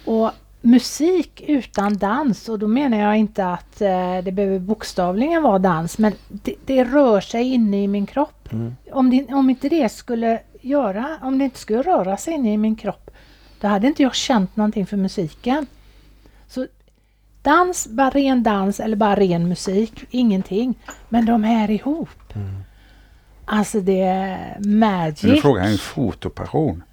Speaker 4: Och musik utan dans, och då menar jag inte att eh, det behöver bokstavligen vara dans, men det, det rör sig inne i min kropp. Om, det, om inte det skulle göra, om det inte skulle röra sig inne i min kropp, då hade inte jag känt någonting för musiken. Dans, bara ren dans eller bara ren musik, ingenting. Men de här ihop. Alltså det är
Speaker 3: Men
Speaker 4: magic.
Speaker 3: du frågar en fotopassion.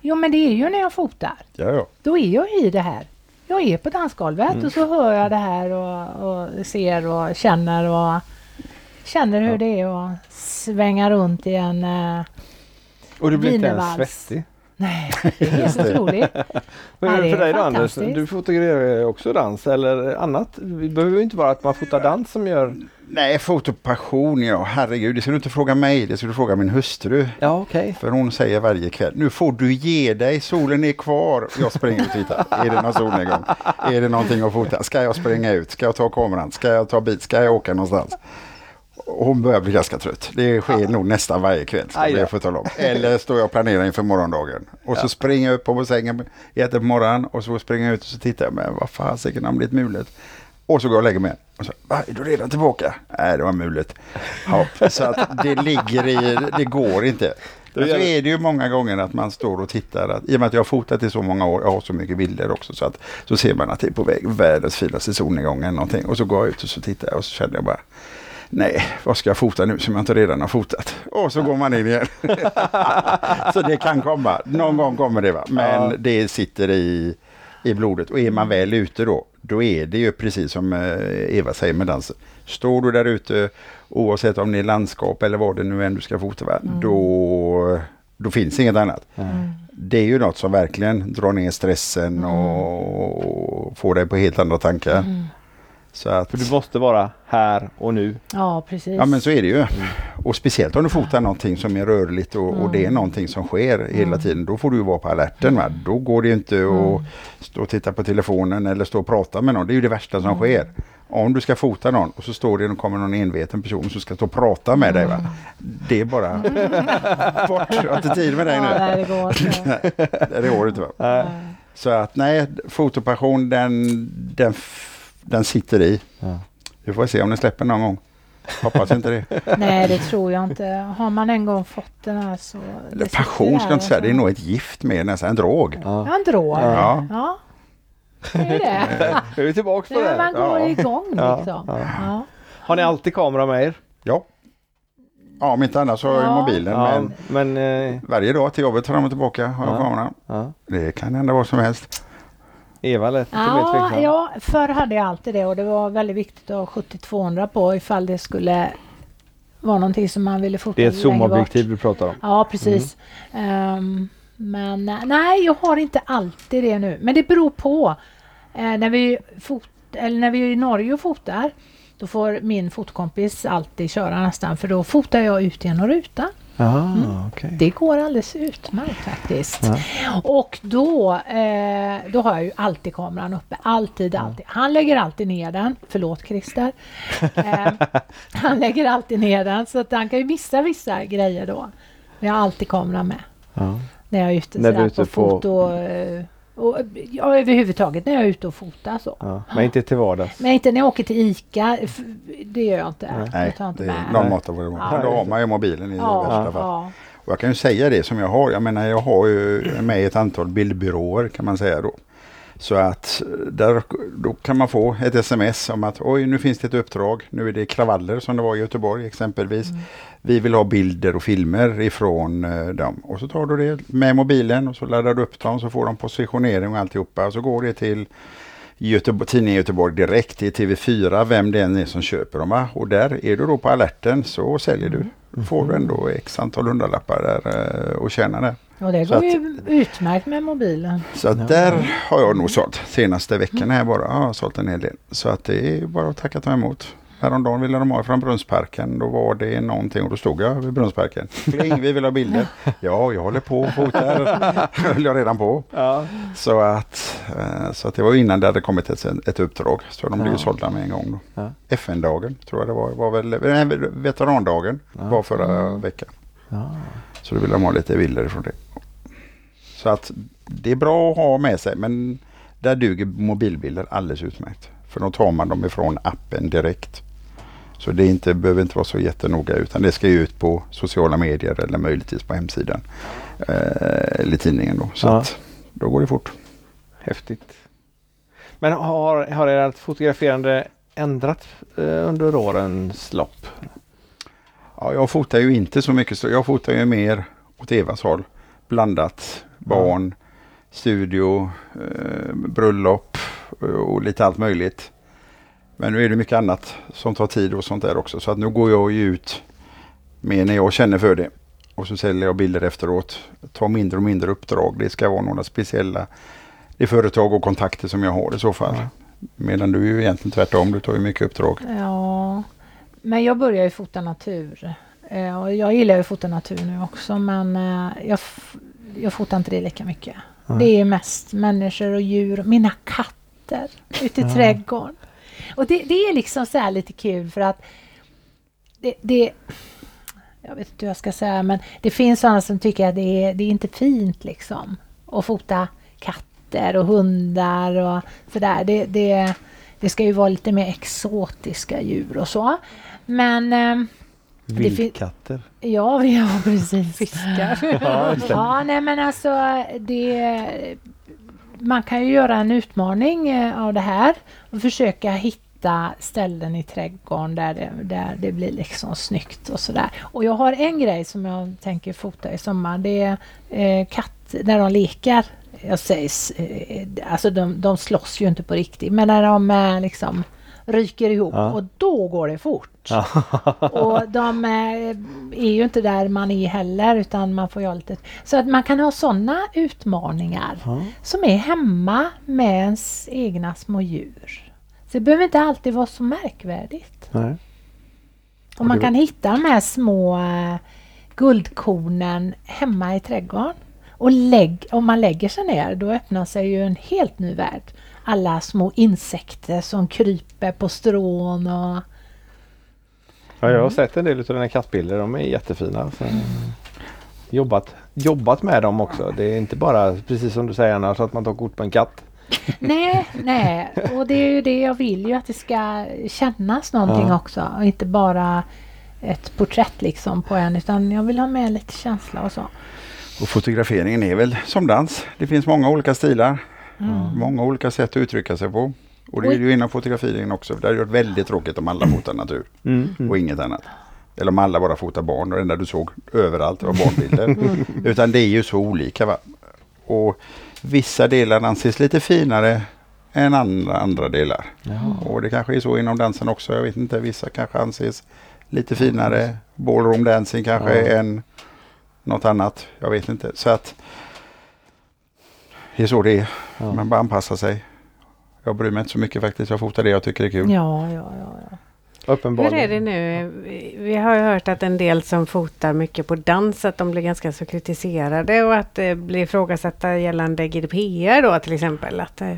Speaker 4: Jo men det är ju när jag fotar.
Speaker 3: Ja, ja.
Speaker 4: Då är jag i det här. Jag är på dansgolvet
Speaker 1: Mm.
Speaker 4: och så hör jag det här och, och ser och känner och känner hur det är att svänga runt i en... eh,
Speaker 1: Och du blir inte ens svettig.
Speaker 4: Nej, det är helt otroligt.
Speaker 1: Men
Speaker 4: Ja, det är
Speaker 1: för dig då Anders,
Speaker 4: fantastiskt.
Speaker 1: du fotograferar också dans eller annat. Det behöver ju inte vara att man fotar dans som gör...
Speaker 3: Nej, fotopassion, ja herregud. Det ska du inte fråga mig, det ska du fråga min hustru.
Speaker 1: Ja okej.
Speaker 3: För hon säger varje kväll, nu får du ge dig, solen är kvar. Jag springer och tittar, är det någon solnedgång? Är det någonting att fota? Ska jag springa ut? Ska jag ta kameran? Ska jag ta bil? Ska jag åka någonstans? Hon börjar bli ganska trött. Det sker nog nästan varje kväll.
Speaker 1: Aj
Speaker 3: jag få tala om. Eller står jag och planerar inför morgondagen. Och så springer jag upp på sängen, äter på morgonen och så springer jag ut och så tittar jag. Men vad fasiken har blivit mulet? Och så går jag och lägger mig. Och så, Va, är du redan tillbaka? Nej, det var mulet. Ja, så att det ligger i, det går inte. Men så är det ju många gånger att man står och tittar. Att, I och med att jag har fotat i så många år, jag har så mycket bilder också. Så, att, så ser man att det är på väg världens finaste solnedgång eller någonting. Och så går jag ut och så tittar jag och så känner jag bara Nej, vad ska jag fota nu som jag inte redan har fotat? Och så går man in igen. så det kan komma. Någon gång kommer det va. Men
Speaker 1: Ja.
Speaker 3: det sitter i, i blodet. Och är man väl ute då, då är det ju precis som eh, Eva säger med dansen. Står du där ute, oavsett om det är landskap eller vad det nu än du ska fota, va? Då, då finns inget annat. Det är ju något som verkligen drar ner stressen och får dig på helt andra tankar. Så att,
Speaker 1: För du måste vara här och nu.
Speaker 4: Ja, precis.
Speaker 3: Ja men så är det ju. Och speciellt om du fotar någonting som är rörligt och, och det är någonting som sker hela tiden. Då får du ju vara på alerten. Va? Då går det ju inte att stå och titta på telefonen eller stå och prata med någon. Det är ju det värsta som sker. Om du ska fota någon och så står det och kommer någon enveten person som ska stå och prata med dig. Va? Det är bara bort. Jag har inte tid med dig
Speaker 4: ja,
Speaker 3: nu.
Speaker 4: nej, det går inte.
Speaker 3: Det går inte. Va? Så att nej, fotopassion den, den, den sitter i.
Speaker 1: Ja.
Speaker 3: Vi får se om den släpper någon gång. Hoppas inte det.
Speaker 4: Nej, det tror jag inte. Har man en gång fått den här så... det
Speaker 3: Eller passion ska jag inte säga, det är nog ett gift med nästan en drog.
Speaker 1: Ja.
Speaker 4: Ja, en drog.
Speaker 3: Ja.
Speaker 4: Ja. Det är det.
Speaker 1: Nu är vi tillbaka på det.
Speaker 4: man går
Speaker 3: Ja.
Speaker 4: igång liksom.
Speaker 1: ja.
Speaker 4: Ja.
Speaker 1: Har ni alltid kamera med er?
Speaker 3: Ja. Ja, om inte annat så i
Speaker 4: Ja.
Speaker 3: mobilen.
Speaker 1: Ja,
Speaker 3: Men
Speaker 1: men... Eh,
Speaker 3: varje dag till jobbet fram och tillbaka har jag
Speaker 1: Ja.
Speaker 3: kameran.
Speaker 1: ja.
Speaker 3: Det kan hända vad som helst.
Speaker 1: Eva lät lite mer tveksam.
Speaker 4: ja, förr hade jag alltid det och det var väldigt viktigt att ha 70-200 på ifall det skulle vara någonting som man ville fota
Speaker 1: Det är ett zoomobjektiv du pratar om.
Speaker 4: Ja, precis. Ehm, men eh, nej, jag har inte alltid det nu. Men det beror på. Eh, när, vi fot, eller när vi är i Norge och fotar, då får min fotkompis alltid köra nästan, för då fotar jag ut genom rutan.
Speaker 1: Ja, okej.
Speaker 4: Det går alldeles utmärkt faktiskt.
Speaker 1: Ja.
Speaker 4: Och då, eh, då har jag ju alltid kameran uppe. Alltid, alltid. Han lägger alltid ner den. Förlåt Christer. Eh, han lägger alltid ner den så att han kan ju missa vissa grejer då. Men jag har alltid kameran med
Speaker 1: Ja.
Speaker 4: när jag är ute,
Speaker 1: När
Speaker 4: sådär,
Speaker 1: är ute
Speaker 4: på
Speaker 1: på-
Speaker 4: foto. eh, Och, ja, överhuvudtaget när jag är ute och fotar så.
Speaker 1: Ja. Men inte till vardags.
Speaker 4: Men inte när jag åker till ICA. Det gör jag inte.
Speaker 3: Nej,
Speaker 4: jag tar inte
Speaker 3: det
Speaker 4: med.
Speaker 3: är någon mat av vad det.
Speaker 4: Ja.
Speaker 3: Då har man ju mobilen i
Speaker 4: Ja,
Speaker 3: värsta fall.
Speaker 4: ja.
Speaker 3: Och jag kan ju säga det som jag har. Jag menar jag har ju med ett antal bildbyråer kan man säga då. Så att eh, där, då kan man få ett sms om att oj nu finns det ett uppdrag. Nu är det kravaller som det var i Göteborg exempelvis. Vi vill ha bilder och filmer ifrån eh, dem. Och så tar du det med mobilen och så laddar du upp dem så får de positionering och alltihopa. Och så går det till Göteborg, tidningen Göteborg direkt till TV4, vem det än är som köper dem. Och där är du då på alerten så säljer du. Då får du ändå x antal hundralappar där eh, och tjänar det.
Speaker 4: Och det
Speaker 3: Så
Speaker 4: går
Speaker 3: att-
Speaker 4: ju utmärkt med mobilen.
Speaker 3: Så att där har jag nog sålt senaste veckan här bara. Ja, jag har sålt en hel del. Så att det är bara att tacka ta emot. Häromdagen ville de ha från Brunnsparken. Då var det någonting och då stod jag vid Brunnsparken. Kling, vi vill ha bilder. Ja, jag håller på och fotar. höll jag redan på.
Speaker 1: Ja.
Speaker 3: Så att, eh, så att det var innan det hade kommit ett, ett uppdrag. Så de blev
Speaker 1: Ja.
Speaker 3: sålda med en gång. Då.
Speaker 1: Ja.
Speaker 3: FN-dagen tror jag det var. var väl, nej, veterandagen
Speaker 1: Ja.
Speaker 3: var förra
Speaker 4: Mm.
Speaker 3: veckan.
Speaker 1: Ja.
Speaker 3: Så då vill de ha lite bilder från det. Så att det är bra att ha med sig men där duger mobilbilder alldeles utmärkt. För då tar man dem ifrån appen direkt. Så det inte, behöver inte vara så jättenoga utan det ska ju ut på sociala medier eller möjligtvis på hemsidan. Eh, eller tidningen då. Så
Speaker 1: Ja.
Speaker 3: att då går det fort.
Speaker 1: Häftigt. Men har, har ert fotograferande ändrat eh, under årens lopp?
Speaker 3: Ja, jag fotar ju inte så mycket. Så jag fotar ju mer åt Evas håll. Blandat. Barn, studio, eh, bröllop eh, och lite allt möjligt. Men nu är det mycket annat som tar tid och sånt där också. Så att nu går jag ju ut mer när jag känner för det. Och så säljer jag bilder efteråt. Tar mindre och mindre uppdrag. Det ska vara några speciella det är företag och kontakter som jag har i så fall.
Speaker 1: Ja.
Speaker 3: Medan du är ju egentligen tvärtom. Du tar ju mycket uppdrag.
Speaker 4: Ja, men jag börjar ju fota natur. Eh, och jag gillar ju att fota natur nu också men eh, jag, jag fotar inte det lika mycket.
Speaker 1: Nej.
Speaker 4: Det är mest människor och djur. Mina katter ute i
Speaker 1: Ja.
Speaker 4: trädgården. Och det, det är liksom så här lite kul för att det, det jag vet inte hur jag ska säga men det finns sådana som tycker att det är, det är inte fint liksom att fota katter och hundar och sådär. Det, det, det ska ju vara lite mer exotiska djur och så. Men eh,
Speaker 1: Vildkatter.
Speaker 4: ja, ja precis.
Speaker 2: Fiskar.
Speaker 1: Ja.
Speaker 4: Ja, nej men alltså det... Man kan ju göra en utmaning eh, av det här och försöka hitta ställen i trädgården där det, där det blir liksom snyggt och sådär. Och jag har en grej som jag tänker fota i sommar. Det är eh, katt där de leker. Jag säger, s- eh, alltså de, de slåss ju inte på riktigt men när de eh, liksom ryker ihop
Speaker 1: Ja.
Speaker 4: och då går det fort.
Speaker 1: Ja.
Speaker 4: Och de eh, är ju inte där man är heller utan man får göra lite... Så att man kan ha sådana utmaningar
Speaker 1: Ja.
Speaker 4: som är hemma med ens egna små djur. Så det behöver inte alltid vara så märkvärdigt.
Speaker 1: Nej.
Speaker 4: Och man kan hitta de här små eh, guldkornen hemma i trädgården. Och lägg, om man lägger sig ner då öppnar sig ju en helt ny värld. Alla små insekter som kryper på strån och
Speaker 1: Ja, jag har sett en del av dina kattbilder. De är jättefina. Så, jobbat, jobbat med dem också. Det är inte bara precis som du säger annars att man tar kort på en katt.
Speaker 4: Nej, nej. Och det är ju det jag vill ju att det ska kännas någonting
Speaker 1: Ja.
Speaker 4: också. Och inte bara ett porträtt liksom på en utan jag vill ha med lite känsla och så.
Speaker 3: Och fotograferingen är väl som dans. Det finns många olika stilar.
Speaker 4: Mm.
Speaker 3: Många olika sätt att uttrycka sig på. Och det är ju inom fotograferingen också. Det hade varit väldigt tråkigt om alla fotar natur
Speaker 1: Mm.
Speaker 3: och inget annat. Eller om alla bara fotar barn och det enda du såg överallt var barnbilder. Utan det är ju så olika. Va? Och vissa delar anses lite finare än andra, andra delar.
Speaker 1: Ja.
Speaker 3: Och det kanske är så inom dansen också. Jag vet inte. Vissa kanske anses lite finare. Ballroom dancing kanske
Speaker 1: Ja.
Speaker 3: än något annat. Jag vet inte. Så att det är så det är.
Speaker 1: Ja.
Speaker 3: Man bara anpassar sig. Jag bryr mig inte så mycket faktiskt. Jag fotar det jag tycker är kul.
Speaker 4: Ja, ja, ja. ja.
Speaker 2: Hur är det nu? Vi- har ju hört att en del som fotar mycket på dans, att de blir ganska så kritiserade och att det blir ifrågasatta gällande GDPR då till exempel. Att, eh,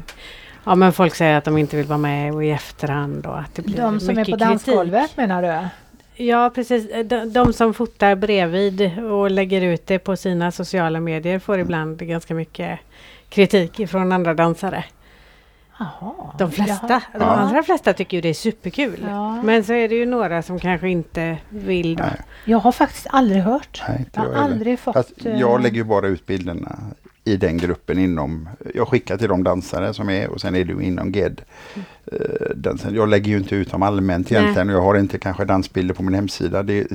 Speaker 2: ja men folk säger att de inte vill vara med och i efterhand och att det blir
Speaker 4: De som är på dansgolvet menar du?
Speaker 2: Ja precis, de, de som fotar bredvid och lägger ut det på sina sociala medier får ibland ganska mycket kritik från andra dansare.
Speaker 4: Jaha.
Speaker 2: De flesta,
Speaker 4: Jaha.
Speaker 2: de
Speaker 3: Ja.
Speaker 2: allra flesta tycker ju det är superkul.
Speaker 4: Ja.
Speaker 2: Men så är det ju några som kanske inte vill.
Speaker 3: Nej,
Speaker 4: Jag har faktiskt aldrig hört.
Speaker 3: nej, inte
Speaker 4: Jag har
Speaker 3: jag
Speaker 4: aldrig fått...
Speaker 3: Fast
Speaker 4: eh,
Speaker 3: jag lägger ju bara ut bilderna i den gruppen inom, jag skickar till de dansare som är och sen är du inom GED. Eh, dansen. Jag lägger ju inte ut dem allmänt egentligen och jag har inte kanske dansbilder på min hemsida. Det,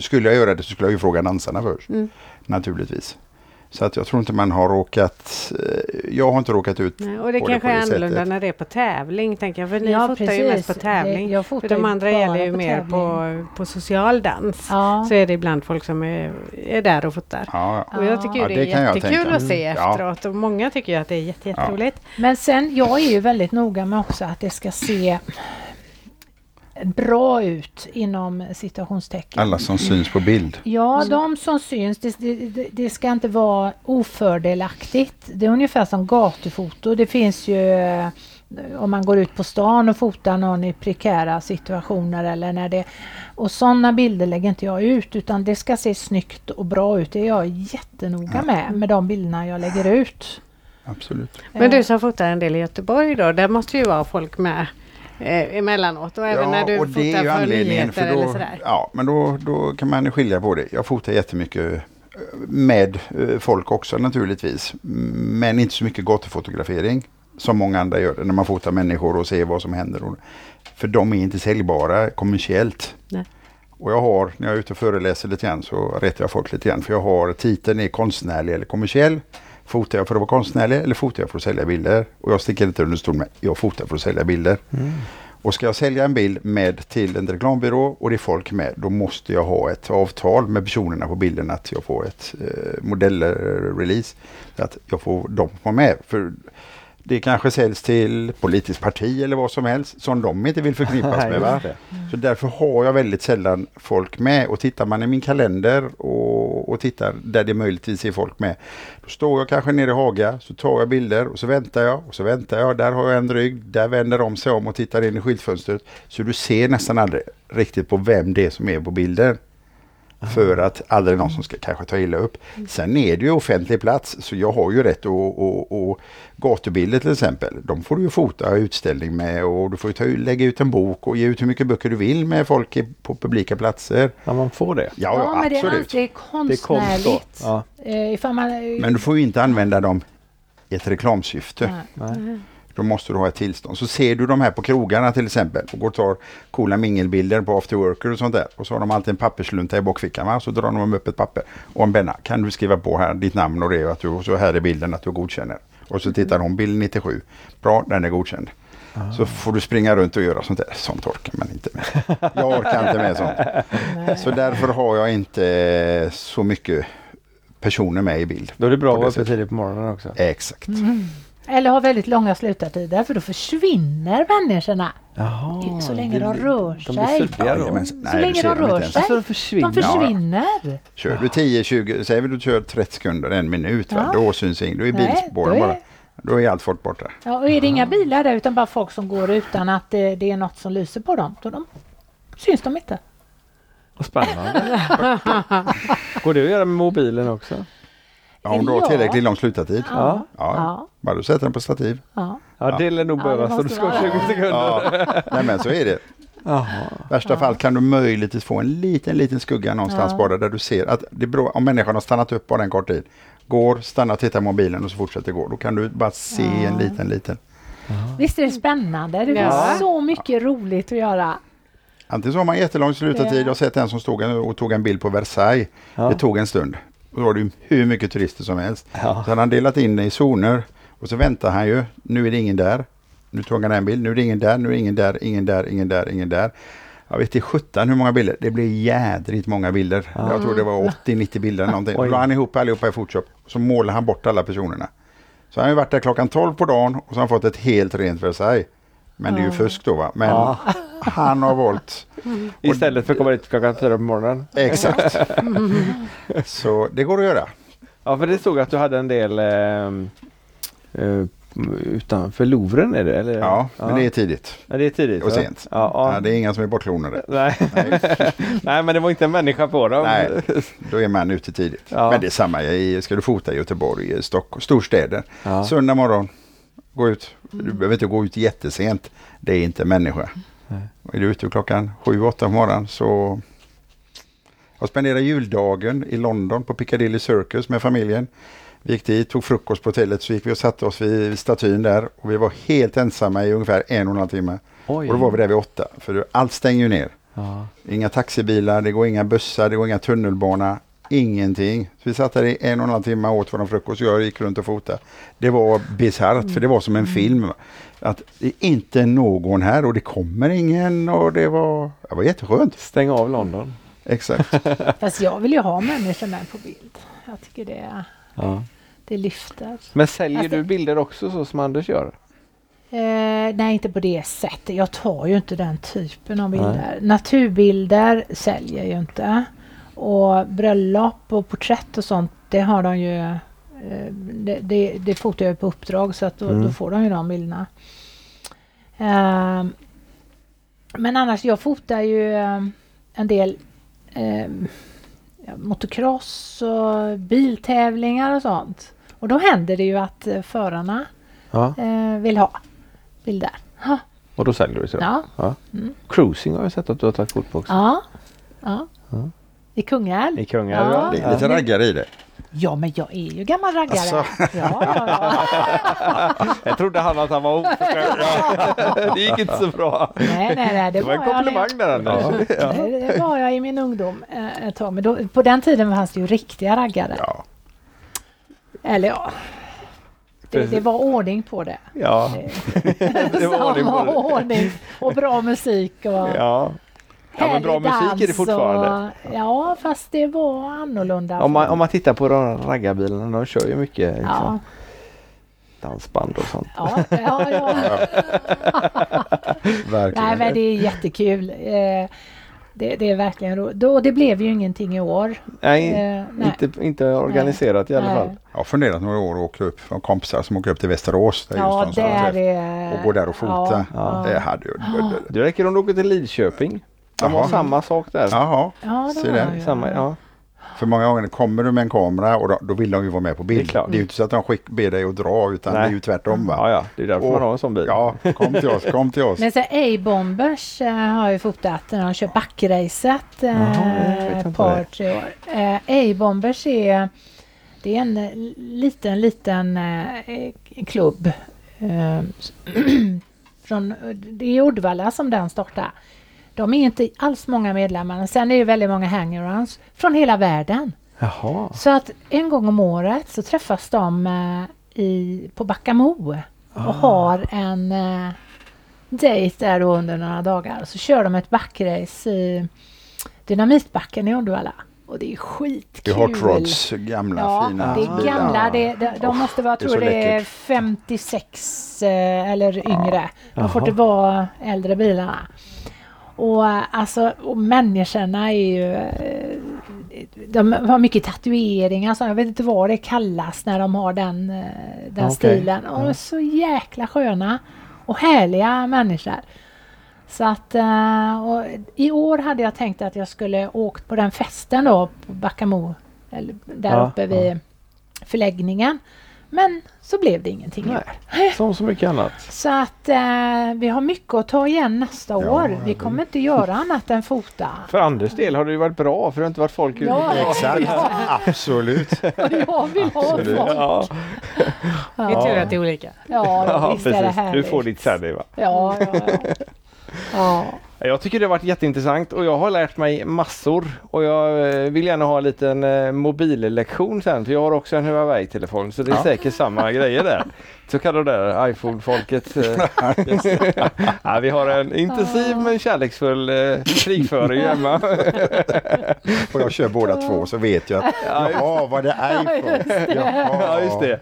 Speaker 3: skulle jag göra det så skulle jag ju fråga dansarna först.
Speaker 2: Mm.
Speaker 3: Naturligtvis. Så att jag tror inte man har råkat, eh, jag har inte råkat ut
Speaker 2: Nej, och det
Speaker 3: på det
Speaker 2: kanske
Speaker 3: på
Speaker 2: är
Speaker 3: det
Speaker 2: annorlunda
Speaker 3: sättet.
Speaker 2: när det är på tävling, tänker jag. För ni
Speaker 4: Ja,
Speaker 2: fotar ju mest på
Speaker 4: precis.
Speaker 2: tävling.
Speaker 4: Det- jag
Speaker 2: För
Speaker 4: fotar
Speaker 2: de
Speaker 4: ju
Speaker 2: andra gäller ju
Speaker 4: på
Speaker 2: mer på, på social dans.
Speaker 4: Ja.
Speaker 2: Så är det ibland folk som är, är där och fotar.
Speaker 3: Ja, ja.
Speaker 2: Och jag tycker ju
Speaker 3: Ja,
Speaker 2: det,
Speaker 3: det kan
Speaker 2: är
Speaker 3: jag
Speaker 2: jättekul att se
Speaker 3: Mm. Ja.
Speaker 2: efteråt. Och många tycker ju att det är jätte, jätteroligt.
Speaker 4: Men sen, jag är ju väldigt noga med också att det ska se bra ut inom citationstecken.
Speaker 3: Alla som syns på bild.
Speaker 4: Ja, de som syns, det, det, det ska inte vara ofördelaktigt. Det är ungefär som gatufoto. Det finns ju eh, om man går ut på stan och fotar någon i prekära situationer eller när det... Och sådana bilder lägger inte jag ut utan det ska se snyggt och bra ut. Det är jag jättenoga med, med de bilderna jag lägger ut.
Speaker 3: Absolut.
Speaker 2: Men du som fotar en del i Göteborg då, där måste ju vara folk med eh, emellanåt och även när du
Speaker 3: och det är
Speaker 2: fotar för nyheter
Speaker 3: då,
Speaker 2: eller sådär.
Speaker 3: Ja, men då, då kan man skilja på det. Jag fotar jättemycket eh, med eh, folk också naturligtvis. Men inte så mycket gatufotografering som många andra gör när man fotar människor och ser vad som händer. För de är inte säljbara kommersiellt.
Speaker 2: Nej.
Speaker 3: Och jag har, när jag är ute och föreläser lite grann så rättar jag folk lite grann. För jag har titeln är konstnärlig eller kommersiell. Fotar jag för att vara konstnärlig eller fotar jag för att sälja bilder? Och jag sticker inte under stol med, jag fotar för att sälja bilder.
Speaker 1: Mm.
Speaker 3: Och ska jag sälja en bild med till en reklambyrå och det är folk med, då måste jag ha ett avtal med personerna på bilden att jag får ett eh, modellrelease. Att jag får dem vara med. För det kanske säljs till politiskt parti eller vad som helst som de inte vill förknippas med. Va? Så därför har jag väldigt sällan folk med. Och tittar man i min kalender och, och tittar där det möjligtvis är folk med. Då står jag kanske nere i Haga, så tar jag bilder och så väntar jag och så väntar jag. Där har jag en rygg, där vänder de sig om och tittar in i skyltfönstret. Så du ser nästan aldrig riktigt på vem det är som är på bilden. För att aldrig någon som ska kanske ta illa upp. Sen är det ju offentlig plats så jag har ju rätt att och, och gatubilder till exempel. De får du ju fota utställning med och du får ju ta, lägga ut en bok och ge ut hur mycket böcker du vill med folk i- på publika platser.
Speaker 1: Ja, man får det.
Speaker 3: Ja, ja,
Speaker 4: men det är
Speaker 3: absolut.
Speaker 1: Det är konst då.
Speaker 4: konstnärligt.
Speaker 1: Ja.
Speaker 4: Eh, man,
Speaker 3: Men du får ju inte använda dem i ett reklamsyfte.
Speaker 4: Nej.
Speaker 1: Nej.
Speaker 3: Då måste du ha ett tillstånd. Så ser du de här på krogarna till exempel och går och tar coola mingelbilder på after worker och sånt där. Och så har de alltid en papperslunta i bakfickan. Va? Så drar de upp ett papper och en penna. Kan du skriva på här ditt namn och det och att du, och så här är bilden att du godkänner. Och så tittar de bild 97. Bra, den är godkänd. Så får du springa runt och göra sånt där. Sånt orkar man inte med. Jag orkar inte med sånt. Så därför har jag inte så mycket personer med i bild.
Speaker 1: Då är det bra att vara uppe tidigt på morgonen också.
Speaker 3: Exakt.
Speaker 4: Eller har väldigt långa slutartider för då försvinner människorna.
Speaker 1: Jaha,
Speaker 4: Så länge de rör
Speaker 1: De blir
Speaker 4: sig.
Speaker 1: suddiga då.
Speaker 4: Så länge de rör sig.
Speaker 1: Alltså de försvinner.
Speaker 4: De försvinner.
Speaker 3: Kör du 10, 20, säger vi du kör 30 sekunder, en minut, va?
Speaker 4: Ja.
Speaker 3: då syns inget. Då är bilspåren bara. Då är allt folk borta.
Speaker 4: Ja, och är det inga bilar där utan bara folk som går utan att det, det är något som lyser på dem, då de, syns de inte.
Speaker 1: Vad spännande. Går det att göra med mobilen också?
Speaker 3: Ja, om du har
Speaker 4: Ja.
Speaker 3: tillräckligt lång slutartid.
Speaker 1: Ja.
Speaker 3: Ja.
Speaker 4: Ja.
Speaker 3: Bara du sätter den på stativ.
Speaker 4: ja.
Speaker 1: Ja, det lär nog
Speaker 4: Ja,
Speaker 1: behövas
Speaker 4: det
Speaker 1: så du ska ha
Speaker 4: vara
Speaker 1: 20
Speaker 4: det.
Speaker 1: sekunder.
Speaker 3: Ja. Nej men så är det.
Speaker 1: Jaha.
Speaker 3: värsta fall kan du möjligtvis få en liten, liten skugga någonstans
Speaker 4: Ja.
Speaker 3: bara där du ser att det beror, om människan har stannat upp bara en kort tid. Går, stannar, tittar i mobilen och så fortsätter gå. Då kan du bara se
Speaker 4: Ja.
Speaker 3: en liten, liten.
Speaker 4: Visst är det spännande? Det
Speaker 2: Ja.
Speaker 4: finns så mycket roligt att göra.
Speaker 3: Antingen så har man jättelång slutartid.
Speaker 4: Ja.
Speaker 3: Jag har sett en som stod en- och tog en bild på Versailles.
Speaker 1: Ja.
Speaker 3: Det tog en stund. Och då var det hur mycket turister som helst.
Speaker 1: Ja.
Speaker 3: Så hade han delat in det i zoner. Och så väntar han ju. Nu är det ingen där. Nu tog han en bild. Nu är det ingen där. Nu är det ingen där. Ingen där. Ingen där. Ingen där. Jag vet inte sjutton hur många bilder. Det blev jädrigt många bilder.
Speaker 1: Ja.
Speaker 3: Jag tror det var 80-90 bilder eller någonting. Då la han ihop allihopa i Photoshop. Så målade han bort alla personerna. Så han har varit där klockan 12 på dagen och så har han fått ett helt rent Versailles. Men det är ju fusk då va. Men
Speaker 1: Ja.
Speaker 3: han har valt
Speaker 1: Istället för att komma dit klockan fyra på morgonen.
Speaker 3: Exakt. Så det går att göra.
Speaker 1: Ja, för det stod att du hade en del eh, utanför Louvren är det? Eller?
Speaker 3: Ja, men det är tidigt.
Speaker 1: ja, det är tidigt.
Speaker 3: och sent.
Speaker 1: Ja, ja.
Speaker 3: Ja, det är inga som är bortklonade.
Speaker 1: Nej.
Speaker 3: Nej,
Speaker 1: Nej, men det var inte en människa på dem.
Speaker 3: Nej. då är man ute tidigt.
Speaker 1: Ja.
Speaker 3: Men det är samma, i, ska du fota i Göteborg, i Stockholm, storstäder.
Speaker 1: Ja.
Speaker 3: Söndag morgon, gå ut. Du behöver inte gå ut jättesent. Det är inte människa.
Speaker 1: Nej.
Speaker 3: Är du ute klockan sju, åtta på morgonen så... Jag spenderade juldagen i London på Piccadilly Circus med familjen. Vi gick dit, tog frukost på hotellet, så gick vi och satte oss vid statyn där. Och vi var helt ensamma i ungefär en och en halv timme.
Speaker 1: Oj.
Speaker 3: Och då var vi där vid åtta, för allt stänger ju ner.
Speaker 1: Ja.
Speaker 3: Inga taxibilar, det går inga bussar, det går inga tunnelbana, ingenting. Så vi satt där i en och en halv timme åt vår frukost och jag gick runt och fotade. Det var bisarrt, för det var som en film. Att det är inte någon här och det kommer ingen och det var, det var jätteskönt.
Speaker 1: Stäng av London.
Speaker 3: Exakt.
Speaker 4: Fast jag vill ju ha människor med på bild. Jag tycker det,
Speaker 1: Ja.
Speaker 4: Det lyfter.
Speaker 1: Men säljer
Speaker 4: Alltså-
Speaker 1: du bilder också så som Anders gör?
Speaker 4: Eh, nej, inte på det sättet. Jag tar ju inte den typen av bilder. Naturbilder säljer ju inte. Och bröllop och porträtt och sånt, det har de ju... Eh, det, det, det fotar jag på uppdrag så att då,
Speaker 1: Mm.
Speaker 4: då får de ju de bilderna. Eh, men annars, jag fotar ju eh, en del eh, motocross och biltävlingar och sånt. Och då händer det ju att eh, förarna
Speaker 1: Ja.
Speaker 4: eh, vill ha bilder. Ja.
Speaker 1: Och då säljer du så?
Speaker 4: Ja. Mm.
Speaker 1: Cruising har jag sett att du har tagit kort på också.
Speaker 4: Ja. ja.
Speaker 1: Ja.
Speaker 4: I Kungälv.
Speaker 1: I Kungälv
Speaker 4: Ja.
Speaker 3: Det är lite raggare i det.
Speaker 4: Ja, men jag är ju gammal raggare.
Speaker 3: Asså?
Speaker 4: Ja, ja, ja.
Speaker 1: Jag trodde han att han var oförskämd. det gick inte så bra.
Speaker 4: Nej, nej, nej. Det,
Speaker 1: Det var en
Speaker 4: jag
Speaker 1: komplimang där Anders. Ja.
Speaker 4: Det, det var jag i min ungdom eh, ett tag. Men då, på den tiden fanns det ju riktiga raggare.
Speaker 3: Ja.
Speaker 4: Eller ja. Det, det var ordning på det.
Speaker 1: Ja. Det var ordning på det.
Speaker 4: ordning. Och bra musik. Och
Speaker 1: Ja. Ja, men bra musik är det fortfarande.
Speaker 4: Och, ja, fast det var annorlunda.
Speaker 1: Om man, om man tittar på de raggarbilarna, de kör ju mycket
Speaker 4: ja,
Speaker 1: liksom, dansband och sånt.
Speaker 4: ja, ja, ja.
Speaker 3: Verkligen.
Speaker 4: Nej, men det är jättekul. Eh, det, det är verkligen roligt. Då, det blev ju ingenting i år.
Speaker 1: Nej,
Speaker 4: Eh, nej.
Speaker 1: Inte, inte organiserat i alla
Speaker 4: Nej.
Speaker 1: fall.
Speaker 3: Jag har funderat några år att åka upp, har kompisar som åker upp till Västerås. Där
Speaker 4: Ja,
Speaker 3: just har
Speaker 4: där är...
Speaker 3: och går där och fota.
Speaker 1: Ja.
Speaker 3: Det hade ju...
Speaker 1: Det räcker om du åker till Lidköping. De har
Speaker 3: Jaha.
Speaker 1: samma sak där.
Speaker 3: Jaha,
Speaker 4: Ja, det
Speaker 1: Samma, ja.
Speaker 3: För många gånger kommer du med en kamera och då, då vill de ju vara med på
Speaker 1: Det är
Speaker 3: bild. Det är, ju inte så att de skick, ber dig att dra utan
Speaker 1: Nej.
Speaker 3: det är ju tvärtom. Va?
Speaker 1: ja, ja. Det är därför
Speaker 3: Och-
Speaker 1: man har en sån bil.
Speaker 3: Ja, kom till oss, kom till oss.
Speaker 4: Men så A-bombers eh, har ju fotat när de kör backracet
Speaker 1: inte
Speaker 4: ett par, tre år. Eh, A-bombers är, det är en liten, liten eh, klubb. Eh, från, det är Uddevalla som den startar. De är inte alls många medlemmar. men Sen är det väldigt många hangarounds från hela världen.
Speaker 1: Jaha.
Speaker 4: Så att en gång om året så träffas de eh, i, på Backamo och har en eh, dejt där då under några dagar. Så kör de ett backrace i Dynamitbacken i Uddevalla. Och det är
Speaker 3: Det
Speaker 4: skitkul.
Speaker 3: är Hot Rods gamla
Speaker 4: Ja,
Speaker 3: fina
Speaker 4: det är
Speaker 3: bilar.
Speaker 4: gamla. Det, de, de
Speaker 3: Oh,
Speaker 4: måste vara, jag
Speaker 3: det är
Speaker 4: tror
Speaker 3: så
Speaker 4: det är
Speaker 3: läckert.
Speaker 4: 56 eh, eller yngre. De får inte vara äldre bilarna. Och alltså, och människorna är ju... eh, De har mycket tatueringar, så jag vet inte vad det kallas när de har den, eh, den
Speaker 1: Okej.
Speaker 4: stilen. Och de är så jäkla sköna och härliga människor. Så att eh, i år hade jag tänkt att jag skulle åkt på den festen då på Backamo, eller där
Speaker 1: Ja,
Speaker 4: uppe vid förläggningen. Men så blev det ingenting.
Speaker 1: Nej, som så mycket annat.
Speaker 4: Så att eh, vi har mycket att ta igen nästa
Speaker 3: Ja,
Speaker 4: år. Vi kommer inte göra annat än fota.
Speaker 1: För Anders del har det ju varit bra för det har inte varit folk ute.
Speaker 4: Ja.
Speaker 3: Exakt, absolut.
Speaker 4: Jag vill ha
Speaker 3: Absolut.
Speaker 4: folk.
Speaker 1: Ja,
Speaker 2: Det är tur att det är olika.
Speaker 4: Ja,
Speaker 1: ja
Speaker 4: visst är det
Speaker 1: precis. Du
Speaker 4: härligt.
Speaker 1: får ditt Saddy va?
Speaker 4: Ja, ja, ja. ja.
Speaker 1: Jag tycker det har varit jätteintressant och jag har lärt mig massor och jag eh, vill gärna ha en liten eh, mobillektion sen för jag har också en Huawei-telefon så det är
Speaker 3: Ja.
Speaker 1: säkert samma grejer där. Så kallar det där iPhone-folket. eh. ja, vi har en intensiv men kärleksfull eh, krigföring hemma.
Speaker 3: Och jag kör båda två så vet jag att jaha, var det iPhone? Jaha.
Speaker 1: Ja just det.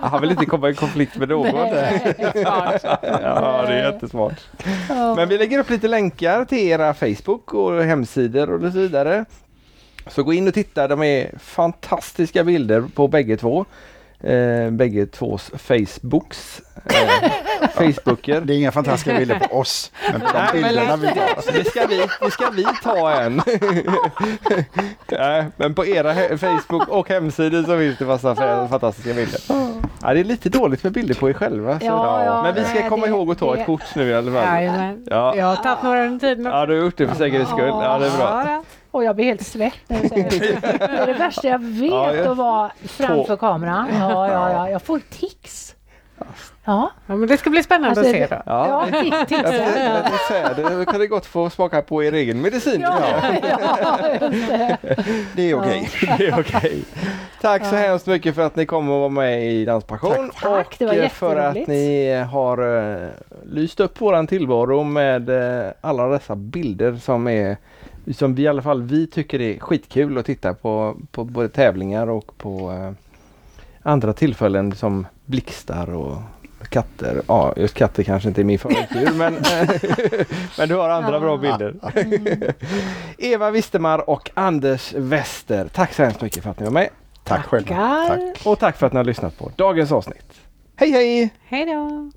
Speaker 1: Han vill inte komma i konflikt med någon.
Speaker 4: Nej.
Speaker 1: Ja det är jättesmart. Men vi lägger upp lite länkar till era Facebook och hemsidor och så vidare. Så gå in och titta, de är fantastiska bilder på bägge två. Eh, bägge tvås Facebooks. Eh, Facebooker.
Speaker 3: Det är inga fantastiska bilder på oss, men på de
Speaker 1: Nej, men
Speaker 3: bilderna vi tar.
Speaker 1: det ska vi, det ska vi ta en. Nej, men på era Facebook och hemsidor så finns det massa fa- fantastiska bilder. Ja, det är lite dåligt med bilder på er själva. Så.
Speaker 4: Ja, ja,
Speaker 1: men vi ska
Speaker 4: nej,
Speaker 1: komma
Speaker 4: det-
Speaker 1: ihåg att ta
Speaker 4: det-
Speaker 1: ett kort nu i alla fall. Ja.
Speaker 2: Jag har tagit några under tiden.
Speaker 1: Ja, du har gjort det för säkerhets skull. Ja, det är bra.
Speaker 2: Ja,
Speaker 4: Och jag blir helt svett när du säger det. Det är det värsta jag vet
Speaker 1: Ja, ja.
Speaker 4: att vara framför kameran. Ja, ja, ja. Jag får tics. Ja,
Speaker 2: ja, men det ska bli spännande
Speaker 4: Alltså,
Speaker 2: att se då.
Speaker 1: Ja.
Speaker 4: ja tics. tics.
Speaker 1: Jag jag tänkte säga det, då kan det gott få smaka på er egen medicin.
Speaker 4: Ja, ja, det.
Speaker 3: Det är okej.
Speaker 1: Det är okej. Tack så hemskt mycket för att ni kom och var med i Danspassion.
Speaker 4: Tack, tack. Det var
Speaker 1: och eh, för att ni har uh, lyst upp våran tillvaro med eh, alla dessa bilder som är som vi i alla fall vi tycker är skitkul att titta på på både tävlingar och på eh, andra tillfällen som blixtar och katter. Ja, just katter kanske inte är min favoritdjur men, men du har andra
Speaker 4: Ja.
Speaker 1: bra bilder. Eva Wistermar och Anders Wester. Tack så hemskt mycket för att ni var med.
Speaker 3: Tack.
Speaker 4: Tackar.
Speaker 3: Tack.
Speaker 1: Och tack för att ni har lyssnat på dagens avsnitt. Hej hej!
Speaker 2: Hej då!